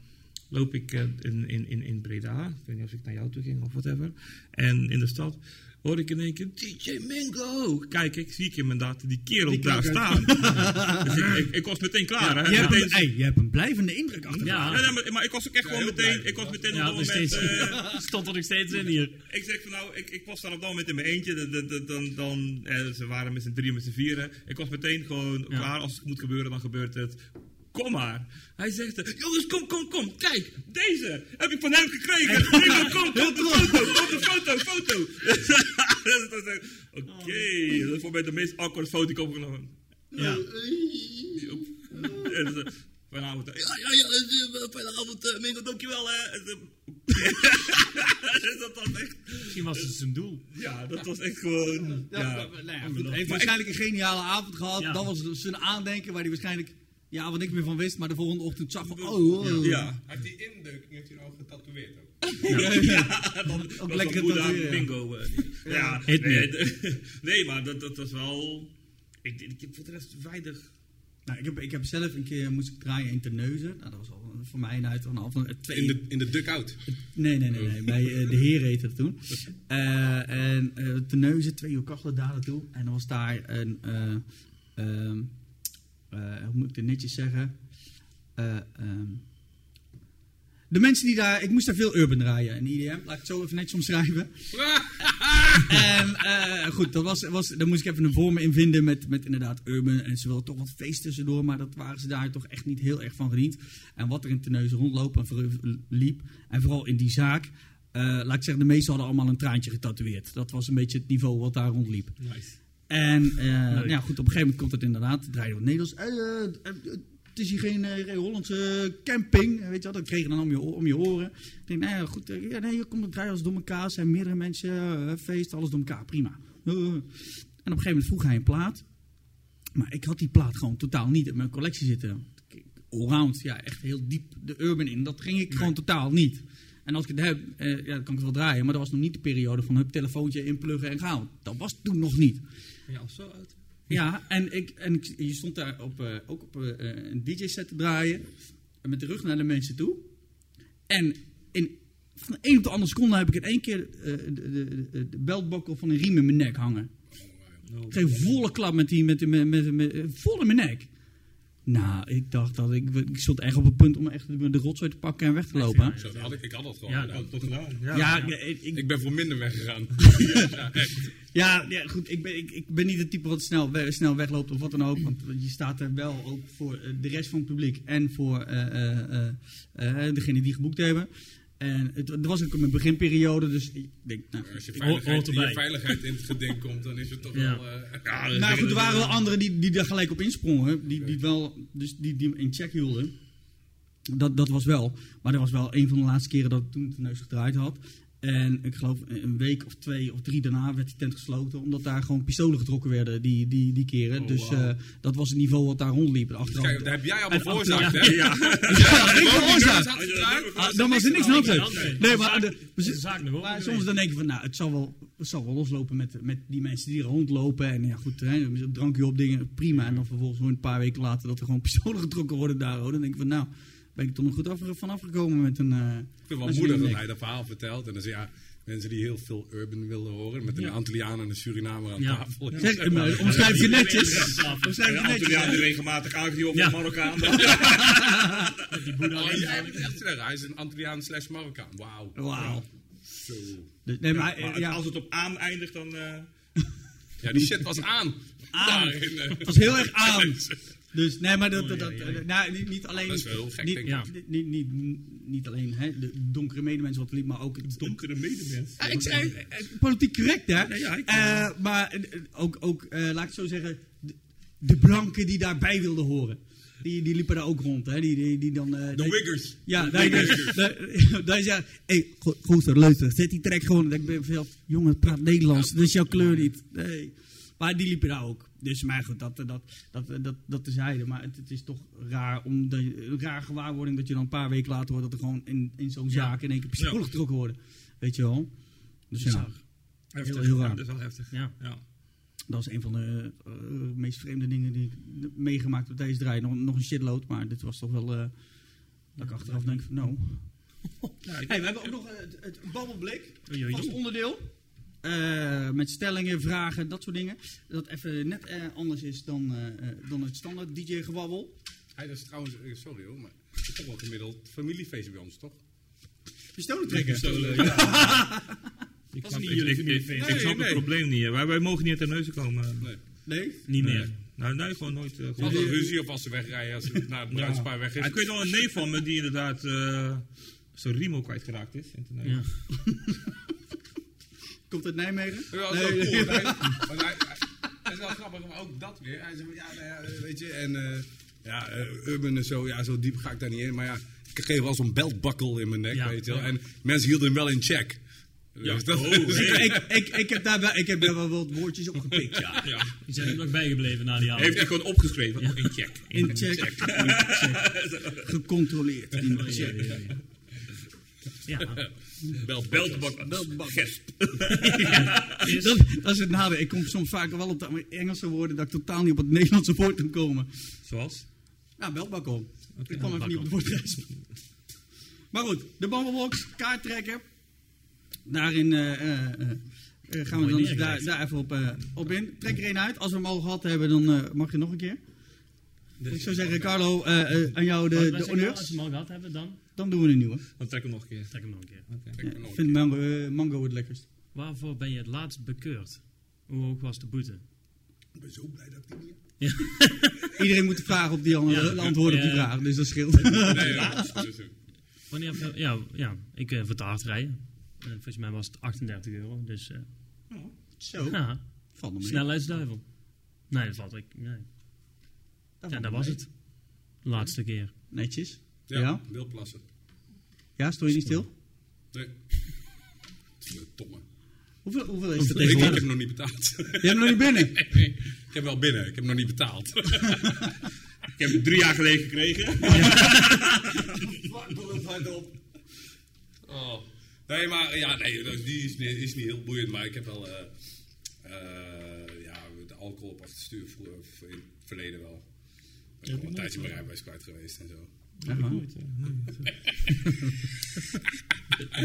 Loop ik eh, in, in, in, in Breda. Ik weet niet of ik naar jou toe ging of whatever. En in de stad hoor ik in één keer DJ Mingo. Kijk, ik zie ik hem inderdaad die kerel Die daar kerel. staan. dus ik, ik, ik was meteen klaar. hè. Je hebt, Meteen- een, hey, je hebt een blijvende indruk achter. Ja. Ja, maar, maar ik was ook echt gewoon meteen. Ik was meteen Ja, op nog dat moment. steeds. eh, Stond er nog steeds in hier. ik zeg van nou, ik, ik was daar op dat moment in mijn eentje. Dan, dan, dan, dan, eh, ze waren met z'n drieën, met z'n vieren. Ik was meteen gewoon Ja. klaar. Als het moet gebeuren, dan gebeurt het. Kom maar. Hij zegt, eh, jongens, kom, kom, kom. Kijk, deze heb ik van hem gekregen. Kom, kom, kom, de foto, kom, de foto, foto. Is Oké, dat is voor mij de meest awkward foto die ik opgenomen Ja. En ze- Vanavond, ja, ja, ja, eh, fijne avond, eh, Mingo, dankjewel, hè. Dus dat was echt, Misschien was het zijn doel. ja, dat was echt gewoon, Ja, ja. nou ja, hij heeft waarschijnlijk een geniale avond gehad. Ja. Dat was zijn aandenken waar hij waarschijnlijk ja, wat niks meer van wist. Maar de volgende ochtend zag van, oh, oh. Ja, Hij heeft die indeuking heeft hij nou getatoeëerd ook. dan Ook lekker dat tatoeëren, ja. bingo. eh, Ja, Hit me. nee, nee, maar dat, dat was wel, ik, ik heb voor de rest weinig, Nou, ik, heb, ik heb zelf een keer moest ik draaien in Terneuzen. Nou, dat was al voor mij een uit van van twee. In de, in de duck-out. Nee, nee, nee, nee. Bij eh, de Heer heette het toen. Eh, en uh, Terneuzen, twee uur kachelen daar naartoe. En dan was daar een, eh, ehm, eh, hoe moet ik het netjes zeggen? Eh, ehm, de mensen die daar, ik moest daar veel urban draaien in IDM, laat ik het zo even netjes omschrijven. en eh, goed, dat was, was, daar moest ik even een vorm in vinden met, met inderdaad urban. En ze wilden toch wat feest tussendoor, maar dat waren ze daar toch echt niet heel erg van gediend. En wat er in Terneuzen rondlopen en liep, en vooral in die zaak, Eh, laat ik zeggen, de meesten hadden allemaal een traantje getatoeëerd. Dat was een beetje het niveau wat daar rondliep. Nice. En eh, nou ja, goed, op een gegeven moment komt het inderdaad, het draaide wat Nederlands. Eh, eh, het is hier geen Hollandse camping, weet je wat, dat kreeg je dan om je, om je oren. Ik denk, nou ja, goed, ja, nee, hier komt het draaien als door elkaar, er zijn meerdere mensen, feest, alles door elkaar, prima. En op een gegeven moment vroeg hij een plaat, maar ik had die plaat gewoon totaal niet in mijn collectie zitten. Allround, ja, echt heel diep de urban in, dat ging ik gewoon totaal niet. En als ik het heb, eh, ja, dan kan ik het wel draaien, maar dat was nog niet de periode van hup, telefoontje inpluggen en gaan. Dat was toen nog niet. Ja, al zo oud. Ja, en, ik, en ik, je stond daar op, eh, ook op eh, een DJ-set te draaien. En met de rug naar de mensen toe. En in, van de een op de andere seconde heb ik in één keer eh, de, de, de, beltbokkel van een riem in mijn nek hangen. Ik kreeg een volle klap met die, met, met, met, met, eh, vol in mijn nek. Nou, ik dacht dat ik, ik stond echt op het punt om echt de, rotzooi te pakken en weg te lopen. Zo, dat had ik, ik had dat gewoon Ja, gedaan. Ja, gedaan. Ja. Ja, ik, ik, Ik ben voor minder weggegaan. ja, echt. Ja, ja goed. Ik ben, ik, ik ben niet het type wat snel, we- snel wegloopt of wat dan ook. Want je staat er wel ook voor eh, de rest van het publiek en voor eh, eh, eh, eh, degene die geboekt hebben. En het, het was ook mijn beginperiode, dus ik denk, nou, Als je veiligheid, je veiligheid in het geding komt, dan is het toch Ja. wel... eh, Ja, Maar goed, er waren wel anderen die, die daar gelijk op insprongen. Die, die, wel, dus die, die in check hielden. Dat, dat was wel. Maar dat was wel een van de laatste keren dat ik toen de neus gedraaid had. En ik geloof een week of twee of drie daarna werd die tent gesloten. Omdat daar gewoon pistolen getrokken werden die, die, die keren. Oh, dus eh, dat was het niveau wat daar rondliep. En Achteraf, Kijk, dat heb jij allemaal En veroorzaakt, hè? Ja. Ja, ik veroorzaakt. Ah, dan was er niks aan de. Nee, maar, zaak- de- de zaak nog maar open soms dan denk je van, nou, het zal wel, het zal wel loslopen met, met die mensen die er rondlopen. En ja, goed, hè, drankje op dingen, prima. En dan vervolgens gewoon een paar weken later dat er gewoon pistolen getrokken worden daar. hoor. Dan denk ik van, nou, ben ik toch nog goed af, vanaf gekomen met een... eh, Ik vind het wel zo'n dat hij dat verhaal vertelt. En dan zeg ja, mensen die heel veel urban willen horen. Met een Ja. Antilliaan en een Surinamer aan Ja. tafel. Zeg, eh, maar omschrijf je netjes. Ja, Omschrijf je Een netjes. Antilliaan die regelmatig aangeviel op Ja. een Marokkaan. Die boeddha Oh, ja, zeggen, hij is een Antilliaan slash Marokkaan. Wauw. Wauw. Zo. Dus, nee, maar, eh, Maar ja, als het op aan eindigt, dan... eh, Ja, die shit was aan. Aan. Daarin, het was heel erg aan. Dus nee, maar dat, dat, dat, ja, ja. nou, niet, alleen. Dat is wel heel gek, niet, ik. niet, niet, niet, alleen hè, de donkere medemensen wat liep, maar ook het donkere medemens. Ja, ik zei, eh, politiek correct, hè? Ja, ja, ik- Eh, maar eh, ook, ook eh, laat ik het zo zeggen, de, de blanken die daarbij wilden horen. Die, die liepen daar ook rond, hè? Die, die, die dan, eh, De Wiggers. Ja, daar is ja, hé, go- gozer, luister, zet die track gewoon. Ik ben veel, jongen, praat Nederlands, dat is jouw kleur niet. Nee. Maar die liepen daar ook. Dus, maar goed, dat, dat, dat, dat, dat, tezijde. Maar het, het is toch raar, om de, raar gewaarwording dat je dan een paar weken later hoort dat er gewoon in, in zo'n zaak in één keer pistolen getrokken worden. Weet je wel? Dus ja. Heftig. heel raar. Ja, dat is wel heftig. Ja. Dat is een van de eh, meest vreemde dingen die ik meegemaakt op deze draai. Nog, nog een shitload, maar dit was toch wel... eh, dat ik achteraf denk van, nou... Hey, we hebben ook nog eh, het, het babbelblik. Oei. onderdeel. Eh, met stellingen, vragen, dat soort dingen. Dat even net eh, anders is dan, eh, eh, dan het standaard DJ-gewabbel. Hij is trouwens, sorry hoor, maar het is toch wel gemiddeld familiefeest bij ons, toch? Pistolen trekken. Pistolen, ja. Ik is snap, niet ik, jullie ik, snap Nee, het nee. probleem niet. Wij, wij mogen niet uit de neuzen komen. Nee. Nee? Niet meer. Nou, nee, gewoon nooit. gewoon- er ruzie of als ze wegrijden, als naar het bruidspaar weg is. Ik weet wel een neef van me die inderdaad eh zijn riem ook kwijtgeraakt is. in. Ja. Komt uit Nijmegen? Ja, dat is wel cool. Hij, is wel grappig, maar ook dat weer. Hij zei van, ja, nou ja, weet je, en eh, ja, eh, urban en zo, ja, zo diep ga ik daar niet in. Maar ja, ik kreeg wel zo'n beltbakkel in mijn nek, Ja. weet je wel. En mensen hielden hem wel in check. Ja. Dus dat- Oh, Ik, nee. ik, ik, ik, heb daar wel, ik heb daar wel wat woordjes op gepikt, ja. Ja. Die zijn er nog bijgebleven na die avond. Heeft hij gewoon opgeschreven? Oh, in check. In check. In check. Gecontroleerd. In check. Ja. Beltbak. Beltbak. Gesp. Dat, dat is het nadeel. Ik kom soms vaak wel op de Engelse woorden dat ik totaal niet op het Nederlandse woord kan komen. Zoals? Nou, beltbakkel. Ik kwam even niet op het woordreis. Maar goed, de Bumblebox, kaart trekken. Daarin eh, eh, eh, eh, gaan we dan daar, daar even op, eh, op in. Trek er één uit. Als we hem al gehad hebben, dan eh, mag je nog een keer. Ik zou zeggen, Carlo, eh, eh, aan jou de, de nou, Als honneurs. we hem al gehad hebben, dan Dan doen we een nieuwe. Dan trek hem nog een keer. trek hem nog een keer. Ja, ik vind mango, eh, mango het lekkerst. Waarvoor ben je het laatst bekeurd? Hoe hoog was de boete? Ik ben zo blij dat ik die niet heb. Iedereen moet de vraag op die andere, Ja. de antwoorden op die Ja. vraag, dus dat scheelt. Nee, ja, Wanneer, ja, ja, ik eh vertaald rijden. En volgens mij was het 38 euro. Dus eh Zo, ja, valt me mee. snelheidsduivel. Nee, dat valt ik. Nee. Dat Ja, dat was mee. het. De laatste keer. Netjes. Ja, Ja? wildplassen. Ja, stond je niet stil? Nee. Domme. Hoeveel, hoeveel is het Ik, ik heb hem nog niet betaald. Je hebt hem nog niet binnen. ik heb wel binnen, ik heb hem nog niet betaald. Ik heb het drie jaar geleden gekregen. Oh. Nee, maar ja, nee, dat- die is, niet- is niet heel boeiend. Maar ik heb wel eh, eh, ja, de alcohol op achter het stuur vroeger, in het verleden wel. Ik ben een tijdje mijn rijbewijs kwijt geweest en zo.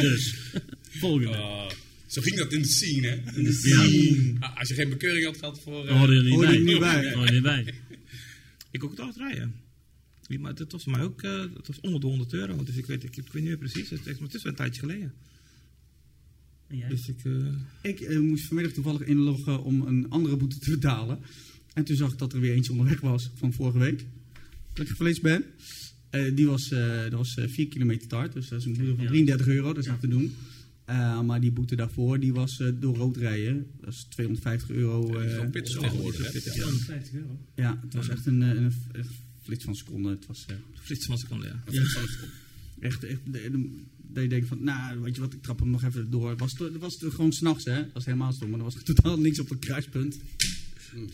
Dus, volgende. Ah, zo ging dat in de scene, hè? Ja, Ah, als je geen bekeuring had gehad voor... daar hoorde je er niet Hoorde bij. niet bij. Hoorde je niet bij. Ik ook het altijd rijden. Maar dat was voor mij ook eh, dat was onder de 100 euro. Dus ik weet, ik, ik weet niet meer precies. Het is, maar het is wel een tijdje geleden. Dus ik, eh, Ik eh, moest vanmiddag toevallig inloggen om een andere boete te betalen. En toen zag ik dat er weer eentje onderweg was van vorige week. Dat ik geweest ben. Eh, die was, eh, dat was eh, 4 kilometer taart. Dus dat is een boete van Ja. 33 euro. Dat is niet te doen. Eh, maar die boete daarvoor, die was eh, door rood rijden. Dat is 250 euro. Dat is wel eh, pittig ja, tegenwoordig, hè? 250 euro. ja, het was echt een, eh, een, een flits van seconden. Het was... eh, flits van seconde, ja. Ja, echt, echt de- de- dat je denkt van, nou, weet je wat, ik trap hem nog even door. Het was, het was het gewoon s'nachts, hè. Dat was helemaal stom, maar er was totaal niks op het kruispunt.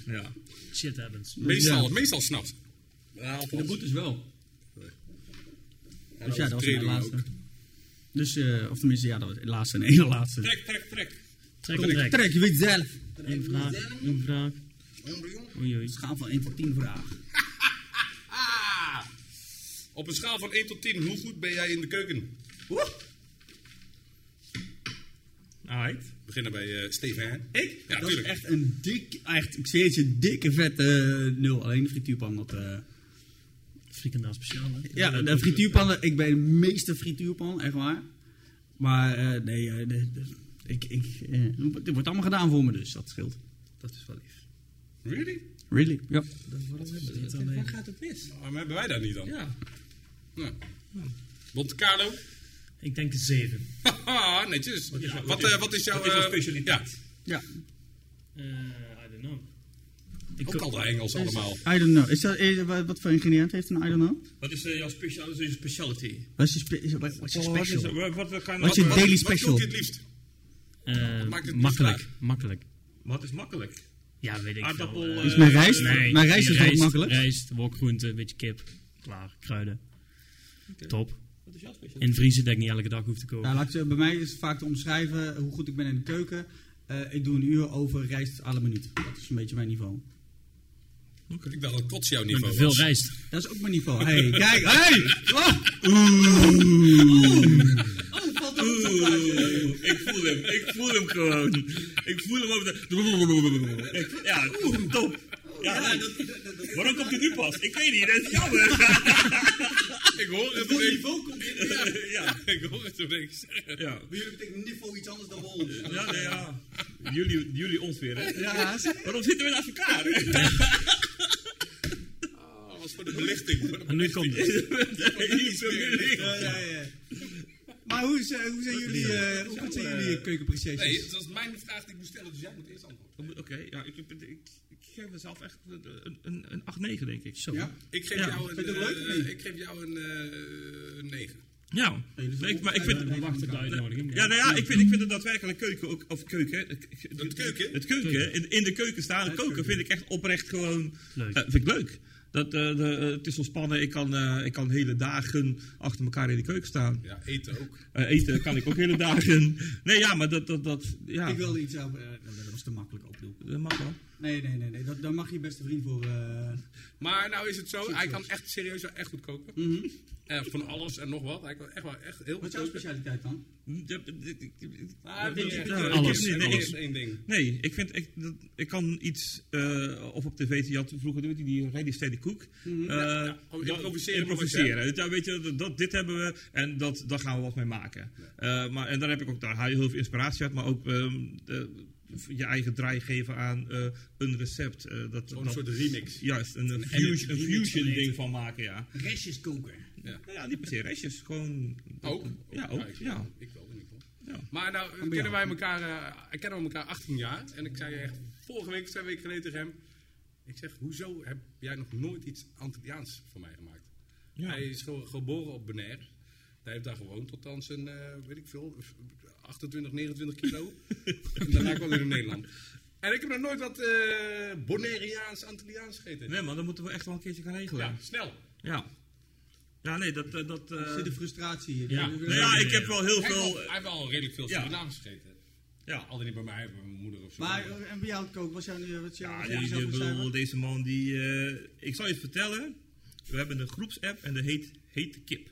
ja. Shit happens. Meestal, Ja. meestal s'nachts. De boetes wel. Ja, Dus ja, dat was mijn laatste. ook. Dus, eh, of tenminste, ja, dat was de laatste en ene laatste. Trek, trek, trek. Trek, Kom, trek. trek, je weet zelf. Eén vraag, één vraag. Oei, oei. Schaal van 1 tot 10 vragen. Op een schaal van 1 tot 10, hoe goed ben jij in de keuken? Alright. We beginnen bij eh Steven. Ik? Ja, dat is tuurlijk. echt een dik, echt, ik zie het je, dikke vette eh, nul. Alleen de frituurpan, dat... eh, Frikandel speciaal, hè? Ja, de frituurpannen. Ik ben de meeste frituurpan, echt waar. Maar eh, nee, eh, de- de- ik, ik, eh, het wordt allemaal gedaan voor me, dus dat scheelt. Dat is wel lief. Really? Really? Ja. Waar gaat het mis? Waarom hebben wij dat niet dan? Ja. Nou. Monte Carlo? Ik denk een 7. Haha, netjes. Wat, is- wat, wat is- wat is jouw... wat is jouw specialiteit? ja. Eh, I don't know. Ik ook al de Engels allemaal. I don't know. Is dat, wat wat voor ingrediënt heeft een I don't know? Wat is eh, jouw special, wat is je specialty? Wat is je, spe- is- wat wat is je Wat is, special? wat, wat, Wat is je wat- daily Wat special? doe je het liefst? Eh, het niet makkelijk, klaar? makkelijk. wat is makkelijk? Ja, weet ik Aardappel, veel. eh, Is mijn rijst? nee, mijn rijst is rijst, ook makkelijk. Rijst, wokgroente, een beetje kip. Klaar, kruiden. Top. Wat is jouw? In vriezen dat ik niet elke dag hoef te koken. Nou, laat bij mij is het vaak te omschrijven hoe goed ik ben in de keuken. Eh, ik doe een uur over rijst à la minuut. Dat is een beetje mijn niveau. Ik dacht dat kots jouw niveau veel rijst. Dat is ook mijn niveau. Hey, kijk, hey! Oh! Oeh, ik voel hem. Ik voel hem gewoon. Ik voel hem over de... Ik- Ja, top. Ja, waarom komt hij nu pas? Ik weet niet, dat is jammer. Ik hoor het ineens. Ja, Ik hoor het ineens. ja. Bij jullie betekent niveau iets anders dan bij ons. Ja, nee, ja. Jullie, jullie ons weer, hè? Ja? Waarom zitten we naast elkaar? Dat was voor de belichting. voor de En nu komt het. Ja, ja, ja. Maar hoe, eh, hoe zijn jullie, eh, hoe goed zijn jullie keukenprestaties? Nee, dat is mijn vraag die ik moet stellen, dus jij moet eerst antwoorden. Oké, ja, ik, ik, ik, ik geef mezelf echt een, een, een 8-9, denk ik. Zo. Ja? Ik geef Ja. jou een, eh, ik geef jou een eh, 9. Ja, ik, maar ik vind... Wachten op de uitnodiging. Ja, nou ja, ik vind, ik vind het daadwerkelijk keuken ook, of keuken, het, Het keuken? het keuken, in, in de keuken staan, Het koken keuken. vind ik echt oprecht gewoon, Leuk. eh, vind ik leuk. Dat, eh, de, eh, het is ontspannen, ik kan, eh, ik kan hele dagen achter elkaar in de keuken staan. Ja, eten ook. Eh, eten kan ik ook hele dagen. Nee, ja, maar dat, dat, dat ja. Ik wilde iets over... te makkelijk ook doen. Dat mag wel. Nee, nee, nee. nee. Dat, daar mag je beste vriend voor... eh, Maar nou is het zo, hij kan echt serieus wel echt goed koken. mhm. Eh, van alles en nog wat. Hij kan echt wel echt heel Wat is jouw specialiteit dan? Alles. Nee, ik vind ik, dat, ik kan iets, eh, of op tv, je had vroeger doet hij die Ready Steady Cook. Mhm. Eh, ja. Oh, improviseren. Ja, weet je, dat- dat, dit hebben we en dat, daar gaan we wat mee maken. Eh, maar, en daar heb ik ook daar haal je heel veel inspiratie uit, maar ook ehm, de- je eigen draai geven aan eh, een recept. eh, dat, dat- soort remix. Juist, een, een fusion, een remix fusion van ding van maken, ja. Restjes koken. Nou ja, niet per se restjes, gewoon... Ook? Ja, ook, ik, ja. Ik wel in ieder geval. Ja. Maar nou kennen wij elkaar, eh, kennen we elkaar 18 jaar. En ik zei echt vorige week, twee weken geleden tegen hem. Ik zeg, hoezo heb jij nog nooit iets Antilliaans voor mij gemaakt? Ja. Hij is ge- geboren op Bonaire. Hij heeft daar gewoond tot dan zijn, eh, weet ik veel, 28, 29 kilo. en daarna kwam hij in Nederland. En ik heb nog nooit wat eh Bonaireaans, Antilliaans gegeten. Nee man, dat moeten we echt wel een keertje gaan regelen. Ja, snel. Ja. Ja, nee, dat... eh, dat zit de frustratie hier. Ja. nou ja, ik heb wel heel Hij veel... wel- hij heeft wel redelijk veel Ja. Surinaams gegeten. Ja, Altijd niet bij mij, bij mijn moeder of zo. Maar en bij jou kook, wat zijn nu wat is jouw Ja, die, bedoel, deze man die... eh, ik zal je het vertellen. We hebben een groepsapp en dat heet Hete Kip.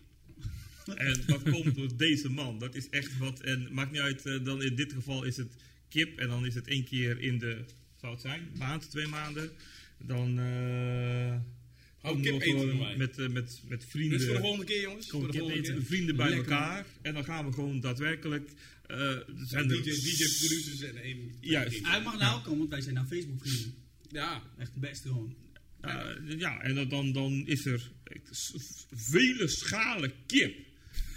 En dat komt door deze man. Dat is echt wat... En maakt niet uit, eh, dan in dit geval is het kip. En dan is het één keer in de... Zou het zijn? Maand, twee maanden. Dan... eh Oh, ook kip eten mij. met, eh, met, met vrienden. Dus voor de volgende keer, jongens. Gewoon voor de kip volgende eten. keer. vrienden bij Lekker. elkaar. En dan gaan we gewoon daadwerkelijk. eh zijn DJ, er, producers en één. Juist. Hij mag nou komen, want wij zijn nou Facebook vrienden. Ja. Echt de beste gewoon. eh, ja, en dan- dan, is er vele schalen kip.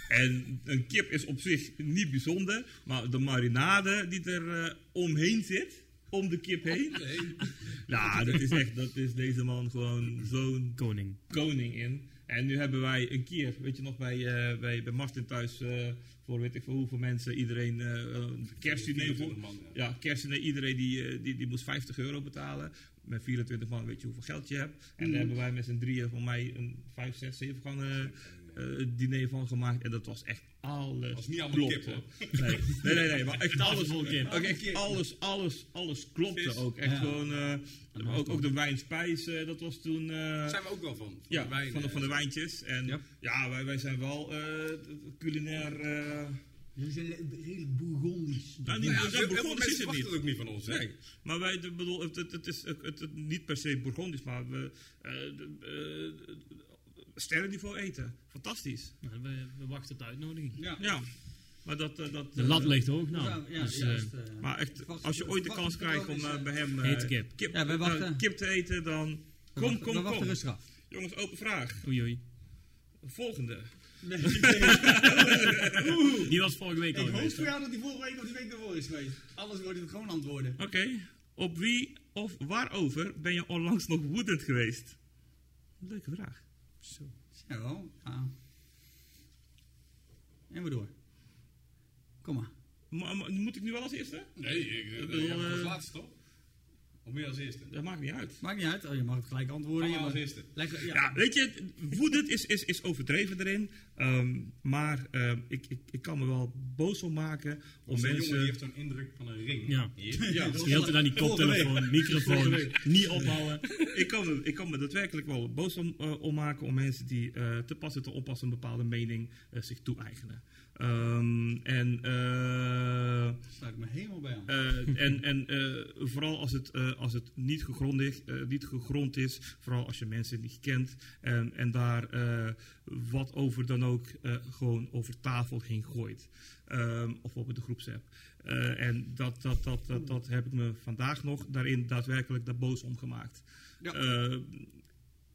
En een kip is op zich niet bijzonder, maar de marinade die er eh, omheen zit, om de kip heen. Nee. Nou, dat is echt, dat is deze man gewoon zo'n Koning. koning in. En nu hebben wij een keer, weet je nog, bij, eh, bij, bij Martin thuis, eh, voor weet ik veel hoeveel mensen, iedereen eh, een kerstdiner voor. 24 man, ja. Ja, kerstdiner, iedereen die, die, die moest 50 euro betalen. Met 24 man weet je hoeveel geld je hebt. En daar hebben wij met z'n drieën van mij een 5, 6, 7 gangen eh, diner van gemaakt. En dat was echt alles. Was niet allemaal klopte. kip, hoor. Nee, nee, nee, nee, maar echt alles. vol kip. Ook echt alles, alles, alles klopte Vis. ook. Echt Ja. gewoon, eh, ook, ook de wijnspijs, eh, dat was toen... eh, Daar zijn we ook wel van. van ja, de wijn, van, de, van de wijntjes. En Ja. ja, wij, wij zijn wel eh, culinair... eh Jullie zijn redelijk bourgondisch. nou, niet, Nou ja, Bourgondisch is het niet. ook niet van ons. Hè? Nee, maar wij, de, bedoel, het, het, het is het, het, het niet per se Bourgondisch, maar we eh, de, eh, sterrenniveau eten. Fantastisch. Nou, we, we wachten op de uitnodiging. Ja. Ja, maar dat... eh, dat De eh, lat ligt hoog nou. Ja, ja, dus, eh, juist, eh, Maar echt, Wacht, als je ooit de kans krijgt om eh, bij hem eh, kip. kip, eh, kip te eten, dan we kom, kom, we wachten kom. rustig af. Jongens, open vraag. oei, oei. Volgende. Die was vorige week al Ik hoop geweest. voor jou dat die vorige week of die week daarvoor is geweest. Anders wordt het gewoon antwoorden. Oké, op wie of waarover ben je onlangs nog woedend geweest? Leuke vraag. Zo. Zo, ja. En we door. Kom maar. Maar, maar moet ik nu wel als eerste? Nee, ik, Ik ik, bedoel, heb het Of meer als eerste? Dat maakt niet uit. Maakt niet uit. Oh, je mag het gelijk antwoorden. Maar Je als mag- eerste. Lekker, ja. Ja, weet je, woedend is, is, is overdreven erin. Ehm, maar ehm, ik, ik, ik kan me wel boos om maken om mensen... jongen die heeft zo'n indruk van een ring. Ja. Hier. Ja, Die hele tijd aan die koptelefoon, microfoon, niet ophouden. ik, kan me, ik kan me daadwerkelijk wel boos om, eh, om maken om mensen die eh, te passen te oppassen een bepaalde mening eh, zich toe-eigenen. Ehm, en Daar sluit ik me helemaal bij aan. Eh, en en eh, vooral als het, als het niet, gegrond is, niet gegrond is, vooral als je mensen niet kent en, en daar wat over dan ook gewoon over tafel heen gooit. Ehm, of op de groepsapp. En dat, dat, dat, dat, dat heb ik me vandaag nog daarin daadwerkelijk daar boos om gemaakt. Ja.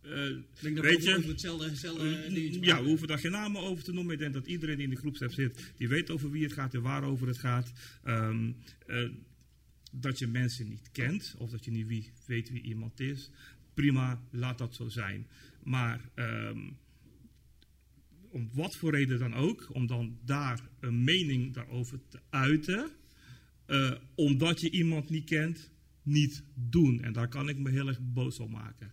Eh, eh, weet we je- hetzelfde, hetzelfde eh, dingetje ja, we hoeven daar geen namen over te noemen. Ik denk dat iedereen die in de groepsapp zit, die weet over wie het gaat en waarover het gaat. Ehm, eh, dat je mensen niet kent, of dat je niet wie, weet wie iemand is. Prima, laat dat zo zijn. Maar ehm, om wat voor reden dan ook, om dan daar een mening daarover te uiten, eh, omdat je iemand niet kent, niet doen. En daar kan ik me heel erg boos op maken.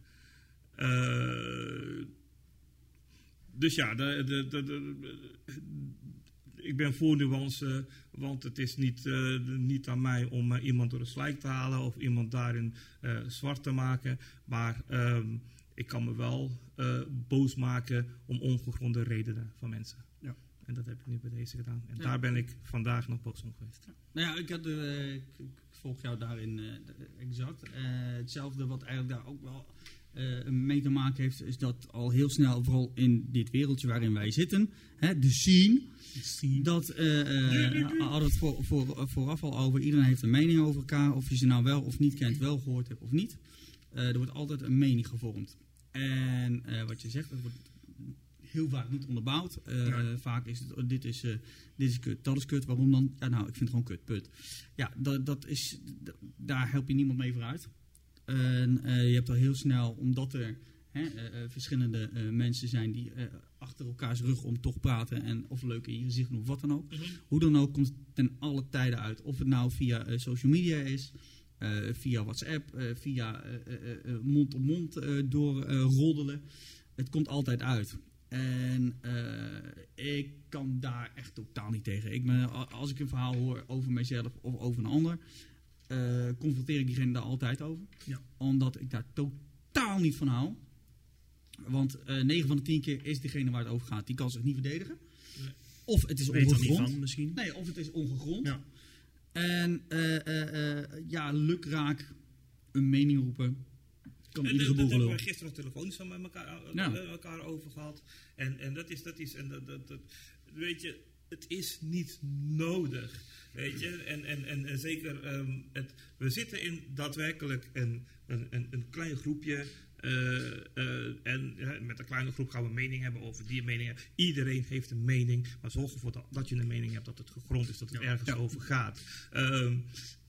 Eh, dus ja, de, de, de, de- ik ben voor nuance, want het is niet, eh, niet aan mij om eh, iemand door de slijk te halen of iemand daarin zwart te maken. Maar ehm, ik kan me wel boos maken om ongegronde redenen van mensen. Ja. En dat heb ik nu bij deze gedaan. En Ja. daar ben ik vandaag nog boos om geweest. Nou ja, ik, had, ik, volg jou daarin exact. Hetzelfde wat eigenlijk daar ook wel mee te maken heeft, is dat al heel snel, vooral in dit wereldje waarin wij zitten, hè, de scene, dat eh eh, hadden het voor, voor, vooraf al over, iedereen heeft een mening over elkaar, of je ze nou wel of niet kent, wel gehoord hebt of niet. Eh, er wordt altijd een mening gevormd. En eh, wat je zegt, dat wordt heel vaak niet onderbouwd. Eh, Vaak is het, dit is, eh, dit is kut, dat is kut. Waarom dan? Ja, nou, ik vind het gewoon kut, put. Ja, dat, dat is, daar help je niemand mee vooruit. En eh, je hebt al heel snel, omdat er hè, eh, eh, verschillende mensen zijn die achter elkaars rug om toch praten en of leuk in je gezicht doen of wat dan ook. Hoe dan ook komt het ten alle tijden uit. Of het nou via social media is, via WhatsApp, via mond-op-mond eh, door eh, roddelen. Het komt altijd uit. En ik kan daar echt totaal niet tegen. Ik ben, als ik een verhaal hoor over mijzelf of over een ander, eh, confronteer ik diegene daar altijd over. Ja. Omdat ik daar totaal niet van hou. Want eh 9 van de 10 keer is degene waar het over gaat, die kan zich niet verdedigen. Nee. Of het is Weet niet ongegrond. van misschien. Nee, of het is ongegrond. Ja. En eh, eh, eh, ja, lukraak een mening roepen. Kan En iedere boel hebben we gisteren nog telefonisch van met elkaar, Ja. elkaar over gehad. En, en dat is, dat is, en dat, dat, dat, weet je, het is niet nodig. Weet je, en, en, en, en zeker, ehm, het, we zitten in daadwerkelijk een, een, een, een klein groepje. eh, eh, en met een kleine groep gaan we een mening hebben over die meningen. Iedereen heeft een mening, maar zorg ervoor dat, dat je een mening hebt, dat het gegrond is, dat het ergens over gaat. Ehm,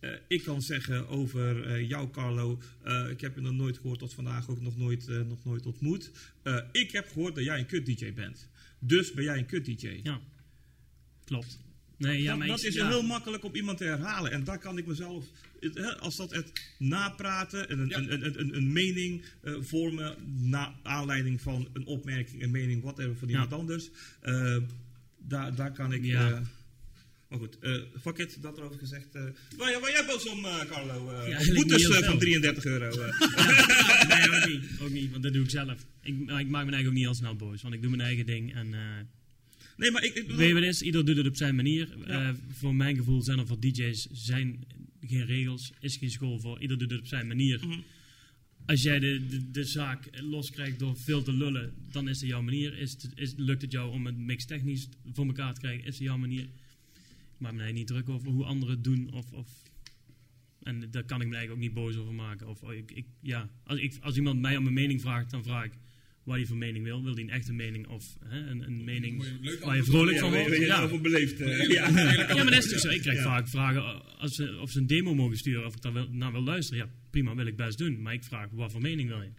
eh, ik kan zeggen over jou, Carlo. ik heb je nog nooit gehoord tot vandaag, ook nog nooit, nog nooit ontmoet. Ik heb gehoord dat jij een kut-DJ bent. Dus ben jij een kut-DJ. Ja, klopt. Nee, ja, dat maar dat ik- is ja. heel makkelijk om iemand te herhalen. En daar kan ik mezelf, als dat het napraten en een, Ja. een, een, een, een mening eh, vormen, na aanleiding van een opmerking, een mening, whatever, van Ja. iemand anders. eh, daar, daar kan ik. Ja. eh, maar goed, eh fuck it, dat erover gezegd. eh waar, jij- waar jij boos om, Carlo? Eh, boetes eh, van veel. 33 euro. eh. nee, ook niet, ook niet, want dat doe ik zelf. Ik, maar ik maak me eigenlijk ook niet al snel boos, want ik doe mijn eigen ding. En eh nee, maar ik. ik weet je wat het is? Ieder doet het op zijn manier. Ja. Eh, voor mijn gevoel zijn er voor DJ's zijn geen regels, is geen school voor. Ieder doet het op zijn manier. Mhm. Als jij de, de, de zaak loskrijgt door veel te lullen, dan is het jouw manier. Is het, is, lukt het jou om het mixtechnisch voor elkaar te krijgen, is het jouw manier. Me daar niet druk over hoe anderen het doen. Of, of, en daar kan ik me eigenlijk ook niet boos over maken. Of, oh, ik, ik, ja, als, ik, als iemand mij om een mening vraagt, dan vraag ik wat hij voor mening wil. Wil hij een echte mening of hè, een, een mening je waar je vrolijk ja, van wordt? je, Ja. over beleefd. eh, ja. Ja, maar dat is toch zo. Ik krijg Ja. vaak vragen uh, als ze, of ze een demo mogen sturen, of ik daar wil, naar wil luisteren. Ja, prima, wil ik best doen. Maar ik vraag, wat voor mening wil je?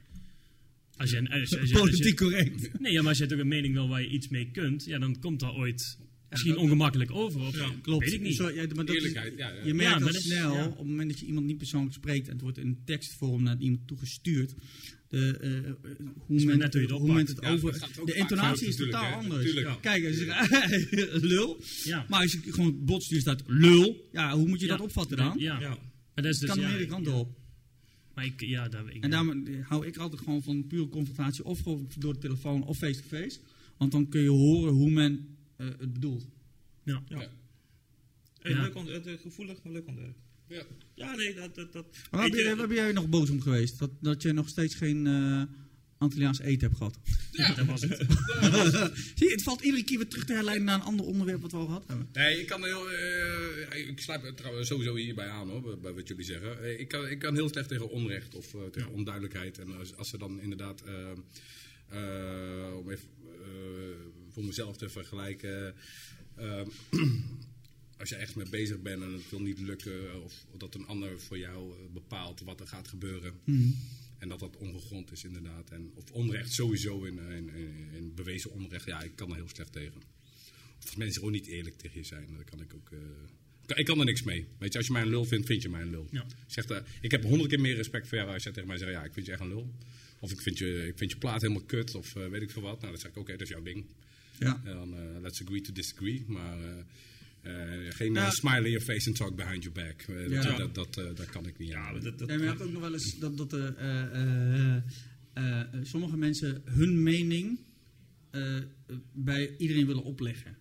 Als je, een- als, je- als je- als je- Politiek correct. nee, ja, maar als je toch een mening wil waar je iets mee kunt, ja, dan komt dat ooit misschien ongemakkelijk over. Of, Klopt. Weet ik niet. Zo, ja, maar dat is- Eerlijkheid, ja. ja. Je merkt Ja, dat snel, ja. op het moment dat je iemand niet persoonlijk spreekt en het wordt in tekstvorm naar iemand toegestuurd, de, eh, eh, hoe, men, net hoe je het hoe men het over... De intonatie is totaal anders. Tuurlijk. Ja. Kijk, als je lul, Ja. maar als je gewoon bot stuurt staat lul, ja, hoe moet je Ja. dat opvatten dan? Ja. Ja. Maar dat is Het dus, kan meerdere kanten ja. op. Maar ik, ja, daar, ik, En daarom hou ik altijd gewoon van pure confrontatie, of door de telefoon of face-to-face. Want dan kun je horen hoe men eh, het bedoelt. ja. Ja. Ja. Hey, Ja. leuk het, eh, gevoelig, maar leuk onderwerp. Ja. Ja, nee, dat... dat, dat Waar weet ben, je- je, waar ben jij nog boos om geweest? Dat, dat je nog steeds geen eh Antilliaans eten hebt gehad? dat was het. Zie je, het valt iedere keer weer terug te herleiden naar een ander onderwerp wat we al gehad hebben. Nee, ik kan heel. eh, ik sluit me trouwens sowieso hierbij aan hoor, bij- wat jullie zeggen. Eh, ik, kan, ik kan heel slecht tegen onrecht of eh, tegen onduidelijkheid. En als, als ze dan inderdaad. eh, eh, om even eh, voor mezelf te vergelijken. als je echt mee bezig bent en het wil niet lukken, of dat een ander voor jou eh, bepaalt wat er gaat gebeuren. En dat dat ongegrond is inderdaad. En, of onrecht sowieso in, in, in, bewezen onrecht. Ja, ik kan er heel slecht tegen. Of als mensen gewoon niet eerlijk tegen je zijn. Dan kan ik ook... eh, ik kan er niks mee. Weet je, als je mij een lul vindt, vind je mij een lul. Ja. Zegt, eh, ik heb honderd keer meer respect voor jou als jij tegen mij zegt... Ja, ik vind je echt een lul. Of ik vind je, ik vind je plaat helemaal kut. Of weet ik veel wat. Nou, dan zeg ik, oké, dat is jouw ding. Ja. En dan, let's agree to disagree. Maar eh, geen Ja. eh, smile in your face and talk behind your back. Eh, dat, Ja. dat, dat, dat kan ik niet Ja, dat, dat, Nee, maar je hebt ook nog wel eens dat, dat eh, eh, eh, eh, eh, sommige mensen hun mening bij iedereen willen opleggen.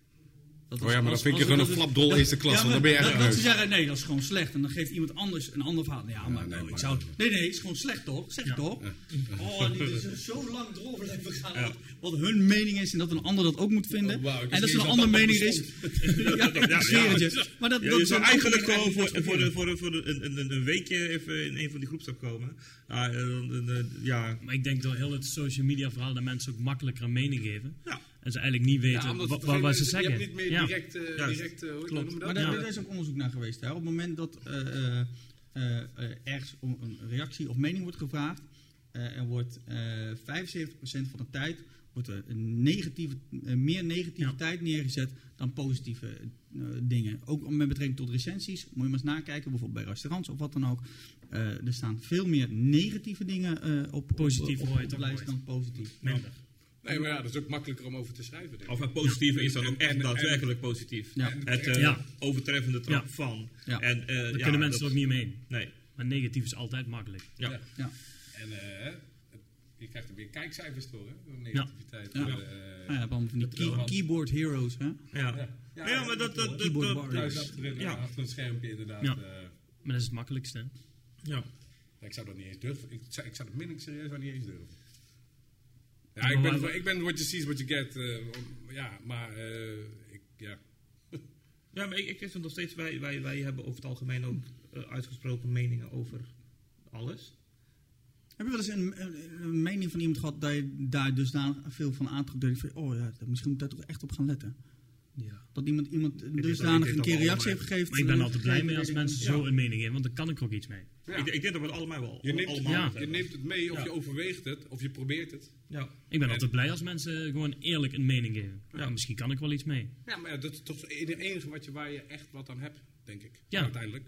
Dat Oh ja, maar als- dan vind als- gewoon een dat- flapdrol dat- eerste klas, ja, want dan ben je echt dat, dat ze zeggen, nee, dat is gewoon slecht. En dan geeft iemand anders een ander verhaal. Ja, maar, nee, nou, maar- ik zou, nee, nee, het is gewoon slecht toch? Zeg Ja. toch? Oh, die is zo lang erover blijven gaan wat, hun mening is en dat een ander dat ook moet vinden. Oh, en dat er een andere dat dat mening is. ja, je. Maar dat, Ja, dat je zou eigenlijk gewoon voor, voor, de, voor, de, voor de, een, een, een weekje even in een van die groepsapp komen. Ah, eh, ja, Maar ik denk door heel het social media verhaal dat mensen ook makkelijker een mening geven. Ja. En ze eigenlijk niet weten Ja, omdat wa- het wa- wat ze Je zeggen. hebt niet meer Ja. direct, eh, Juist. direct hoe Klopt. noem je Maar dat? daar is ook onderzoek naar geweest. Hè? Op het moment dat eh, eh, eh, eh, ergens om een reactie of mening wordt gevraagd, eh, er wordt eh 75% van de tijd wordt er een negatieve, meer negativiteit neergezet dan positieve dingen. Ook met betrekking tot recensies, moet je maar eens nakijken, bijvoorbeeld bij restaurants of wat dan ook. Eh, er staan veel meer negatieve dingen eh, op Positief op, je lijst dan positief. Minder. Nee, maar ja, dat is ook makkelijker om over te schrijven. Denk ik. Of het positieve is dan ook echt en- daadwerkelijk positief. Ja. Het eh, Ja. overtreffende trap Ja. van. Ja. En, eh, Daar ja, kunnen mensen dat- er ook niet mee. Nee. Maar negatief is altijd makkelijk. Ja. Ja. En eh, je krijgt er weer kijkcijfers door, hè? Door negativiteit. Ja. Eh, Ja, van die key- keyboard heroes. Hè? Ja. Ja. Ja, maar dat... dat, dat, Keyboard dat- Ja. achter een schermpje inderdaad. Ja. eh, Maar dat is het makkelijkste. hè. ja. Ik zou dat niet eens durven. Ik zou, ik zou dat serieus niet eens durven. Ja, ik ben, ik ben what you see is what you get. eh, ja, maar eh, ik, ja. Ja, maar ik, ik vind nog steeds, wij, wij, wij hebben over het algemeen ook eh, uitgesproken meningen over alles. Heb je wel eens een, een, een mening van iemand gehad dat je daar dus veel van aantrekt? Dat je van, oh ja, misschien moet ik daar toch echt op gaan letten. Ja. Dat iemand, iemand dusdanig een keer reactie heeft gegeven. Maar ik ben altijd blij mee als Ja. mensen zo een mening hebben, want dan kan ik er ook iets mee. Ja. Ik, ik denk dat we het allemaal wel Je neemt, allemaal Ja. wat je neemt het mee of Ja. je overweegt het of je probeert het. Ja. Ik ben En- altijd blij als mensen gewoon eerlijk een mening geven. Ja. Ja, misschien kan ik wel iets mee. Ja, maar ja, dat is toch het enige wat je, waar je echt wat aan hebt, denk ik. Ja. Uiteindelijk.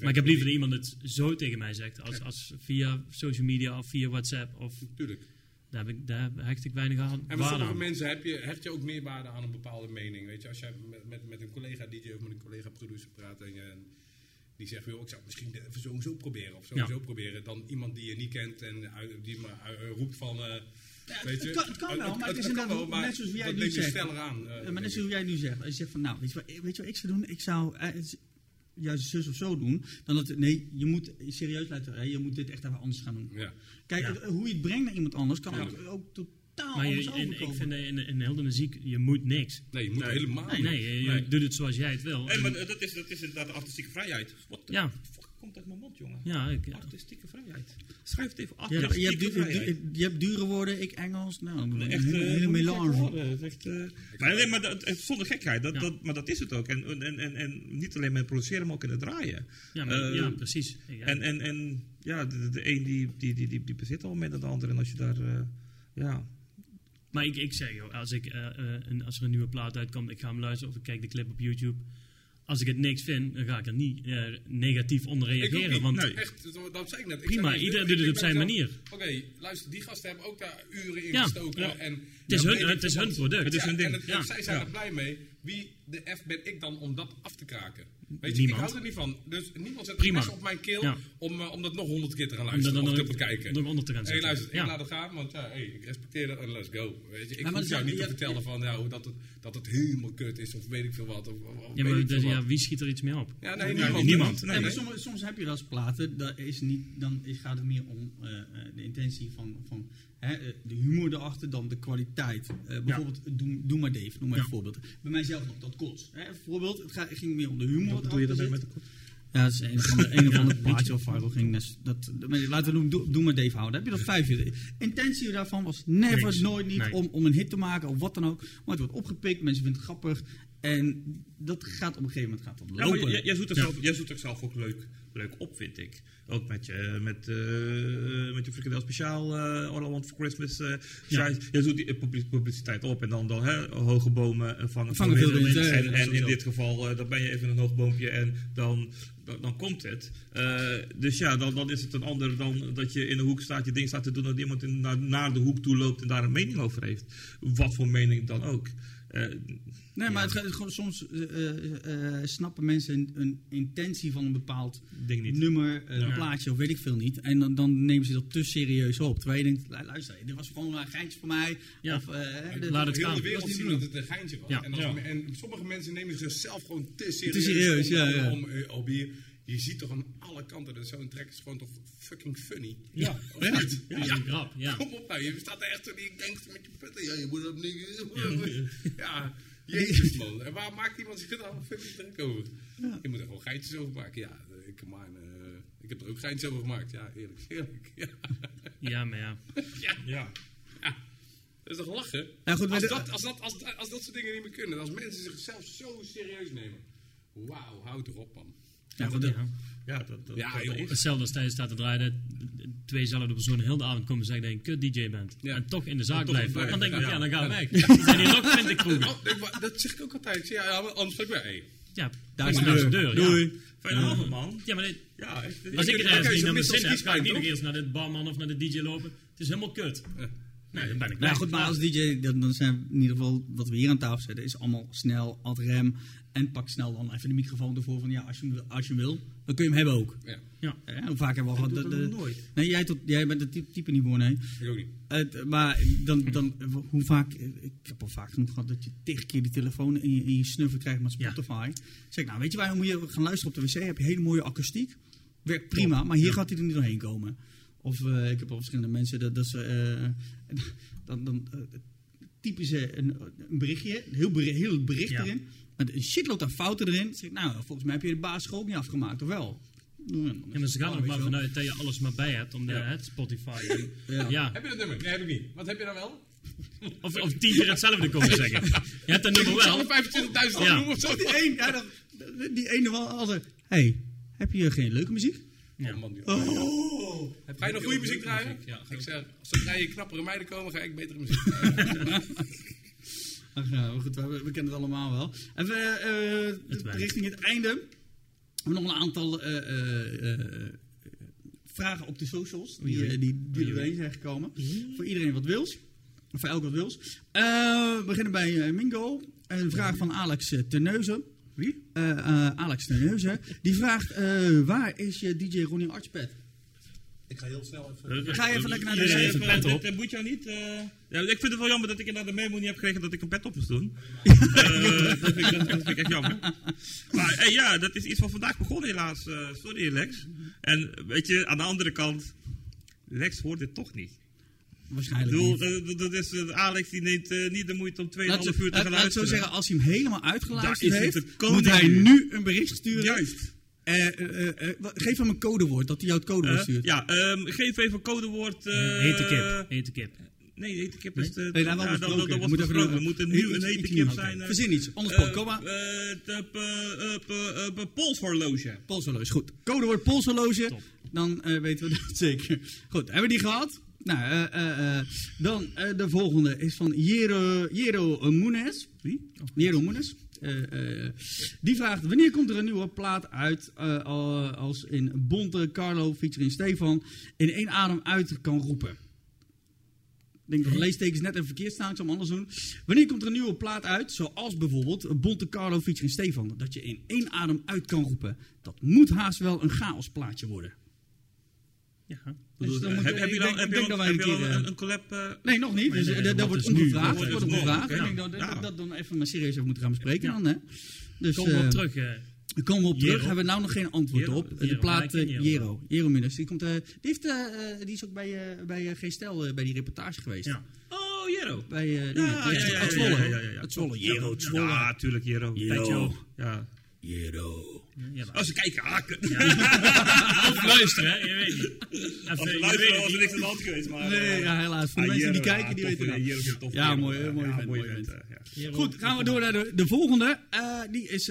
Maar ik heb liever dat iemand het zo tegen mij zegt, als, als via social media of via WhatsApp. Of, Natuurlijk. Daar, heb ik, daar hecht ik weinig aan. En waarde sommige aan. mensen heb je, hecht je ook meer waarde aan een bepaalde mening. Weet je, als jij met, met, met een collega DJ of met een collega producer praat en, je, en die zegt, joh, ik zou het misschien even zo en zo proberen of zo en Ja. zo proberen, dan iemand die je niet kent en uit- die maar uit- roept van, eh, weet je. het kan- het kan wel, maar het is inderdaad wel, net zoals jij nu zegt. sneller aan. eh, maar net zoals jij nu zegt. Als je zegt van, nou, weet je, wat, weet je wat ik zou doen? Ik zou eh, juist zus of zo doen. Dan dat, nee, je moet serieus luisteren. Je moet dit echt even anders gaan doen. Ja. Kijk, Ja. hoe je het brengt naar iemand anders kan Ja. ook, ook totaal Maar je, anders in, ik vind in, in heel de muziek, je moet niks. Nee, je moet Nee. helemaal Nee, niet. nee, je, Nee. doet het zoals jij het wil. Hey, maar dat is, dat is inderdaad de artistieke vrijheid. Wat Ja. fuck komt uit mijn mond, jongen? ja, ik, ja. Artistieke vrijheid. Schrijf het even af. Ja, je, hebt, du- je hebt dure woorden, ik Engels. Nou, een Echt, hele, eh, hele melange. echt, eh, maar, nee, maar dat, zonder gekheid, dat, Ja. dat, maar dat is het ook. En, en, en, en niet alleen met produceren, maar ook in het draaien. Ja, maar, Eh, ja, precies. En, en, en ja, de, de een die, die, die, die, die bezit al meer dan de ander. En als je daar, eh, ja, Maar ik, ik zeg, joh, als, ik, eh, eh, een, als er een nieuwe plaat uitkomt, ik ga hem luisteren of ik kijk de clip op YouTube. Als ik het niks vind, dan ga ik er niet eh, negatief onder Ik ook reageren. niet. want Nee. Echt, dat, dat zei ik net. Ik Prima, zei iedereen ik- doet het op zijn zelf- manier. Oké, luister, die gasten hebben ook daar uren in Ja, gestoken. ja. En, Het is Ja, hun- het is hun product. Het is Ja, hun ding. En het- Ja. zij zijn Ja. er blij mee. Wie de F ben ik dan om dat af te kraken? Weet je, Niemand. ik hou er niet van. Dus niemand zet Prima. op mijn keel Ja. om, eh, om dat nog honderd keer te gaan luisteren dan of te nog- bekijken. nog onder te gaan luister, ik Ja. laat het gaan, want ja, hey, ik respecteer dat en let's go. Weet je, ik maar hoef dat jou niet te vertellen van, ja, hoe dat, het, dat het helemaal kut is of weet ik veel wat. Of, of- Ja, maar ik dus, ja, wie schiet er iets mee op? Ja, nee, Ja, niemand. niemand. Nee, Nee, maar nee. soms, soms heb je wel eens platen, dat is niet, dan is, gaat het meer om eh, eh, de intentie van, van hè, eh, de humor erachter dan de kwaliteit. Eh, bijvoorbeeld, doe, doe maar Dave, noem maar Ja. een voorbeeld. Bij mijzelf nog, dat kots. Hè, bijvoorbeeld, het, gaat, het ging meer om de humor. wat doe je daarmee met de kop? Ja, dat is een van de, een de plaatjes wat viral ging. Dus dat, laten we doen, doe, doe maar Dave houden. Heb je dat vijf uur. De intentie daarvan was never, Niks. nooit niet Nee. om, om een hit te maken of wat dan ook. Maar het wordt opgepikt, mensen vinden het grappig. En dat gaat op een gegeven moment gaat dat Ja, maar lopen. jij, jij, zoekt er Ja. zelf, jij zoekt er zelf ook leuk, leuk op, vind ik. Ook met je, met, eh met je frikandel speciaal, eh All I Want for Christmas. eh Ja. jij, zoekt die publi- publiciteit op en dan, dan hè, hoge bomen vangen, Vangen veel wind. hè, En, en in dit geval, dan ben je even een hoog boompje en dan, dan, dan komt het. Dus ja, dan, dan is het een ander dan dat je in de hoek staat, je ding staat te doen, dat iemand in, naar, naar de hoek toe loopt en daar een mening over heeft. Wat voor mening dan ook. Nee, maar het, gaat gewoon, soms eh, eh, eh, snappen mensen een, een intentie van een bepaald ding niet. nummer, een Ja. plaatje of weet ik veel niet. En dan, dan nemen ze dat te serieus op. Terwijl je denkt, lu- luister, dit was gewoon een geintje voor mij. Ja. Of, eh, dit- Laat het gaan. de wereld Dat zien niet dat het een geintje was. Ja. En, als Ja. en sommige mensen nemen zichzelf gewoon te serieus. Te serieus, om, ja, ja. Om, eh. Je ziet toch aan alle kanten dat zo'n track is gewoon toch fucking funny. Ja. Niet? Is een grap, ja. Kom op nou, je staat er echt zo die gangster met je putten. Ja, je moet op nigga. Ja, jezus man. En waar maakt iemand zich dan fucking druk over? Je moet er gewoon geintjes over maken. Ja, eh, come on. eh, ik heb er ook geintjes over gemaakt. Ja, eerlijk, eerlijk. Ja. Ja, maar ja. ja. Ja. Dat is toch lachen? Ja, goed, maar als, dat, als, dat, als, dat- als dat soort dingen niet meer kunnen, als mensen zichzelf zo serieus nemen. Wauw, houd toch op, man. Ja, goed, Ja. Dat, dat, Ja, dat Hetzelfde als tijdens staat te draaien, tweezelfde personen heel de avond komen zeggen dat je een kut DJ bent. Ja. En toch in de zaak En blijven. blijven, Dan denk ik, ja. ja, dan gaan we weg. Zijn hier nog 20 kroegen. Oh, ik wa- dat zeg ik ook altijd. Ja, anders ben ik. Hey. Ja, Daar is de deur. Doei. Fijne avond, man. Ja, maar dit- Ja, als ik er ergens niet naar mijn zin heb, ga ik niet nog eerst naar de barman of naar de DJ lopen. Het is helemaal kut. Nee, dan ben ik Nou ja, goed, maar als DJ, dan, dan zijn we in ieder geval wat we hier aan tafel zetten, is allemaal snel, ad rem. En pak snel dan even de microfoon ervoor van ja, als je, als je wil, dan kun je hem hebben ook. Ja, Ja. Ja, hoe vaak hebben we al gehad. dat nooit. Nee, jij, tot, jij bent het type, type niet voor, nee. ik ook niet. Het, maar dan, dan, hoe vaak, ik heb al vaak genoeg gehad dat je tig keer die telefoon in je, in je snuffel krijgt met Ja. Spotify. Zeg ik, nou weet je waar, moet je gaan luisteren op de wc, heb je hele mooie akoestiek. Werkt prima, maar hier gaat hij er niet doorheen komen. Of eh, ik heb al verschillende mensen dat, dat ze, eh, dan, dan eh, typen ze een, een berichtje, een heel, bericht, heel bericht Ja. erin, met een shitload aan fouten erin. Zeg nou volgens mij heb je de basisschool ook niet afgemaakt, of wel? Ja, maar ze gaan er weet maar vanuit dat je alles maar bij hebt om de, het Spotify. En- Ja. ja. Heb je dat nummer? Nee, heb ik niet. Wat heb je dan wel? Of, of tien keer hetzelfde komen zeggen. Je hebt dat nummer wel. alle 25.000 Ja. noemen of zo? Die een, ja, dat- die ene wel altijd. hey, heb je geen leuke muziek? Ja. Man, joh. Oh. Ga je nog goede muziek draaien? Ja, Ik zeg, zodra je knappere meiden komen, ga ik betere muziek draaien. Ach ja, goed, we, we kennen het allemaal wel. Even eh, Het werkt. richting het einde. We hebben nog een aantal eh, eh, eh, vragen op de socials. Die, eh, die, die er doorheen zijn gekomen. Voor iedereen wat wils. Of voor elk wat wils. Eh, we beginnen bij Mingo. Een vraag van Alex Terneuzen. Wie? Alex Terneuzen. Die vraagt, eh, waar is je DJ Ronnie Archpad? Ik ga heel snel even... Ga je even lekker naar de zee. pet op. Dat moet jou niet. eh, ja, ik vind het wel jammer dat ik inderdaad de memo niet heb gekregen dat ik een pet op moest doen. Eh, dat, vind ik, dat, dat vind ik echt jammer. Maar eh, ja, dat is iets van vandaag begonnen helaas. Eh, sorry Lex. En weet je, aan de andere kant, Lex hoort dit toch niet. Ik Waarschijnlijk bedoel, niet. dat, dat is, eh, Alex die neemt eh, niet de moeite om 2,5 Laat, uur te gaan laat ik zo luisteren. zeggen, als hij hem helemaal uitgeluisterd heeft, moet hij nu. een bericht sturen. Juist. Eh, eh, eh, eh, geef hem een codewoord, dat hij jou het codewoord Eh, stuurt. ja, ehm, geef even een codewoord. eh, Hete kip. Hete kip. Nee, hete kip is de. Nee, ja, dat, was Moet besproken. een- We moeten nu iets- een hete kip zijn. eh, Verzin iets, anders eh, kom maar. eh, het, eh, eh, eh, eh, eh, polshorloge. Polshorloge, goed. Codewoord polshorloge, Top. dan eh, weten we dat zeker. Goed, hebben we die gehad? Nou, eh, eh, eh, dan de volgende is van Jero, Jero Moenes. Wie? Jero Moenes. Eh, die vraagt, wanneer komt er een nieuwe plaat uit al- als in Bonte, Carlo, featuring Stefan, in één adem uit kan roepen? Ik denk dat de leestekens net even verkeerd staan, ik zal hem anders doen. Wanneer komt er een nieuwe plaat uit, zoals bijvoorbeeld Bonte Carlo featuring Stefan, dat je in één adem uit kan roepen? Dat moet haast wel een chaosplaatje worden. Ja. Dus dan moet heb, je- denk- al, heb je heb een je al keer, een, eh, een collab? eh, Nee, nog niet. Dus, Nee, eh, nee, dat wordt ongevraagd. Dat wordt ongevraagd. oké. Ik denk dat, dat, dan even maar serieus over moeten gaan bespreken dan. Hè? Dus, Kom eh, terug. daar komen we op terug. Jero. Hebben we nou nog geen antwoord Jero. op. De plaat Jero. Jero. Minus. Die, komt, die, heeft, eh, die is ook bij, eh bij Geen Stel bij die reportage geweest. Ja. Oh, Jero. Bij Ja, ja, ja, ja, het Zwolle. Het Zwolle. Jero, het Zwolle. Ja, tuurlijk, Jero. Jero. Ja. Jero. Ja, Als ze kijken, haken. Of luisteren, hè? Je weet niet. Als luisteren was het er niks aan de hand geweest. Maar, Nee, eh, ja, helaas. Voor de ah, mensen die kijken, die weten tof Ja, kerel, mooi, eh, ja. Goed, gaan we door naar de, de volgende. Eh, die is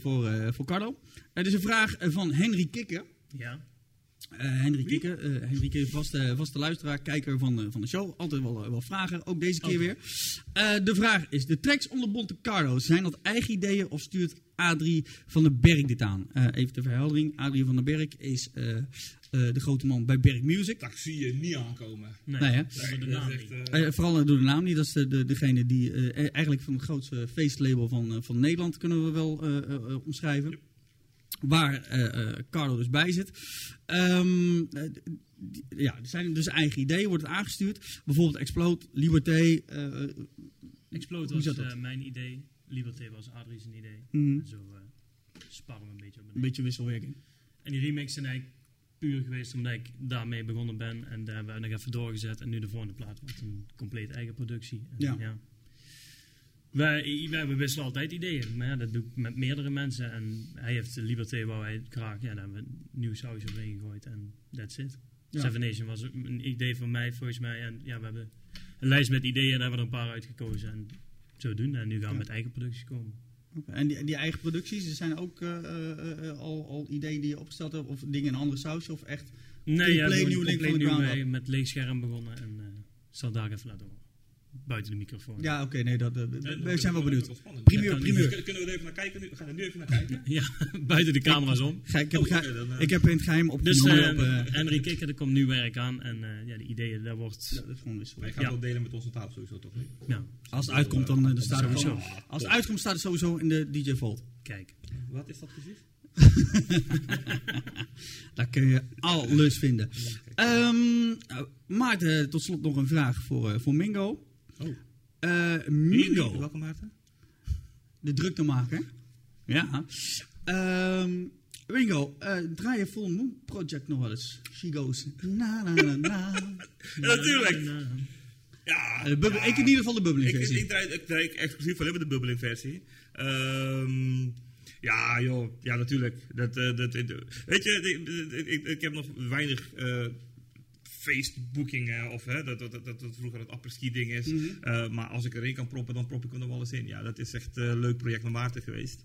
voor, voor Carlo. Het is een vraag van Henry Kikker. Ja. Henry Kikker, Henry Kikker, vaste, vaste luisteraar, kijker van, de- van de show. Altijd wel, wel vragen, ook deze keer weer. De vraag is, de tracks onder Bonte Carlo, zijn dat eigen ideeën of stuurt Adrie van den Berg dit aan? Eh, even de verheldering, Adrie van den Berg is eh, eh, de grote man bij Berg Music. Dat zie je niet aankomen. Nee, Nee, de naam niet. vooral door de naam niet, dat is de, de, degene die eh, eigenlijk van het grootste feestlabel van, van Nederland kunnen we wel eh, eh, eh, omschrijven. Waar eh, eh, Carlo dus bij zit. Ehm, eh, ja, er zijn dus eigen ideeën, wordt het aangestuurd. Bijvoorbeeld Explode, Liberté. Explode was eh, mijn idee. Liberté was Adrie's een idee. Mhm. En zo eh sparren we een beetje op een beetje wisselwerking. En die remix zijn eigenlijk puur geweest omdat ik daarmee begonnen ben. En daar hebben we nog even doorgezet. En nu de volgende plaat wordt een compleet eigen productie. En Ja. Wij, wij we wisselen altijd ideeën. Maar ja, dat doe ik met meerdere mensen. En hij heeft de Liberté wou hij graag. Ja, daar hebben we een nieuw sausje overheen gegooid. En that's it. Ja. Seven Nation was een idee van mij, volgens mij. En ja, we hebben een lijst met ideeën en daar hebben we er een paar uitgekozen. En zo doen. En nu gaan we met eigen producties komen. En die, die eigen producties, er zijn ook eh, eh, eh, al, al ideeën die je opgesteld hebt, of dingen in een andere saus, of echt... Nee, Compleet ja, nieuw link van de ground met leeg scherm begonnen. En zal daar even laten horen. Buiten de microfoon. Ja, oké, nee, dat, eh, Nee, we dat zijn wel benieuwd. Primeur. Kunnen kunnen we er even naar kijken nu? Gaan we er nu even naar kijken? Ja, buiten de camera's om. Ga- ik, heb, Oh, dan, eh. ik heb in het geheim Dus op... uh, eh, Henry Kikker, er komt nieuw werk aan. En eh, ja, de ideeën, daar wordt... ja, dat is Ja. wel delen met onze tafel sowieso toch? Ja, Als het uitkomt, dan, eh, dan staat het Sowieso. gewoon- Als het uitkomt, staat het sowieso in de DJ Vault. kijk. Wat is dat precies? Daar kun je alles vinden. Ehm, eh, Maarten, tot slot nog een vraag voor, eh, voor Mingo. Oh. Eh, Mingo, Welke Maarten? de drukte maken. Ja. Ehm, Mingo, eh, draai je Full Moon Project nog wel eens? She goes na na na na. Ja, natuurlijk. Ja. Eh, ja. Ik in ieder geval de Ik, bubbeling ik, versie. ik, draai, ik draai exclusief alleen maar de bubbeling versie. Ehm, ja, joh. Ja, natuurlijk. Dat, eh, dat, weet je, ik, ik, ik, ik heb nog weinig feestboekingen. Of hè, dat, dat, dat, dat vroeger het apres-ski ding is. Mhm. Eh, maar als ik erin kan proppen, dan prop ik hem er wel eens in. Ja, dat is echt eh, een leuk project met Maarten geweest.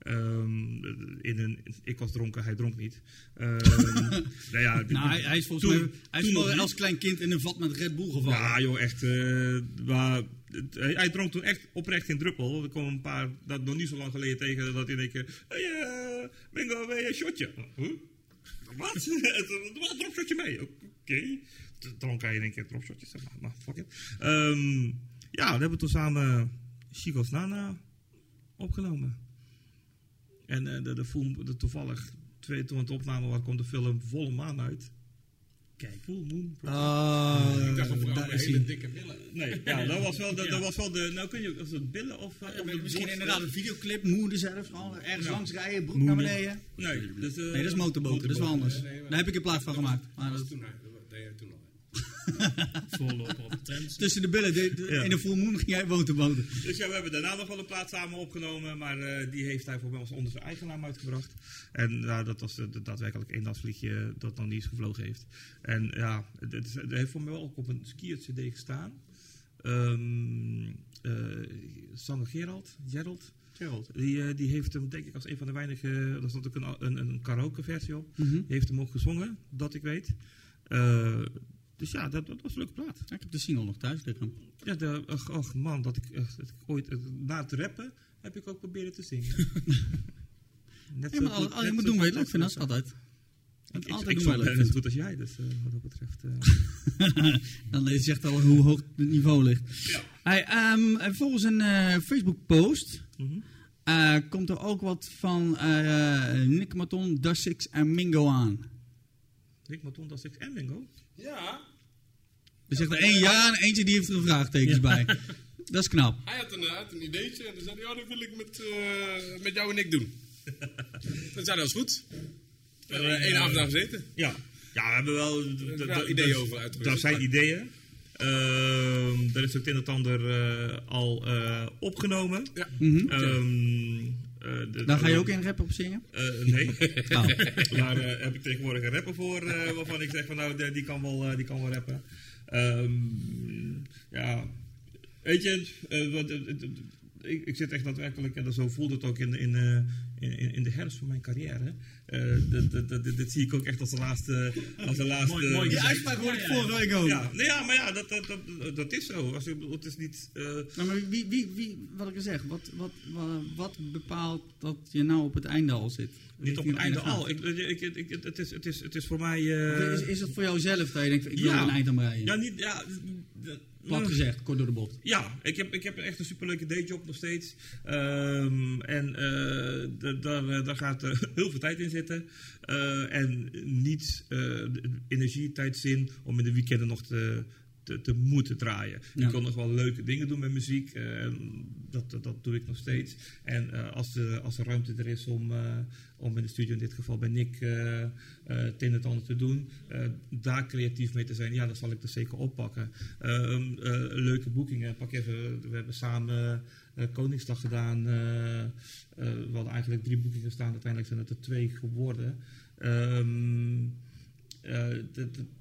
Ehm, in een, ik was dronken, hij dronk niet. Ehm, nou ja, Nou, hij, hij is volgens Toen- mij hij is toen als klein kind in een vat met Red Bull gevallen. Ja, joh, echt. eh, maar, het- hij, hij dronk toen echt oprecht geen druppel. Er kwamen een paar, dat nog niet zo lang geleden tegen, dat keer. Hé, hey, eh, Mingo, wil je een shotje? Huh? Wat? Wat? Dropshotje mee? Oké. Toen dronk hij in één keer dropshotjes, maar. Maar fuck it. Ehm, ja, we hebben toen samen Chicos Nana opgenomen. En eh, de, de, film- de, toevallig, twee, toen het opname was, kwam de film Volle Maan uit. Kijk. Full Moon. Oh, Ik dacht een vrouw met hele dikke billen. Nee, ja, dat was wel de, dat was wel de nou kun je, was het billen of... eh, of Misschien inderdaad een videoclip, moeder zelf, gewoon ergens Ja. langs rijden, broek naar beneden. Nee, dus, eh, Nee, dat is motorboten, dat is wel anders. Nee, Daar heb ik een plaat van gemaakt. Maar Dat dat- was toen, hè. dat deed je toen al. Voorloper op de trends. tussen de billen, de, de- Ja. in de full moon ging jij motorboten. dus ja, we hebben daarna nog wel een plaat samen opgenomen, maar eh, die heeft hij voor mij als onder zijn eigen naam uitgebracht. En nou, dat was eh, daadwerkelijk één dansvliegje dat nog niet eens gevlogen heeft. En ja, het, het is- het heeft voor mij wel ook op een skier-cd gestaan. Ehm eh, zanger Gerald, Gerald, Gerald, die, eh, die heeft hem denk ik als een van de weinige, daar stond ook een, een, een karaoke versie op. Mhm. Die heeft hem ook gezongen, dat ik weet. Eh, dus ja, dat, dat was een leuke plaat. Ja, ik heb de single nog thuis liggen. Ja, de, ach, man, dat ik, echt- dat ik ooit, eh, na het rappen, heb ik ook proberen te zingen. Net Ja, maar al, je net moet doen wat je leuk vindt, dat is altijd. Ik, ik, altijd ik je bijna zo vindt. goed als jij, dus eh, wat dat betreft. eh. Dan zegt al hoe hoog het niveau ligt. Ja. Hey, ehm, en volgens een eh, Facebook-post Mhm. eh, komt er ook wat van eh Nick Maton, Dassix en Mingo aan. Rick Maton, ik en Mingo. Ja, Er zegt er één ja en eentje die heeft er een vraagtekens bij. Dat is knap. hij had een, had een ideetje en toen zei hij, ja, dat wil ik met, eh, met jou en ik doen. Toen zei hij, dat is goed. We hebben er één avond aan gezeten. Ja. ja, we hebben wel... ideeën over uitgewisseld. Daar zijn ideeën. Ehm er is ook het een en het ander eh, al eh, opgenomen. Ja. Mhm. Ehm, eh, de- Daar ga je ook in rap op zingen? Eh, nee. Oh. Daar eh, heb ik tegenwoordig een rapper voor, eh, waarvan ik zeg van nou, die, die kan wel, eh, die kan wel rappen. Ehm, ja, weet je, eh, wat, ik, ik zit echt daadwerkelijk, en zo voelde het ook in, in, eh, in, in de herfst van mijn carrière. Eh, dat, dat, dat, dat zie ik ook echt als de laatste. Als de laatste Mooi- mooi Die uitspraak hoorde ik vorige week ook. ja, nee, ja, maar ja, dat, dat, dat, dat is zo. Als, bedoel, het is niet. eh, Nou, maar wie, wie, wie, wat ik al zeg, wat, wat, wat, wat bepaalt dat je nou op het einde al zit? niet op het einde al. Ik, ik, ik, ik- het, is, het, is, het is voor mij. Eh, Is, is het voor jou zelf dat je denkt, ik wil Ja. een eind aan rijden? ja, niet. Ja, Plat gezegd, kort door de bocht. Ja, ik heb, ik heb echt een superleuke dayjob nog steeds. Ehm, en eh, daar, eh, daar gaat eh, heel veel tijd in zitten. En niet energie, tijd, zin om in de weekenden nog te, te, te moeten draaien. Ja. Ik kan nog wel leuke dingen doen met muziek. eh, dat, dat, dat doe ik nog steeds. En eh, als, de, als er ruimte er is om, eh, om in de studio, in dit geval bij Nick, eh, eh, het een en het ander te doen. daar creatief mee te zijn, ja, dan zal ik dat zeker oppakken. Eh, leuke boekingen. Pak even, we hebben samen Koningsdag gedaan. we hadden eigenlijk drie boekingen staan. Uiteindelijk zijn het er twee geworden. Ehm, eh,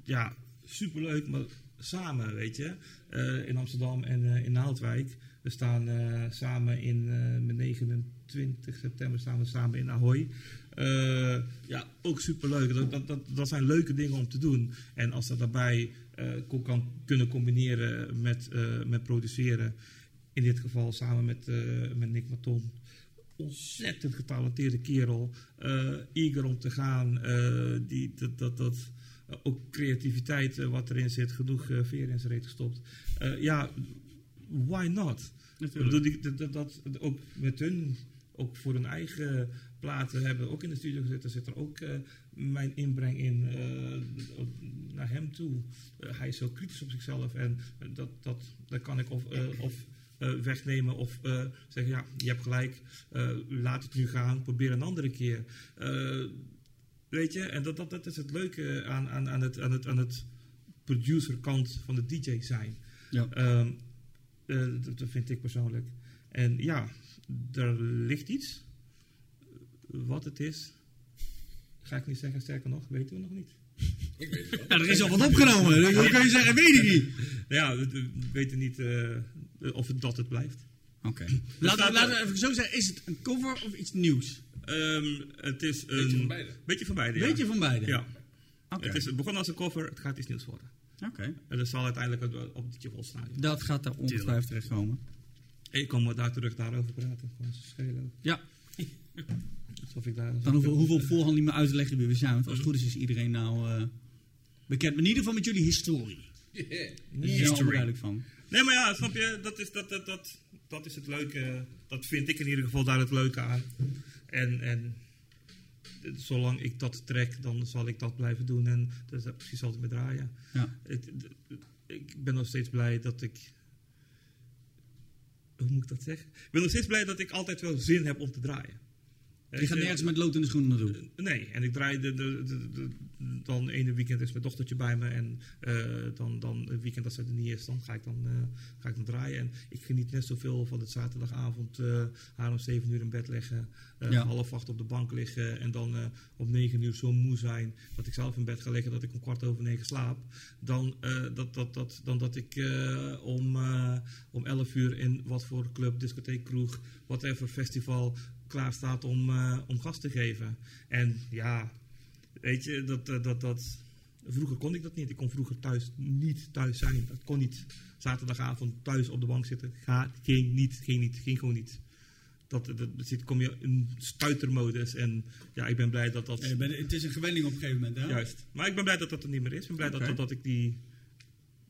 ja, superleuk, maar samen, weet je. Eh, in Amsterdam en eh, in Naaldwijk. We staan eh, samen in, met 29 september staan we samen in Ahoy. Ja, ook superleuk. Dat, dat, dat, zijn leuke dingen om te doen. En als dat daarbij kan kunnen combineren met, met produceren. In dit geval samen met, met Nick Maton. Ontzettend getalenteerde kerel. eh eager om te gaan. die, dat, dat, dat, ook creativiteit eh, wat erin zit. Genoeg eh veer in zijn reet gestopt. Eh, ja, why not? Die- dat, dat, dat, ook met hun, ook voor hun eigen platen hebben ook in de studio gezeten, zit er ook eh, mijn inbreng in eh, naar hem toe. Eh, hij is zo kritisch op zichzelf en eh, dat, dat, dat kan ik of, eh, of eh, wegnemen of eh, zeggen, ja, je hebt gelijk, eh, laat het nu gaan, probeer een andere keer. Weet je, en dat, dat, dat is het leuke aan, aan, aan, het, aan, het, aan het producerkant van de DJ zijn. Ja. Ehm, eh, dat, dat vind ik persoonlijk. En ja, er ligt iets. Wat het is, ga ik niet zeggen. Sterker nog, weten we nog niet. Ja, er is al wat opgenomen. Dan kan je zeggen, weet ik niet. Ja, we, we weten niet eh, of het dat het blijft. Oké. Laten we even zo zeggen, is het een cover of iets nieuws? Ehm, het is een... Beetje van beide. Beetje van beide, ja. Beetje van beide? Ja. Oké. Het, is, het begon als een cover, het gaat iets nieuws worden. Oké. En dat zal uiteindelijk op- op het staan. Dat gaat er ongetwijfeld terechtkomen. Ik kom daar terug daarover praten. Gewoon zo schelen. Ja. Alsof ik daar... Dan hoeven, hoeven we op voorhand niet meer uit te leggen wie we zijn. Want als het goed is, is iedereen nou eh, bekend. Maar in ieder geval met jullie historie. Daar is er duidelijk van. Nee, maar ja, snap je? Dat is, dat, dat, dat, dat is het leuke. Dat vind ik in ieder geval daar het leuke aan. En, en zolang ik dat trek, dan zal ik dat blijven doen. En dat is precies altijd met draaien. Ja. Het- ik ben nog steeds blij dat ik. Hoe moet ik dat zeggen? Ik ben nog steeds blij dat ik altijd wel zin heb om te draaien. Je gaat nergens met lood in de schoenen naartoe. Nee, en ik draai de, de, dan ene weekend is mijn dochtertje bij me en eh, dan, dan een weekend als ze er niet is, dan ga ik dan, eh, ga ik dan draaien. En ik geniet net zoveel van het zaterdagavond eh haar om zeven uur in bed liggen, eh, Ja. half acht op de bank liggen en dan eh, om negen uur zo moe zijn dat ik zelf in bed ga liggen dat ik om kwart over negen slaap. Dan, eh, dat, dat, dat, dan dat ik eh, om, eh, om elf uur in wat voor club, discotheek, kroeg, whatever festival klaar staat om, eh, om gas te geven. En ja, weet je, dat, eh, dat, dat, vroeger kon ik dat niet. Ik kon vroeger thuis niet thuis zijn. Dat kon niet. Zaterdagavond thuis op de bank zitten. Ga, ging niet, ging niet, ging gewoon niet. Dat, dat, zit, kom je in stuitermodus. En ja, ik ben blij dat dat... Ben- Het is een gewenning op een gegeven moment, hè? Juist. Maar ik ben blij dat dat er niet meer is. Ik ben blij dat, dat, dat ik die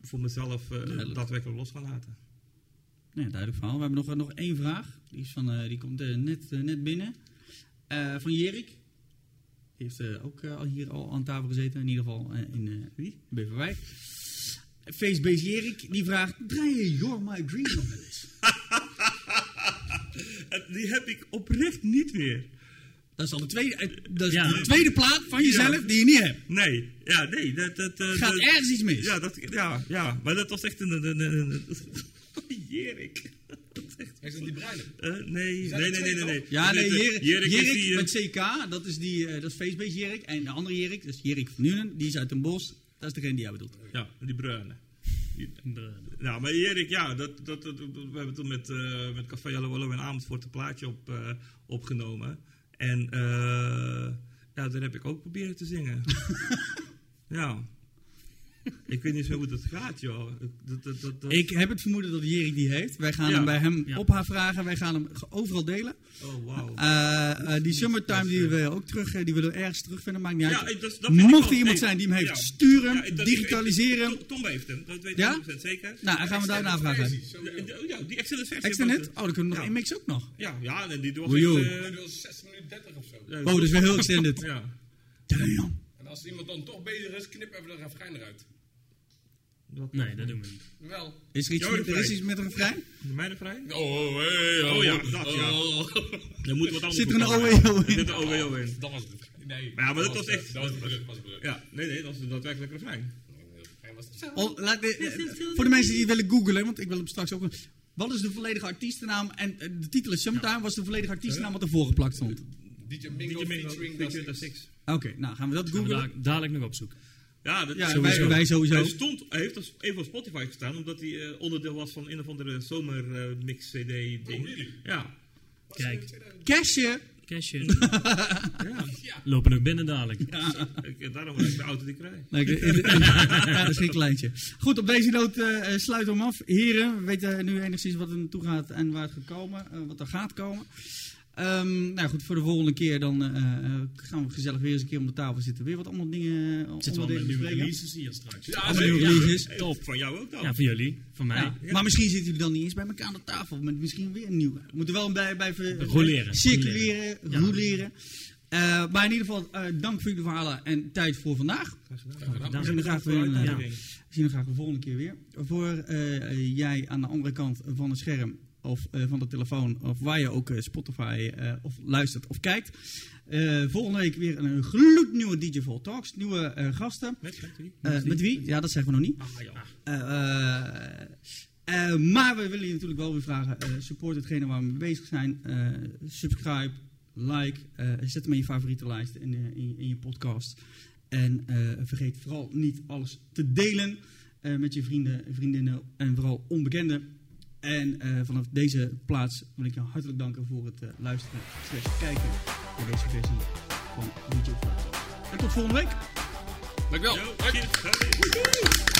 voor mezelf Duidelijk. daadwerkelijk los kan laten. Nee, duidelijk verhaal. We hebben nog, nog één vraag. Die, is van, eh, die komt eh, net, eh, net binnen. Van Jerik. Die heeft ook al hier al aan tafel gezeten. In ieder geval in wie? Beverwijk. Facebase Jerik. Die vraagt, draai je You're My Dream nog wel eens? Die heb ik oprecht niet meer. Dat is al de tweede, dat is Ja. de tweede plaat van jezelf die je niet hebt. Nee, ja, nee. Dat, dat, Gaat dat- ergens iets mis. Ja, dat, ja, ja, maar dat was echt een, een, een Jerik. Dat is dat die bruine? Eh, nee, zijn nee, nee, nee, nee, nee. Ja, nee, Jerik, Jerik is Jerik die, met CK, dat is, die, eh, dat is Facebase Jerik. En de andere Jerik, dat is Jerik van Nuenen, die is uit Den Bosch. Dat is degene die jij bedoelt. Ja, die bruine. Die-. Nou, maar Erik, ja, dat, dat, dat, we hebben toen met, eh, met Café Hallo Hallo in Amersfoort een plaatje op, eh, opgenomen. En eh, ja, daar heb ik ook proberen te zingen. ja. Ik weet niet zo hoe dat gaat, joh. Dat, dat, dat, dat- Ik heb het vermoeden dat Jerik die heeft. Wij gaan Ja. hem bij hem Ja. op haar vragen. Wij gaan hem overal delen. Oh, wauw. Eh, eh, die summertime die willen we ook terug, eh, die willen we ergens terugvinden. Maakt niet uit. Ja, dat- Mocht er iemand zijn die hem heeft, ja. stuur hem, Ja, dat- digitaliseren. Tom, Tom heeft hem, dat weet ik Ja? 100% zeker. nou, dan gaan we daar. De- de- ja, die extended versie. Net? was- Oh, dan kunnen we nog mix ook nog. Ja, ja, en die eh, was 6 minuten 30 of zo. ja, Oh, dat is weer heel extended. Ja. Damn. Als iemand dan toch bezig is, knip even de refrein eruit. Dat- Nee, dat doen we niet. Wel. Is er iets, Jouw met, er is refrein. iets met een refrein? Mij vrij? Oh, hey, Oh ja, dat ja. Oh. Er moet wat anders Zit er een. OWO Er in? zit een OWO in. Dat was het. Nee. Maar ja, maar dat was echt- Dat was brug, was brug. Ja, nee, nee, dat is daadwerkelijk refrein. Refrein was het. Oh, laat de- voor de mensen die willen googlen, want ik wil hem straks ook... Wat is de volledige artiestennaam? En eh, de titel is Summertime. Was de volledige artiestennaam wat ervoor geplakt stond? DJ Mingo featuring The Six. Oké, nou gaan we dat Gaan we googlen. dadelijk nog opzoeken. Ja, dat Ja, wij, sowieso. wij sowieso. Hij, stond, hij heeft als even op Spotify gestaan, omdat hij eh, onderdeel was van een of andere zomermix-CD-ding. ja. Kijk, Cashje. cashje. Lopen nog binnen dadelijk. Eh, daarom heb ik de auto die ik krijg. Nee, ik- ik- ja, dat is geen kleintje. Goed, op deze noot eh, eh, sluiten we hem af. Heren, we weten nu enigszins wat er naartoe gaat en waar het gaat komen. eh, wat er gaat komen. Ehm, nou goed, voor de volgende keer dan eh, eh, gaan we gezellig weer eens een keer om de tafel zitten. Weer wat allemaal dingen eh, Zitten we al onderdelen met nieuwe releases hier straks. Ja, Allemaal nieuwe releases. Hey, Van jou ook dan. voor jullie, voor mij. Ja, Maar misschien zitten jullie dan niet eens bij elkaar aan de tafel. Met misschien weer een nieuwe. We moeten wel bij, bij Roleren. circuleren, Ja. roleren. Eh, maar in ieder geval, eh, dank voor jullie verhalen en tijd voor vandaag. We zien graag weer, eh, Ja. we zien er graag de volgende keer weer. Voor eh, jij aan de andere kant van het scherm of eh, van de telefoon of waar je ook eh, Spotify eh, of luistert of kijkt. Volgende week weer een gloednieuwe DJ Vol Talks. Nieuwe gasten. Met, met wie? Met wie? Ja, dat zeggen we nog niet. Ah, maar we willen je natuurlijk wel weer vragen: support hetgene waar we mee bezig zijn. Eh, subscribe, like, zet hem in je favoriete lijst in, eh, in, in je podcast. En vergeet vooral niet alles te delen met je vrienden, vriendinnen en vooral onbekenden. En eh, vanaf deze plaats wil ik je hartelijk danken voor het eh, luisteren slash kijken naar deze versie van Talks. En tot volgende week! Dankjewel. Yo.